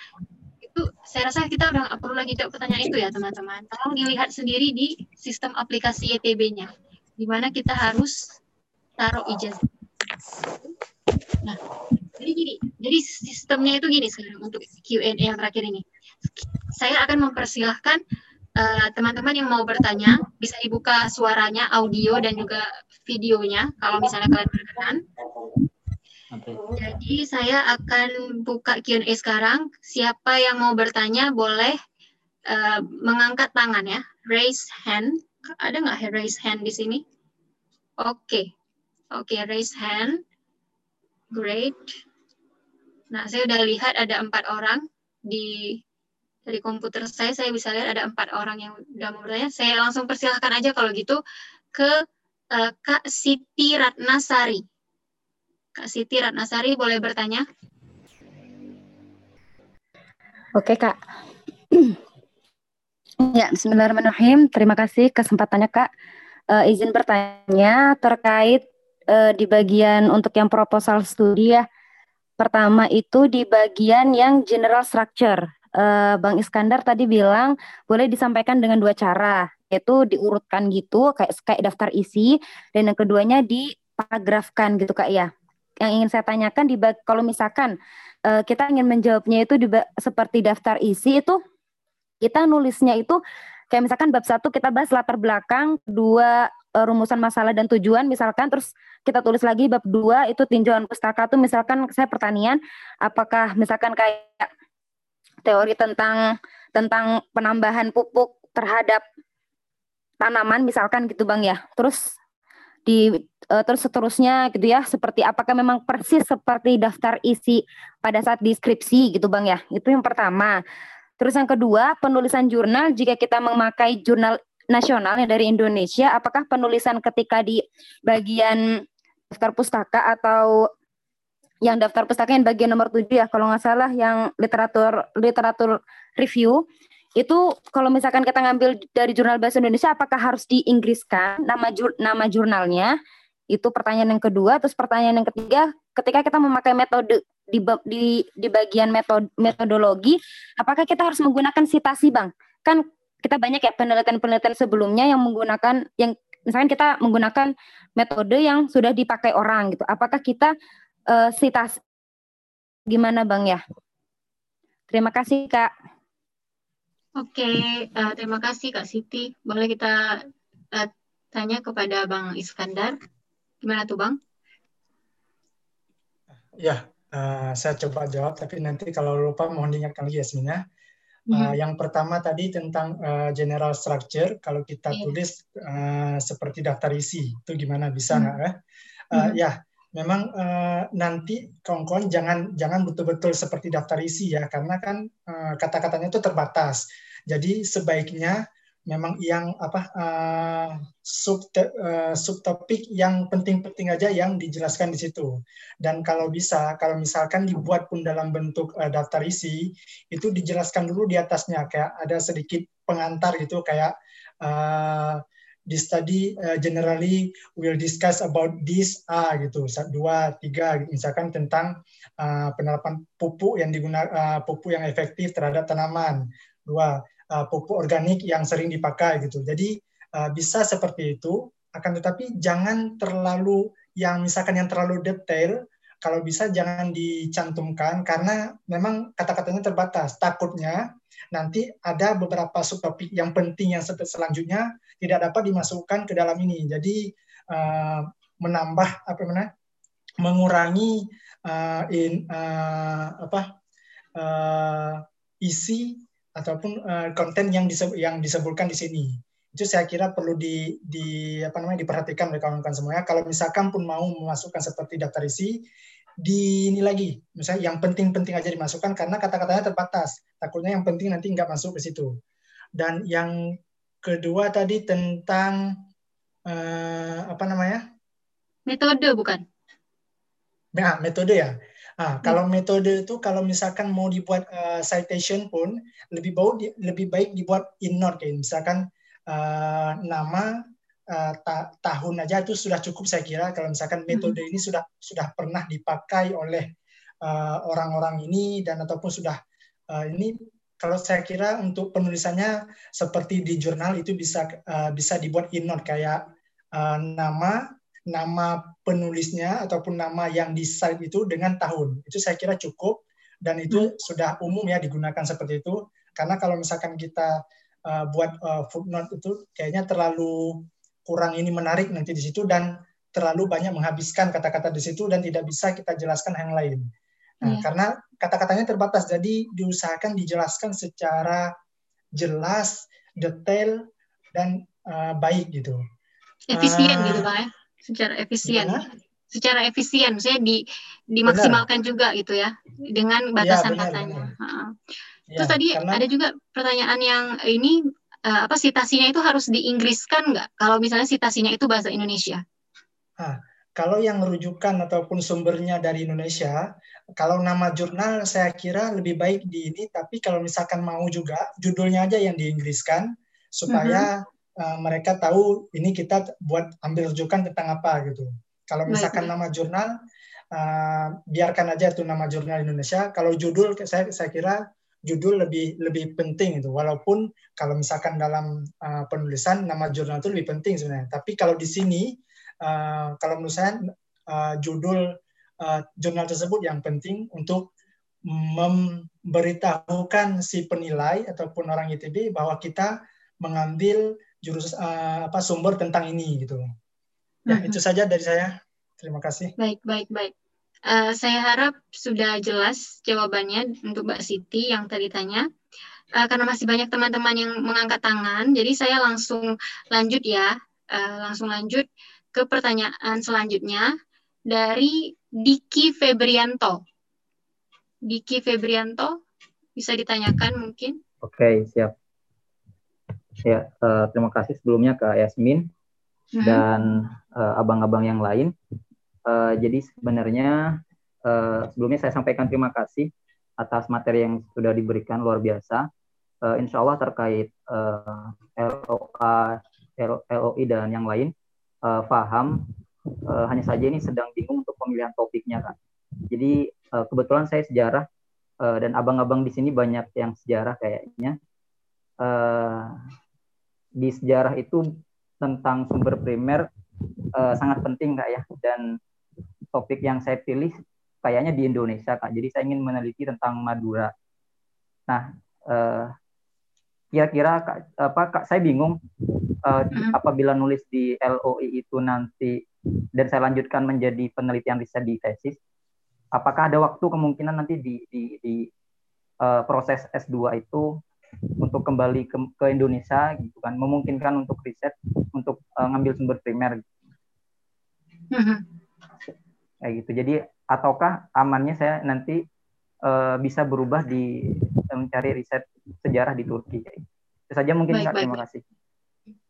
Itu saya rasa kita udah nggak perlu lagi jawab pertanyaan itu ya teman-teman. Tolong dilihat sendiri di sistem aplikasi ETB-nya, di mana kita harus taruh ijazah. Nah, jadi gini, jadi sistemnya itu gini sekarang untuk Q&A yang terakhir ini. Saya akan mempersilahkan teman-teman uh, yang mau bertanya bisa dibuka suaranya, audio dan juga videonya kalau misalnya kalian berkenan. Jadi saya akan buka Q&A sekarang. Siapa yang mau bertanya boleh uh, mengangkat tangan ya, raise hand. Ada nggak raise hand di sini? Oke, okay. oke okay, raise hand. Great. Nah saya udah lihat ada empat orang di dari komputer saya saya bisa lihat ada empat orang yang sudah mau bertanya. Saya langsung persilahkan aja kalau gitu ke uh, Kak Siti Ratnasari. Kak Siti Ratnasari boleh bertanya? Oke, Kak. ya, Bismillahirrahmanirrahim. Terima kasih kesempatannya, Kak. Uh, izin bertanya terkait uh, di bagian untuk yang proposal studi ya. Pertama itu di bagian yang general structure. Uh, Bang Iskandar tadi bilang boleh disampaikan dengan dua cara, yaitu diurutkan gitu kayak kayak daftar isi dan yang keduanya diparagrafkan gitu Kak ya. Yang ingin saya tanyakan di kalau misalkan uh, kita ingin menjawabnya itu di, seperti daftar isi itu kita nulisnya itu kayak misalkan bab satu kita bahas latar belakang, dua uh, rumusan masalah dan tujuan misalkan terus kita tulis lagi bab dua itu tinjauan pustaka tuh misalkan saya pertanian apakah misalkan kayak teori tentang tentang penambahan pupuk terhadap tanaman misalkan gitu Bang ya. Terus di uh, terus seterusnya gitu ya seperti apakah memang persis seperti daftar isi pada saat deskripsi gitu Bang ya. Itu yang pertama. Terus yang kedua penulisan jurnal. Jika kita memakai jurnal nasional yang dari Indonesia apakah penulisan ketika di bagian daftar pustaka atau yang daftar pustaka yang bagian nomor tujuh ya kalau nggak salah yang literatur literatur review. Itu kalau misalkan kita ngambil dari jurnal bahasa Indonesia apakah harus diinggriskan nama jur, nama jurnalnya? Itu pertanyaan yang kedua. Terus pertanyaan yang ketiga ketika kita memakai metode di di di bagian metode metodologi apakah kita harus menggunakan sitasi bang? Kan kita banyak ya penelitian-penelitian sebelumnya yang menggunakan yang misalkan kita menggunakan metode yang sudah dipakai orang gitu. Apakah kita uh, sitasi gimana bang ya terima kasih kak Oke, uh, terima kasih Kak Siti. Boleh kita uh, tanya kepada Bang Iskandar. Gimana tuh Bang? Ya, uh, saya coba jawab, tapi nanti kalau lupa mohon diingatkan lagi ya sebenarnya. Uh, yang pertama tadi tentang uh, general structure, kalau kita yeah. tulis uh, seperti daftar isi, itu gimana bisa hmm. nggak hmm. ya? Uh, hmm. Ya, memang uh, nanti kawan-kawan jangan jangan betul-betul seperti daftar isi ya karena kan uh, kata-katanya itu terbatas. Jadi sebaiknya memang yang apa uh, sub uh, subtopik yang penting-penting aja yang dijelaskan di situ. Dan kalau bisa kalau misalkan dibuat pun dalam bentuk uh, daftar isi itu dijelaskan dulu di atasnya kayak ada sedikit pengantar gitu kayak uh, di study uh, generally will discuss about this A gitu. Dua tiga misalkan tentang uh, penerapan pupuk yang digunakan uh, pupuk yang efektif terhadap tanaman. Dua uh, pupuk organik yang sering dipakai gitu. Jadi uh, bisa seperti itu. Akan tetapi jangan terlalu yang misalkan yang terlalu detail kalau bisa jangan dicantumkan karena memang kata-katanya terbatas. Takutnya nanti ada beberapa subtopik yang penting yang selanjutnya tidak dapat dimasukkan ke dalam ini. Jadi uh, menambah apa namanya? mengurangi uh, in uh, apa uh, isi ataupun uh, konten yang disebut yang disebutkan di sini itu saya kira perlu di, di apa namanya diperhatikan oleh kawan-kawan semuanya. Kalau misalkan pun mau memasukkan seperti daftar isi, di ini lagi, misalnya yang penting-penting aja dimasukkan karena kata-katanya terbatas. Takutnya yang penting nanti nggak masuk ke situ. Dan yang kedua tadi tentang uh, apa namanya? Metode bukan? Nah, metode ya. Nah, kalau hmm. metode itu kalau misalkan mau dibuat uh, citation pun lebih baik lebih baik dibuat in note kayak misalkan uh, nama uh, ta tahun aja itu sudah cukup saya kira. Kalau misalkan metode ini sudah sudah pernah dipakai oleh eh, orang-orang uh, ini dan ataupun sudah uh, ini kalau saya kira untuk penulisannya seperti di jurnal itu bisa uh, bisa dibuat in note kayak uh, nama nama penulisnya ataupun nama yang di site itu dengan tahun. Itu saya kira cukup dan itu hmm. sudah umum ya digunakan seperti itu. Karena kalau misalkan kita uh, buat uh, footnote itu kayaknya terlalu kurang ini menarik nanti di situ dan terlalu banyak menghabiskan kata-kata di situ dan tidak bisa kita jelaskan yang lain. Nah, yeah. karena kata-katanya terbatas, jadi diusahakan dijelaskan secara jelas, detail, dan uh, baik gitu. Efisien uh, gitu, Pak ya? Secara efisien. Gimana? Secara efisien, saya di, dimaksimalkan benar. juga gitu ya, dengan batasan ya, benar, katanya. Benar. Ya, Terus tadi karena, ada juga pertanyaan yang ini uh, apa sitasinya itu harus diinggriskan nggak? Kalau misalnya sitasinya itu bahasa Indonesia. Ah, kalau yang rujukan ataupun sumbernya dari Indonesia, kalau nama jurnal saya kira lebih baik di ini. Tapi kalau misalkan mau juga judulnya aja yang diinggriskan supaya mm -hmm. uh, mereka tahu ini kita buat ambil rujukan tentang apa gitu. Kalau misalkan baik, nama jurnal, uh, biarkan aja itu nama jurnal Indonesia. Kalau judul saya saya kira judul lebih lebih penting itu. Walaupun kalau misalkan dalam uh, penulisan nama jurnal itu lebih penting sebenarnya. Tapi kalau di sini uh, kalau menurut saya uh, judul uh, jurnal tersebut yang penting untuk memberitahukan si penilai ataupun orang ITB bahwa kita mengambil jurus uh, apa sumber tentang ini gitu. Ya mm -hmm. itu saja dari saya. Terima kasih. Baik baik baik Uh, saya harap sudah jelas jawabannya untuk Mbak Siti yang tadi tanya. Uh, karena masih banyak teman-teman yang mengangkat tangan, jadi saya langsung lanjut ya, uh, langsung lanjut ke pertanyaan selanjutnya dari Diki Febrianto. Diki Febrianto, bisa ditanyakan mungkin? Oke, siap. Ya, uh, terima kasih sebelumnya ke Yasmin hmm. dan abang-abang uh, yang lain Uh, jadi sebenarnya uh, sebelumnya saya sampaikan terima kasih atas materi yang sudah diberikan luar biasa. Uh, insya Allah terkait uh, LOA, LOI dan yang lain uh, paham. Uh, hanya saja ini sedang bingung untuk pemilihan topiknya kan. Jadi uh, kebetulan saya sejarah uh, dan abang-abang di sini banyak yang sejarah kayaknya. Uh, di sejarah itu tentang sumber primer uh, sangat penting kak ya dan topik yang saya pilih kayaknya di Indonesia kak. Jadi saya ingin meneliti tentang Madura. Nah, eh, kira-kira kak, apa kak saya bingung uh, apabila nulis di LOI itu nanti dan saya lanjutkan menjadi penelitian riset di tesis, apakah ada waktu kemungkinan nanti di di, di uh, proses S2 itu untuk kembali ke, ke Indonesia gitu kan memungkinkan untuk riset untuk uh, ngambil sumber primer. Mm kayak gitu jadi ataukah amannya saya nanti uh, bisa berubah di mencari riset sejarah di Turki itu saja mungkin baik, Kak, baik, terima baik. kasih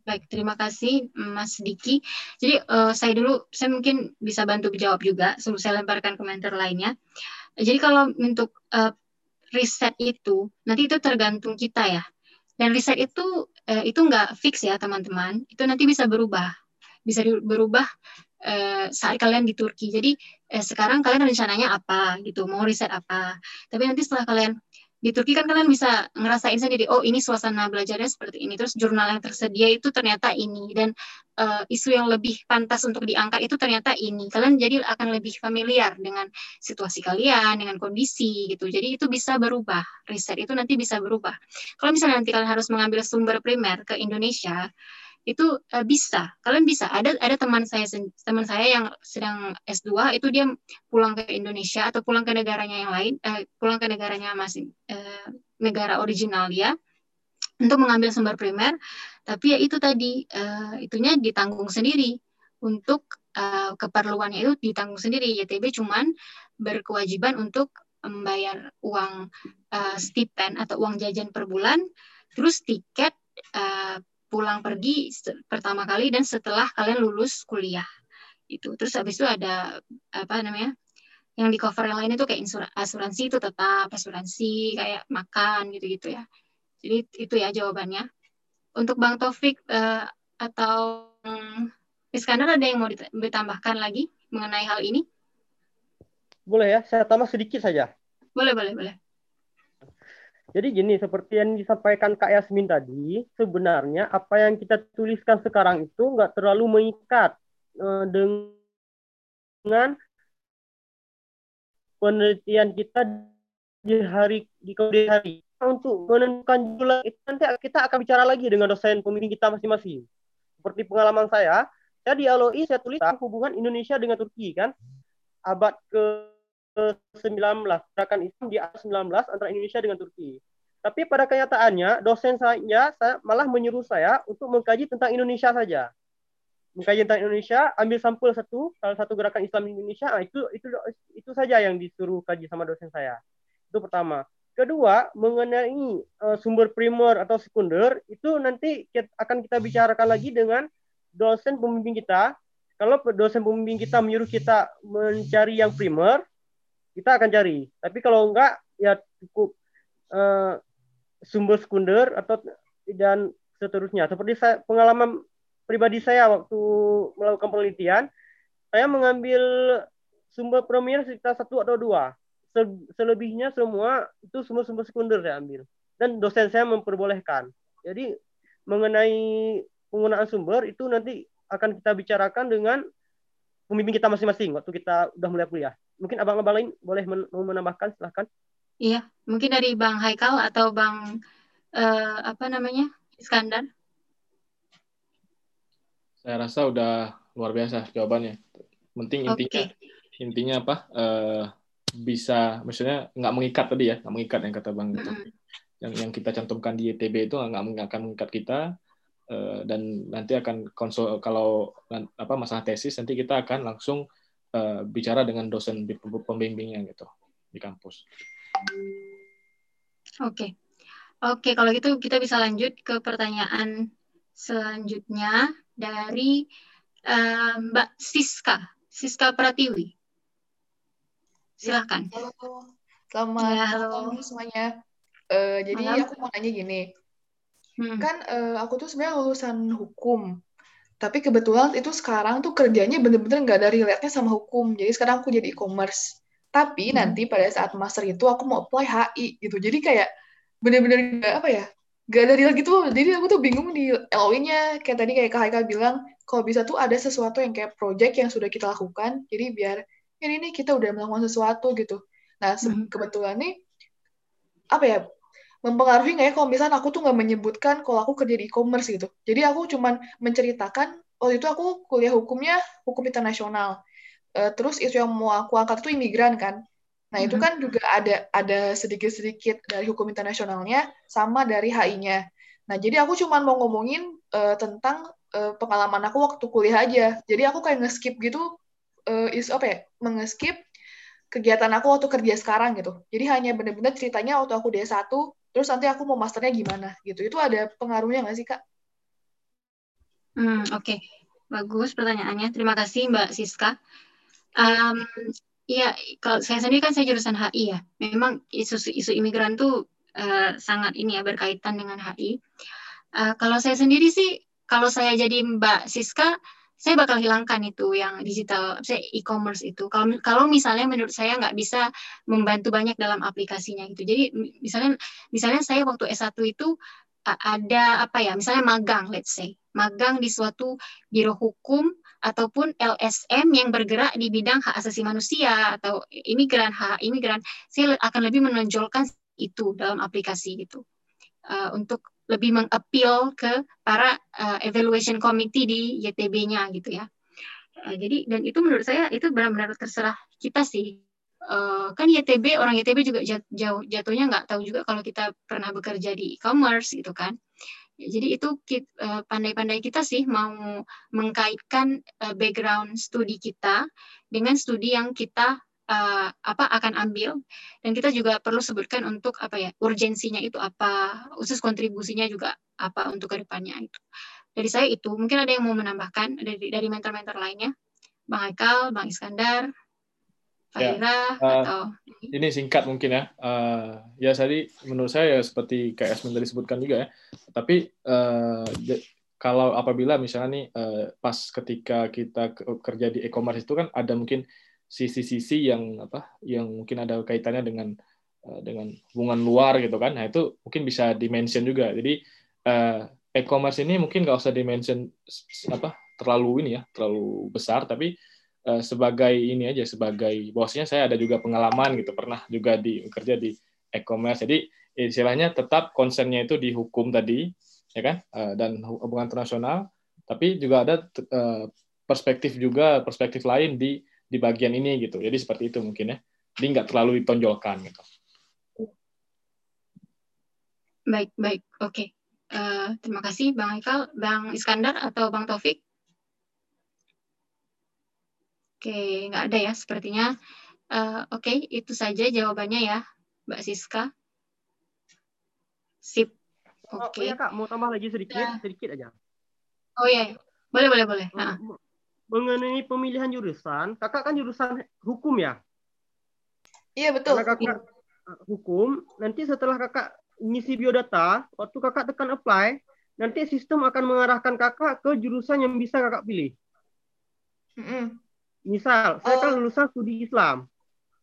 Baik, terima kasih Mas Diki. Jadi uh, saya dulu, saya mungkin bisa bantu jawab juga sebelum saya lemparkan komentar lainnya. Jadi kalau untuk uh, riset itu, nanti itu tergantung kita ya. Dan riset itu itu nggak fix ya teman-teman. Itu nanti bisa berubah, bisa berubah eh, saat kalian di Turki. Jadi eh, sekarang kalian rencananya apa gitu, mau riset apa. Tapi nanti setelah kalian di Turki kan kalian bisa ngerasain sendiri, oh ini suasana belajarnya seperti ini, terus jurnal yang tersedia itu ternyata ini, dan uh, isu yang lebih pantas untuk diangkat itu ternyata ini. Kalian jadi akan lebih familiar dengan situasi kalian, dengan kondisi gitu. Jadi itu bisa berubah, riset itu nanti bisa berubah. Kalau misalnya nanti kalian harus mengambil sumber primer ke Indonesia, itu uh, bisa. Kalian bisa. Ada ada teman saya teman saya yang sedang S2 itu dia pulang ke Indonesia atau pulang ke negaranya yang lain uh, pulang ke negaranya masing uh, negara original dia untuk mengambil sumber primer. Tapi ya itu tadi uh, itunya ditanggung sendiri. Untuk uh, keperluannya itu ditanggung sendiri. YTB cuman berkewajiban untuk membayar uang uh, stipend atau uang jajan per bulan terus tiket uh, pulang pergi pertama kali dan setelah kalian lulus kuliah. Itu. Terus habis itu ada apa namanya yang di cover yang lain itu kayak asuransi itu tetap asuransi kayak makan gitu-gitu ya. Jadi itu ya jawabannya. Untuk Bang Taufik uh, atau um, Iskandar ada yang mau ditambahkan lagi mengenai hal ini? Boleh ya saya tambah sedikit saja. Boleh boleh boleh jadi gini, seperti yang disampaikan Kak Yasmin tadi, sebenarnya apa yang kita tuliskan sekarang itu nggak terlalu mengikat uh, dengan penelitian kita di hari di kemudian hari. Untuk menentukan judul itu nanti kita akan bicara lagi dengan dosen pembimbing kita masing-masing. Seperti pengalaman saya, saya di LOI saya tulis hubungan Indonesia dengan Turki kan, abad ke 19 gerakan Islam di abad 19 antara Indonesia dengan Turki. Tapi pada kenyataannya dosen saya, saya malah menyuruh saya untuk mengkaji tentang Indonesia saja. Mengkaji tentang Indonesia, ambil sampel satu, salah satu gerakan Islam di Indonesia, nah itu itu itu saja yang disuruh kaji sama dosen saya. Itu pertama. kedua mengenai uh, sumber primer atau sekunder itu nanti kita, akan kita bicarakan lagi dengan dosen pembimbing kita. Kalau dosen pembimbing kita menyuruh kita mencari yang primer, kita akan cari. Tapi kalau enggak ya cukup uh, sumber sekunder atau dan seterusnya. Seperti saya, pengalaman pribadi saya waktu melakukan penelitian, saya mengambil sumber primer sekitar satu atau dua selebihnya semua itu semua sumber sekunder saya ambil dan dosen saya memperbolehkan jadi mengenai penggunaan sumber itu nanti akan kita bicarakan dengan pembimbing kita masing-masing waktu kita udah mulai kuliah mungkin abang-abang lain boleh men mau menambahkan silahkan. Iya mungkin dari bang Haikal atau bang uh, apa namanya Iskandar. Saya rasa udah luar biasa jawabannya. Penting intinya okay. intinya apa uh, bisa maksudnya nggak mengikat tadi ya nggak mengikat yang kata bang itu yang yang kita cantumkan di YTB itu nggak akan mengikat kita uh, dan nanti akan konsul kalau apa masalah tesis nanti kita akan langsung uh, bicara dengan dosen pembimbingnya gitu di kampus. Oke, okay. oke okay, kalau gitu kita bisa lanjut ke pertanyaan selanjutnya dari uh, Mbak Siska, Siska Pratiwi. Silahkan. Halo, selamat ya, halo. malam semuanya. Uh, jadi malam. aku mau nanya gini, hmm. kan uh, aku tuh sebenarnya lulusan hukum, tapi kebetulan itu sekarang tuh kerjanya bener-bener nggak ada relate-nya sama hukum. Jadi sekarang aku jadi e-commerce. Tapi hmm. nanti pada saat master itu aku mau apply HI gitu. Jadi kayak bener-bener nggak apa ya, nggak ada relate gitu. Jadi aku tuh bingung di LOI-nya. Kayak tadi kayak Kak Haika bilang, kalau bisa tuh ada sesuatu yang kayak project yang sudah kita lakukan. Jadi biar ini nih kita udah melakukan sesuatu gitu. Nah, mm-hmm. kebetulan nih apa ya mempengaruhi nggak ya kalau misalnya aku tuh nggak menyebutkan kalau aku kerja di e-commerce gitu. Jadi aku cuman menceritakan waktu itu aku kuliah hukumnya hukum internasional. Uh, terus isu yang mau aku angkat itu imigran kan. Nah itu mm-hmm. kan juga ada ada sedikit-sedikit dari hukum internasionalnya sama dari HI-nya. Nah jadi aku cuman mau ngomongin uh, tentang uh, pengalaman aku waktu kuliah aja. Jadi aku kayak nge-skip gitu uh, is apa ya mengeskip kegiatan aku waktu kerja sekarang gitu. Jadi hanya benar-benar ceritanya waktu aku D1, terus nanti aku mau masternya gimana gitu. Itu ada pengaruhnya nggak sih, Kak? Hmm, oke. Okay. Bagus pertanyaannya. Terima kasih Mbak Siska. Um, Iya, kalau saya sendiri kan saya jurusan HI ya. Memang isu isu imigran tuh uh, sangat ini ya berkaitan dengan HI. Uh, kalau saya sendiri sih, kalau saya jadi Mbak Siska, saya bakal hilangkan itu yang digital, saya e-commerce itu. Kalau kalau misalnya menurut saya nggak bisa membantu banyak dalam aplikasinya gitu. Jadi misalnya misalnya saya waktu S1 itu ada apa ya, misalnya magang, let's say, magang di suatu biro hukum ataupun LSM yang bergerak di bidang hak asasi manusia atau imigran hak imigran, saya akan lebih menonjolkan itu dalam aplikasi gitu uh, untuk lebih mengappeal ke para uh, evaluation committee di YTB-nya gitu ya. Uh, jadi dan itu menurut saya itu benar-benar terserah kita sih. Uh, kan YTB orang YTB juga jauh jatuhnya nggak tahu juga kalau kita pernah bekerja di e-commerce gitu kan. Jadi itu pandai-pandai kita sih mau mengkaitkan background studi kita dengan studi yang kita uh, apa akan ambil. Dan kita juga perlu sebutkan untuk apa ya urgensinya itu apa khusus kontribusinya juga apa untuk ke depannya itu. Dari saya itu mungkin ada yang mau menambahkan dari dari mentor-mentor lainnya? Bang Aikal bang Iskandar Fahira ya, uh, atau ini? singkat mungkin ya. Uh, ya tadi menurut saya ya seperti Esmin tadi sebutkan juga ya. Tapi uh, kalau apabila misalnya nih uh, pas ketika kita kerja di e-commerce itu kan ada mungkin sisi-sisi yang apa yang mungkin ada kaitannya dengan uh, dengan hubungan luar gitu kan. Nah itu mungkin bisa dimention juga. Jadi uh, e-commerce ini mungkin nggak usah dimention apa terlalu ini ya terlalu besar. Tapi uh, sebagai ini aja sebagai bosnya saya ada juga pengalaman gitu. Pernah juga di kerja di e-commerce. Jadi istilahnya tetap konsennya itu di hukum tadi ya kan? Dan hubungan internasional. Tapi juga ada perspektif juga perspektif lain di di bagian ini gitu. Jadi seperti itu mungkin ya. Jadi nggak terlalu ditonjolkan gitu. Baik, baik. Oke. Okay. Uh, eh, terima kasih Bang Haikal, Bang Iskandar atau Bang Taufik. Oke, okay, nggak ada ya sepertinya. Uh, Oke, okay, itu saja jawabannya ya, Mbak Siska. Oke. Okay. Oh, iya kak, mau tambah lagi sedikit, ya. sedikit aja. Oh iya, boleh boleh boleh. Nah. Mengenai pemilihan jurusan, kakak kan jurusan hukum ya? Iya betul. Karena kakak iya. hukum, nanti setelah kakak ngisi biodata, waktu kakak tekan apply, nanti sistem akan mengarahkan kakak ke jurusan yang bisa kakak pilih. Mm -hmm. Misal, saya kan oh. lulusan studi Islam.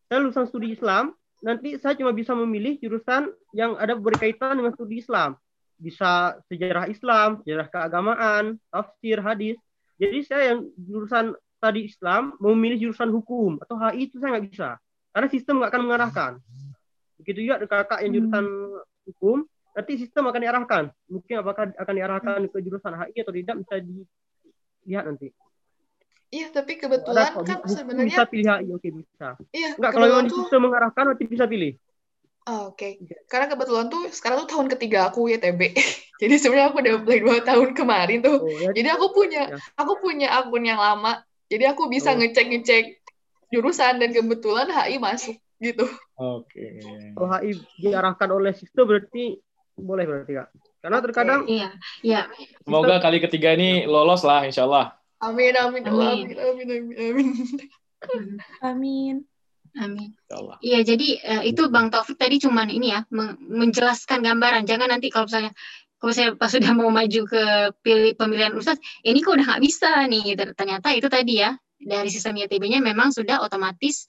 Saya lulusan studi Islam, nanti saya cuma bisa memilih jurusan yang ada berkaitan dengan studi Islam. Bisa sejarah Islam, sejarah keagamaan, tafsir, hadis. Jadi saya yang jurusan tadi Islam memilih jurusan hukum atau HI itu saya nggak bisa. Karena sistem nggak akan mengarahkan. Begitu juga kakak yang jurusan hukum, nanti sistem akan diarahkan. Mungkin apakah akan diarahkan ke jurusan HI atau tidak bisa dilihat nanti. Iya, tapi kebetulan Ada, kan sebenarnya bisa pilih HI, oke bisa. Iya, Enggak, kalau tuh... sistem mengarahkan nanti bisa pilih. Oh, Oke, okay. karena kebetulan tuh sekarang tuh tahun ketiga aku YTB. Jadi sebenarnya aku udah apply dua tahun kemarin tuh. Oh, ya, Jadi aku punya ya. aku punya akun yang lama. Jadi aku bisa oh. ngecek-ngecek jurusan dan kebetulan HI masuk gitu. Oke. Okay. Kalau HI diarahkan oleh sistem berarti boleh berarti kak. Karena terkadang iya, iya. Semoga kali ketiga ini lolos lah, insya Allah. Amin, amin, amin, amin, amin, amin. Amin. Amin. Iya, jadi uh, itu Bang Taufik tadi cuman ini ya menjelaskan gambaran. Jangan nanti kalau misalnya kalau saya pas sudah mau maju ke pilih pemilihan ustadz, ini kok udah nggak bisa nih. Ternyata itu tadi ya dari sistem ITB-nya memang sudah otomatis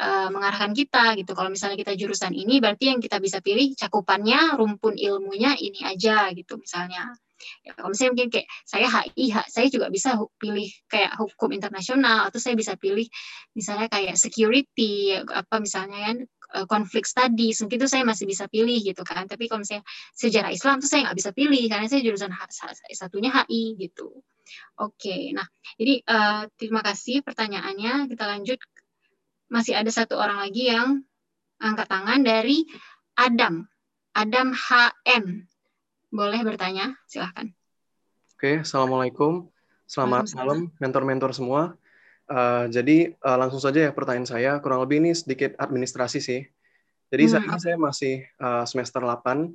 uh, mengarahkan kita gitu. Kalau misalnya kita jurusan ini, berarti yang kita bisa pilih cakupannya, rumpun ilmunya ini aja gitu misalnya. Ya, kalau misalnya mungkin kayak saya HI, saya juga bisa pilih kayak hukum internasional atau saya bisa pilih misalnya kayak security apa misalnya kan konflik studies mungkin itu saya masih bisa pilih gitu kan. Tapi kalau misalnya sejarah Islam tuh saya nggak bisa pilih karena saya jurusan satunya HI gitu. Oke nah jadi uh, terima kasih pertanyaannya. Kita lanjut. Masih ada satu orang lagi yang angkat tangan dari Adam. Adam HM boleh bertanya, silahkan. Oke, Assalamualaikum. Selamat malam, mentor-mentor semua. Uh, jadi uh, langsung saja ya pertanyaan saya, kurang lebih ini sedikit administrasi sih. Jadi hmm. saat ini saya masih uh, semester 8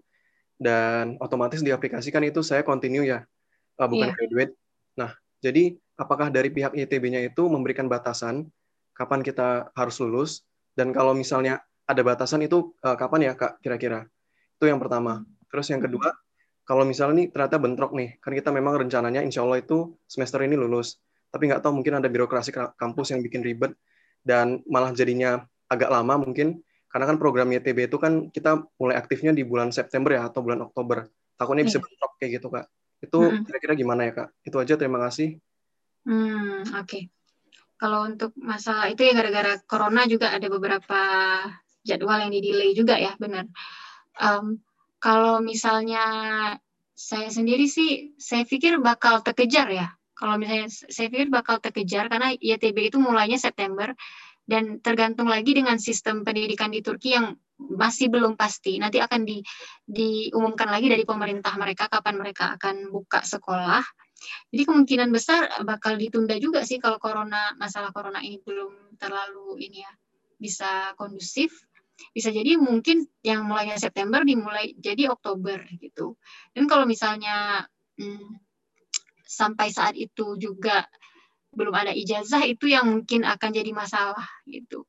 dan otomatis diaplikasikan itu saya continue ya, uh, bukan yeah. graduate. Nah, jadi apakah dari pihak ITB-nya itu memberikan batasan kapan kita harus lulus dan kalau misalnya ada batasan itu uh, kapan ya Kak kira-kira? Itu yang pertama. Terus yang kedua, kalau misalnya nih ternyata bentrok nih, kan kita memang rencananya insya Allah itu semester ini lulus, tapi nggak tahu mungkin ada birokrasi kampus yang bikin ribet dan malah jadinya agak lama mungkin karena kan program YTB itu kan kita mulai aktifnya di bulan September ya atau bulan Oktober. Takutnya bisa iya. bentrok kayak gitu kak. Itu kira-kira gimana ya kak? Itu aja terima kasih. Hmm oke. Okay. Kalau untuk masalah itu ya gara-gara corona juga ada beberapa jadwal yang di delay juga ya benar. Um, kalau misalnya saya sendiri sih, saya pikir bakal terkejar ya. Kalau misalnya saya pikir bakal terkejar karena ITB itu mulainya September dan tergantung lagi dengan sistem pendidikan di Turki yang masih belum pasti. Nanti akan di, diumumkan lagi dari pemerintah mereka kapan mereka akan buka sekolah. Jadi kemungkinan besar bakal ditunda juga sih kalau corona masalah corona ini belum terlalu ini ya bisa kondusif bisa jadi mungkin yang mulainya September dimulai jadi Oktober gitu. Dan kalau misalnya hmm, sampai saat itu juga belum ada ijazah itu yang mungkin akan jadi masalah gitu.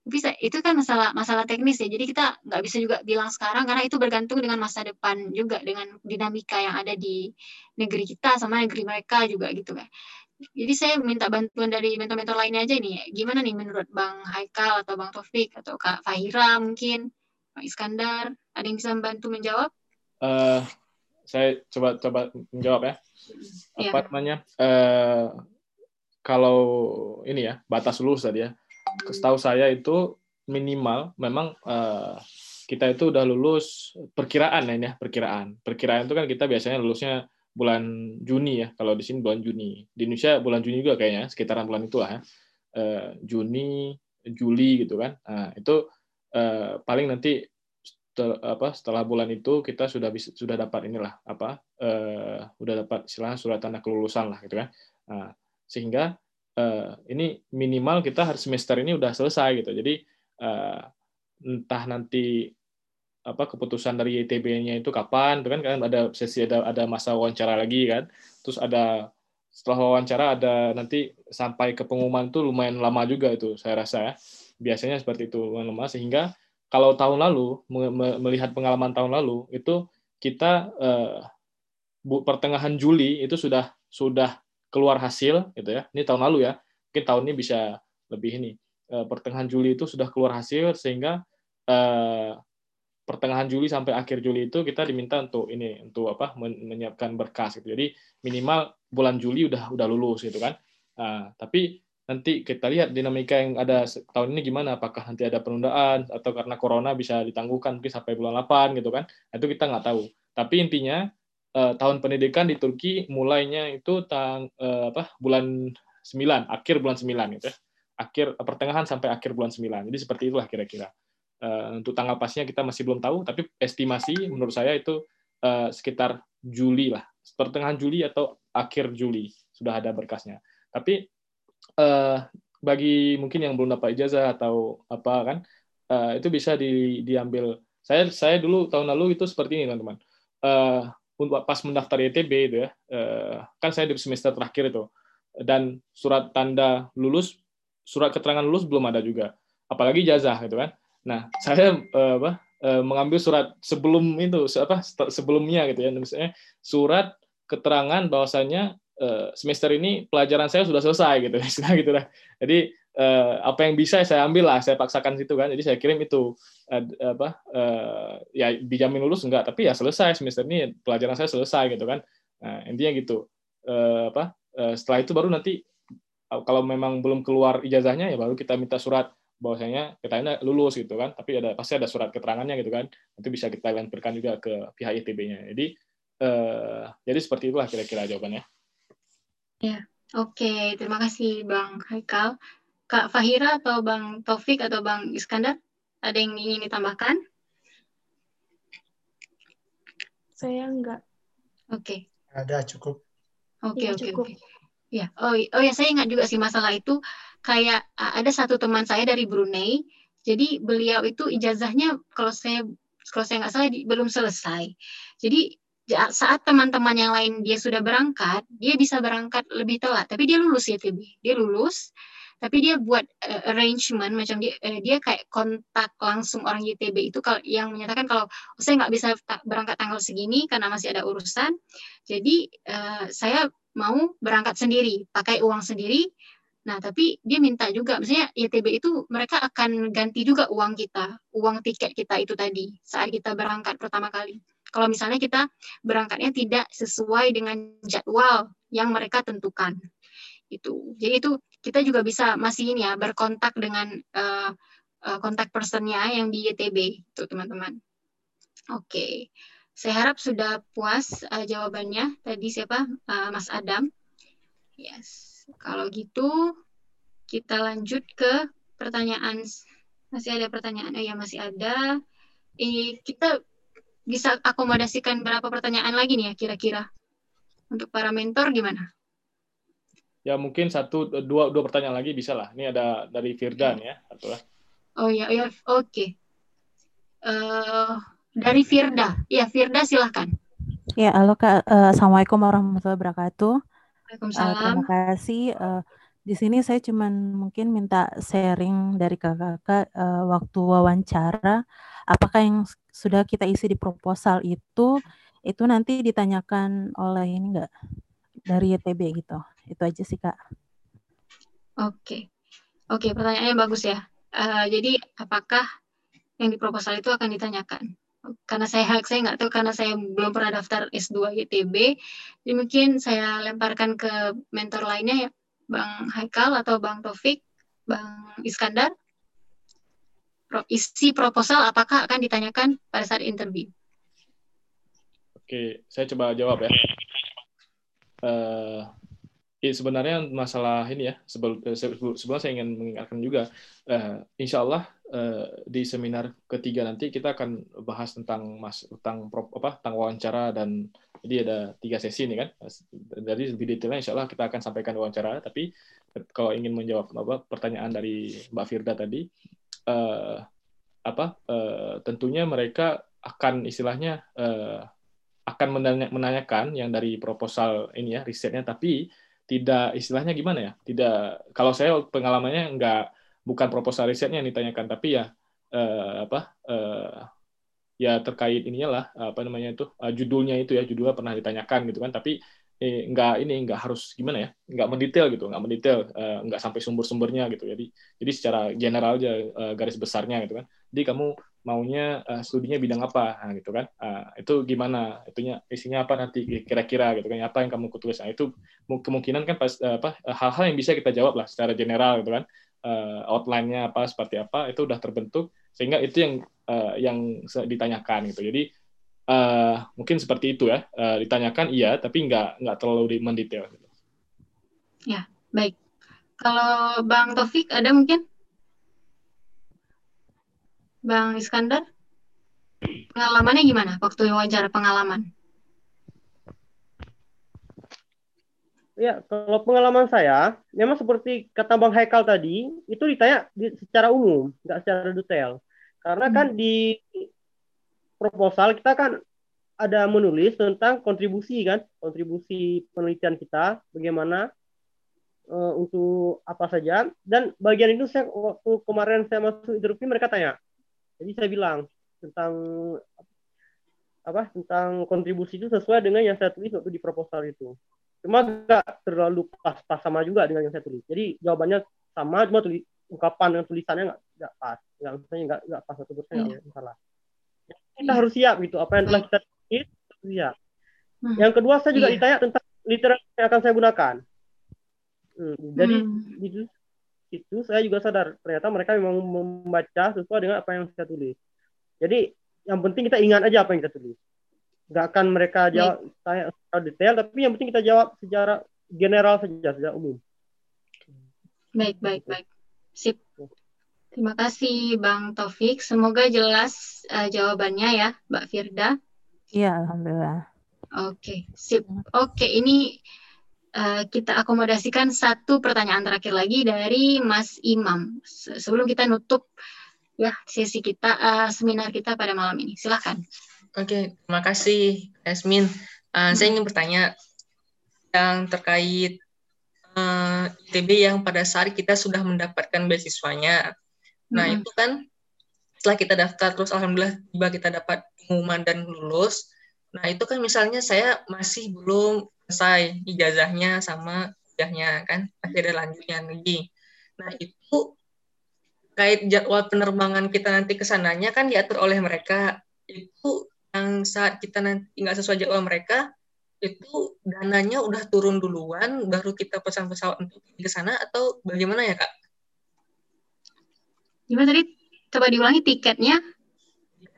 Bisa itu kan masalah masalah teknis ya. Jadi kita nggak bisa juga bilang sekarang karena itu bergantung dengan masa depan juga dengan dinamika yang ada di negeri kita sama negeri mereka juga gitu kan. Jadi saya minta bantuan dari mentor-mentor lainnya aja nih. Gimana nih menurut Bang Haikal atau Bang Taufik atau Kak Fahira mungkin, Bang Iskandar, ada yang bisa membantu menjawab? Uh, saya coba coba menjawab ya. Iya. Apa yeah. namanya? Uh, kalau ini ya batas lulus tadi ya. Setahu saya itu minimal memang uh, kita itu udah lulus perkiraan ya, perkiraan. Perkiraan itu kan kita biasanya lulusnya bulan Juni ya. Kalau di sini bulan Juni. Di Indonesia bulan Juni juga kayaknya, sekitaran bulan itu lah ya. Uh, Juni, Juli gitu kan. Nah, itu uh, paling nanti apa setelah bulan itu kita sudah bisa sudah dapat inilah apa uh, udah dapat istilah surat tanda kelulusan lah gitu kan. Nah, sehingga ini minimal kita harus semester ini udah selesai gitu. Jadi entah nanti apa keputusan dari ITB-nya itu kapan, itu kan kan ada sesi ada ada masa wawancara lagi kan, terus ada setelah wawancara ada nanti sampai ke pengumuman itu lumayan lama juga itu saya rasa ya biasanya seperti itu lumayan lama sehingga kalau tahun lalu melihat pengalaman tahun lalu itu kita eh, pertengahan Juli itu sudah sudah keluar hasil gitu ya. Ini tahun lalu ya. Mungkin tahun ini bisa lebih ini. Eh, pertengahan Juli itu sudah keluar hasil sehingga eh, pertengahan Juli sampai akhir Juli itu kita diminta untuk ini untuk apa menyiapkan berkas gitu. Jadi minimal bulan Juli udah udah lulus gitu kan. Nah, tapi nanti kita lihat dinamika yang ada tahun ini gimana apakah nanti ada penundaan atau karena corona bisa ditangguhkan mungkin sampai bulan 8 gitu kan. Itu kita nggak tahu. Tapi intinya eh, tahun pendidikan di Turki mulainya itu tang eh, apa bulan 9, akhir bulan 9 gitu ya. Akhir pertengahan sampai akhir bulan 9. Jadi seperti itulah kira-kira. Uh, untuk tanggal pasnya kita masih belum tahu, tapi estimasi menurut saya itu uh, sekitar Juli lah, pertengahan Juli atau akhir Juli sudah ada berkasnya. Tapi uh, bagi mungkin yang belum dapat ijazah atau apa kan, itu bisa di, diambil. Saya saya dulu tahun lalu itu seperti ini teman-teman. Uh, pas mendaftar ITB itu ya, kan saya di semester terakhir itu, dan surat tanda lulus, surat keterangan lulus belum ada juga, apalagi ijazah gitu kan Nah, saya uh, apa, uh, mengambil surat sebelum itu apa sebelumnya gitu ya, misalnya surat keterangan bahwasanya uh, semester ini pelajaran saya sudah selesai gitu, gitu lah. Jadi uh, apa yang bisa saya ambil lah, saya paksakan situ kan. Jadi saya kirim itu uh, apa uh, ya dijamin lulus enggak, tapi ya selesai semester ini pelajaran saya selesai gitu kan. Nah, intinya gitu. Uh, apa uh, setelah itu baru nanti kalau memang belum keluar ijazahnya ya baru kita minta surat bahwasanya kita ini lulus gitu kan, tapi ada pasti ada surat keterangannya gitu kan, nanti bisa kita lemparkan juga ke pihak ITB-nya. Jadi eh, jadi seperti itulah kira-kira jawabannya. Ya, oke, okay. terima kasih Bang Haikal. Kak Fahira atau Bang Taufik atau Bang Iskandar, ada yang ingin ditambahkan? Saya enggak. Oke. Okay. Ada cukup. Oke, iya, oke, oke. Ya, oh, oh ya saya ingat juga sih masalah itu kayak ada satu teman saya dari Brunei, jadi beliau itu ijazahnya kalau saya kalau saya nggak salah belum selesai. Jadi saat teman-teman yang lain dia sudah berangkat, dia bisa berangkat lebih telat, tapi dia lulus ya TB, dia lulus, tapi dia buat uh, arrangement macam dia uh, dia kayak kontak langsung orang YTB itu kalau yang menyatakan kalau oh, saya nggak bisa berangkat tanggal segini karena masih ada urusan, jadi uh, saya mau berangkat sendiri, pakai uang sendiri, Nah, tapi dia minta juga, misalnya YTB itu mereka akan ganti juga uang kita, uang tiket kita itu tadi saat kita berangkat pertama kali. Kalau misalnya kita berangkatnya tidak sesuai dengan jadwal yang mereka tentukan. Itu. Jadi itu kita juga bisa masih ini ya berkontak dengan uh, uh, kontak personnya yang di YTB itu teman-teman. Oke. Okay. Saya harap sudah puas uh, jawabannya. Tadi siapa? Uh, Mas Adam. Yes. Kalau gitu, kita lanjut ke pertanyaan. Masih ada pertanyaan? Oh ya, masih ada. Ini kita bisa akomodasikan berapa pertanyaan lagi nih ya kira-kira? Untuk para mentor gimana? Ya mungkin satu dua dua pertanyaan lagi bisa lah. Ini ada dari Firdan ya, satu lah. Oh ya, ya oke. Okay. Uh, eh, dari Firda, ya Firda silahkan. Ya, halo Kak. Uh, Assalamualaikum warahmatullahi wabarakatuh. Waalaikumsalam. Uh, terima kasih. Uh, di sini saya cuma mungkin minta sharing dari kakak-kakak uh, waktu wawancara, apakah yang sudah kita isi di proposal itu itu nanti ditanyakan oleh ini enggak dari YTB gitu. Itu aja sih kak. Oke, oke pertanyaannya bagus ya. Uh, jadi apakah yang di proposal itu akan ditanyakan? Karena saya saya nggak tahu karena saya belum pernah daftar S2 YTB jadi mungkin saya lemparkan ke mentor lainnya ya Bang Haikal atau Bang Taufik Bang Iskandar. Isi proposal apakah akan ditanyakan pada saat interview? Oke saya coba jawab ya. Uh, ya sebenarnya masalah ini ya sebelum sebelum saya ingin mengingatkan juga uh, insya Allah uh, di seminar ketiga nanti kita akan bahas tentang mas tentang apa tentang wawancara dan jadi ada tiga sesi ini kan. Dari lebih detailnya insya Allah kita akan sampaikan wawancara tapi kalau ingin menjawab apa pertanyaan dari Mbak Firda tadi uh, apa uh, tentunya mereka akan istilahnya uh, akan menanyakan yang dari proposal ini ya risetnya tapi tidak istilahnya gimana ya? Tidak kalau saya pengalamannya nggak bukan proposal risetnya yang ditanyakan tapi ya uh, apa uh, ya terkait ininya lah apa namanya itu uh, judulnya itu ya judulnya pernah ditanyakan gitu kan tapi eh, nggak ini nggak harus gimana ya nggak mendetail gitu nggak mendetail uh, nggak sampai sumber-sumbernya gitu. Jadi jadi secara general aja uh, garis besarnya gitu kan. Jadi kamu maunya uh, studinya bidang apa? Nah, gitu kan. Uh, itu gimana? Itunya isinya apa nanti? Kira-kira gitu kan. Apa yang kamu tulis nah, itu kemungkinan kan pas uh, apa hal-hal yang bisa kita jawab lah secara general gitu kan. Uh, outline-nya apa seperti apa itu udah terbentuk. Sehingga itu yang uh, yang ditanyakan gitu. Jadi uh, mungkin seperti itu ya uh, ditanyakan iya tapi nggak nggak terlalu mendetail gitu. ya baik kalau bang Taufik ada mungkin Bang Iskandar, pengalamannya gimana waktu wawancara pengalaman? Ya, kalau pengalaman saya, memang seperti kata Bang Haikal tadi, itu ditanya di, secara umum, nggak secara detail. Karena hmm. kan di proposal kita kan ada menulis tentang kontribusi kan, kontribusi penelitian kita, bagaimana uh, untuk apa saja. Dan bagian itu saya waktu kemarin saya masuk interview mereka tanya, jadi saya bilang tentang apa tentang kontribusi itu sesuai dengan yang saya tulis waktu di proposal itu. Cuma nggak terlalu pas-pas sama juga dengan yang saya tulis. Jadi jawabannya sama, cuma tulis ungkapan dan tulisannya nggak nggak pas, nggak misalnya nggak nggak pas atau persen hmm. salah. Kita harus siap gitu apa yang telah kita tulis siap. Hmm. Yang kedua saya juga yeah. ditanya tentang literatur yang akan saya gunakan. Hmm, jadi hmm. itu itu saya juga sadar ternyata mereka memang membaca sesuai dengan apa yang saya tulis. Jadi yang penting kita ingat aja apa yang kita tulis. Gak akan mereka jawab tanya secara detail, tapi yang penting kita jawab secara general saja, secara umum. Baik, baik, baik. Sip. Terima kasih Bang Taufik. Semoga jelas uh, jawabannya ya, Mbak Firda. Iya, alhamdulillah. Oke, sip. Oke, ini Eh, kita akomodasikan satu pertanyaan terakhir lagi dari Mas Imam sebelum kita nutup ya sesi kita uh, seminar kita pada malam ini. Silahkan. Oke, terima kasih Esmin. Uh, hmm. Saya ingin bertanya yang terkait uh, ITB yang pada saat kita sudah mendapatkan beasiswanya. Nah, hmm. itu kan setelah kita daftar terus alhamdulillah tiba kita dapat pengumuman dan lulus. Nah, itu kan misalnya saya masih belum selesai ijazahnya sama kuliahnya kan masih ada lanjutnya lagi. Nah itu kait jadwal penerbangan kita nanti ke sananya kan diatur oleh mereka itu yang saat kita nanti nggak sesuai jadwal mereka itu dananya udah turun duluan baru kita pesan pesawat untuk ke sana atau bagaimana ya kak? Gimana tadi? Coba diulangi tiketnya?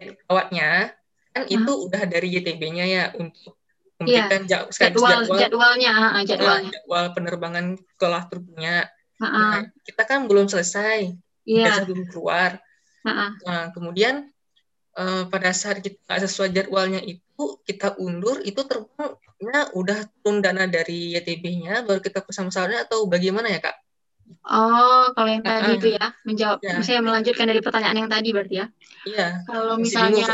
Pesawatnya kan hmm. itu udah dari YTB-nya ya untuk memberikan yeah. jadwal, jadwal jadwalnya uh, jadwalnya jadwal penerbangan setelah terpunya uh -uh. nah, kita kan belum selesai yeah. belum keluar uh -uh. nah kemudian uh, pada saat kita sesuai jadwalnya itu kita undur itu terbangnya udah turun dana dari YTB-nya baru kita pesan pesawatnya atau bagaimana ya kak Oh, kalau yang tadi uh, itu ya, menjawab. Ya. Saya melanjutkan dari pertanyaan yang tadi berarti ya. Iya. Kalau misalnya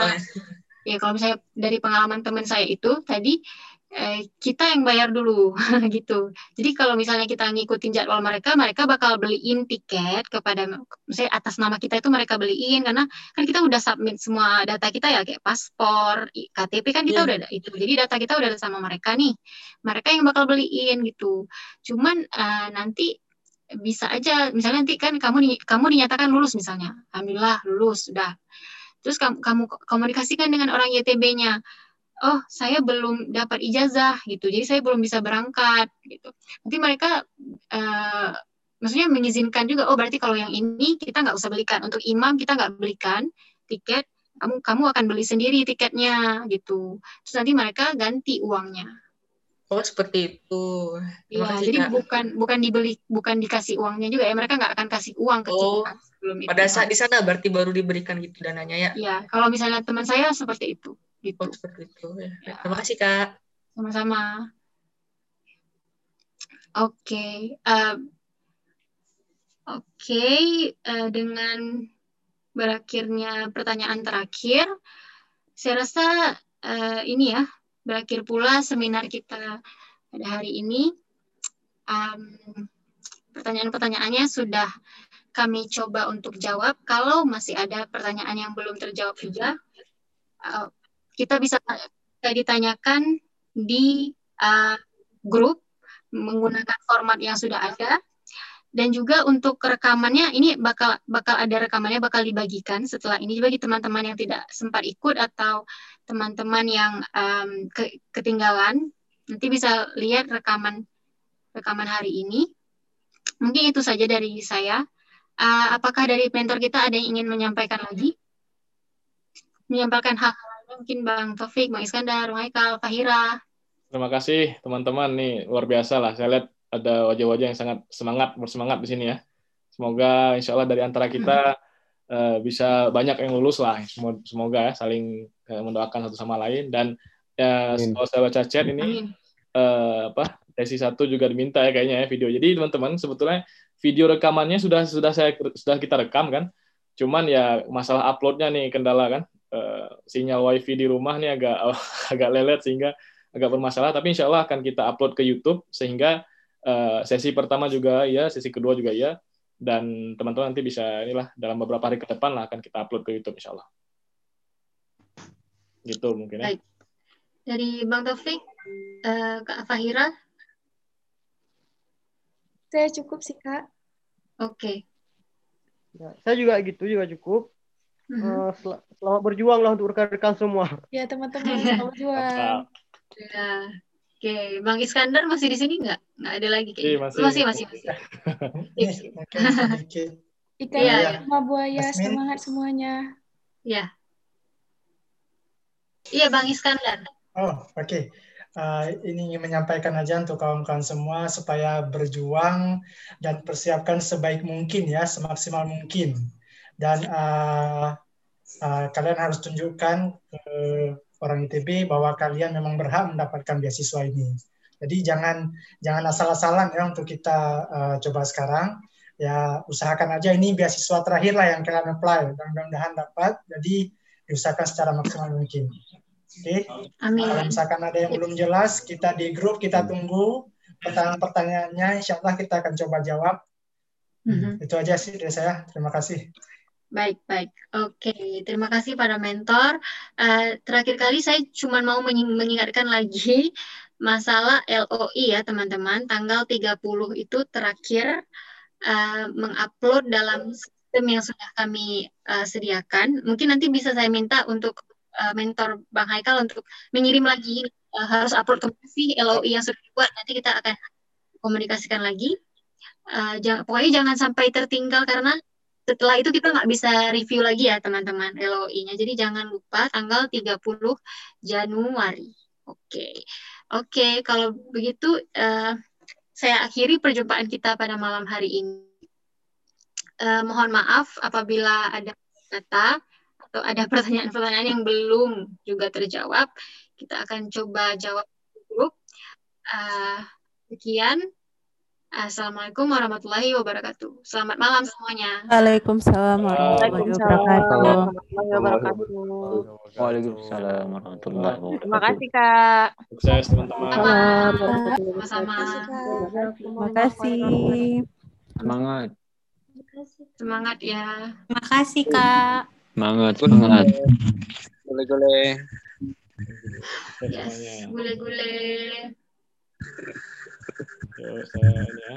ya kalau misalnya dari pengalaman teman saya itu tadi eh, kita yang bayar dulu gitu. Jadi kalau misalnya kita ngikutin jadwal mereka, mereka bakal beliin tiket kepada misalnya atas nama kita itu mereka beliin karena kan kita udah submit semua data kita ya kayak paspor, KTP kan kita yeah. udah ada itu. Jadi data kita udah ada sama mereka nih. Mereka yang bakal beliin gitu. Cuman uh, nanti bisa aja misalnya nanti kan kamu kamu dinyatakan lulus misalnya. Alhamdulillah lulus sudah Terus kamu, kamu komunikasikan dengan orang YTB-nya. Oh, saya belum dapat ijazah gitu. Jadi saya belum bisa berangkat gitu. Nanti mereka uh, maksudnya mengizinkan juga oh berarti kalau yang ini kita nggak usah belikan. Untuk imam kita nggak belikan tiket, kamu kamu akan beli sendiri tiketnya gitu. Terus nanti mereka ganti uangnya. Oh seperti itu. Iya, jadi Kak. bukan bukan dibeli bukan dikasih uangnya juga ya mereka nggak akan kasih uang ke oh. kita sebelum itu. Pada saat di sana berarti baru diberikan gitu dananya ya? Iya, kalau misalnya teman saya seperti itu. Gitu. Oh, seperti itu. Ya. ya. Terima kasih Kak. Sama-sama. Oke, okay. uh, oke okay. uh, dengan berakhirnya pertanyaan terakhir, saya rasa uh, ini ya berakhir pula seminar kita pada hari ini. Um, pertanyaan-pertanyaannya sudah kami coba untuk jawab. Kalau masih ada pertanyaan yang belum terjawab juga, uh, kita bisa ditanyakan di uh, grup menggunakan format yang sudah ada dan juga untuk rekamannya ini bakal bakal ada rekamannya bakal dibagikan setelah ini. Bagi teman-teman yang tidak sempat ikut atau teman-teman yang um, ke, ketinggalan nanti bisa lihat rekaman rekaman hari ini. Mungkin itu saja dari saya. Uh, apakah dari mentor kita ada yang ingin menyampaikan lagi? Menyampaikan hal, mungkin Bang Taufik, Bang Iskandar, Bang Haikal, Fahira. Terima kasih teman-teman. Nih luar biasa lah. Saya lihat ada wajah-wajah yang sangat semangat bersemangat di sini ya. Semoga insya Allah dari antara kita hmm. uh, bisa banyak yang lulus lah. Semoga ya saling uh, mendoakan satu sama lain dan ya kalau saya baca chat ini uh, apa sesi satu juga diminta ya kayaknya ya video. Jadi teman-teman sebetulnya video rekamannya sudah sudah saya sudah kita rekam kan. Cuman ya masalah uploadnya nih kendala kan. Uh, sinyal wifi di rumah nih agak agak lelet sehingga agak bermasalah. Tapi insya Allah akan kita upload ke YouTube sehingga uh, sesi pertama juga ya, sesi kedua juga ya, dan teman-teman nanti bisa inilah dalam beberapa hari ke depan lah akan kita upload ke YouTube insya Allah. Gitu mungkin ya. Baik. Dari Bang Taufik, uh, Kak Fahira. Saya cukup sih Kak. Oke. Okay. Ya, saya juga gitu juga cukup. Mm -hmm. uh, sel selamat berjuang lah untuk rekan-rekan semua. Ya teman-teman selamat berjuang. Ya. Oke, okay. Bang Iskandar masih di sini nggak? Nggak ada lagi kayaknya. Iya, masih, masih, masih. masih. Ikan ya, sama buaya, semangat semuanya. Ya. Iya, Bang Iskandar. Oh, oke. Okay. Uh, ini ingin menyampaikan aja untuk kawan-kawan semua supaya berjuang dan persiapkan sebaik mungkin ya, semaksimal mungkin. Dan uh, uh, kalian harus tunjukkan uh, orang ITB bahwa kalian memang berhak mendapatkan beasiswa ini. Jadi jangan jangan asal-asalan ya untuk kita uh, coba sekarang. Ya usahakan aja ini beasiswa terakhir lah yang kalian apply. Mudah-mudahan dapat. Jadi diusahakan secara maksimal mungkin. Oke. Okay? Kalau misalkan ada yang belum jelas, kita di grup kita tunggu pertanyaan-pertanyaannya. Insya Allah kita akan coba jawab. Mm -hmm. Itu aja sih dari saya. Terima kasih. Baik, baik. Oke, terima kasih pada mentor. Uh, terakhir kali saya cuma mau mengingatkan lagi masalah LOI ya teman-teman. Tanggal 30 itu terakhir uh, mengupload dalam sistem yang sudah kami uh, sediakan. Mungkin nanti bisa saya minta untuk uh, mentor Bang Haikal untuk mengirim lagi uh, harus upload ke sih LOI yang sudah dibuat. Nanti kita akan komunikasikan lagi. Uh, jangan, pokoknya jangan sampai tertinggal karena setelah itu kita nggak bisa review lagi ya teman-teman LOI-nya. Jadi jangan lupa tanggal 30 Januari. Oke. Okay. Oke, okay, kalau begitu uh, saya akhiri perjumpaan kita pada malam hari ini. Uh, mohon maaf apabila ada kata atau ada pertanyaan-pertanyaan yang belum juga terjawab. Kita akan coba jawab grup. Uh, sekian. Assalamualaikum warahmatullahi wabarakatuh. Selamat malam semuanya. Waalaikumsalam warahmatullahi wabarakatuh. Waalaikumsalam warahmatullahi wabarakatuh. Terima kasih Kak. Sukses teman-teman. Sama-sama. Terima kasih. Semangat. Semangat ya. Terima kasih Kak. Semangat, semangat. Gule-gule. Yes, gule-gule. Saya ini ya.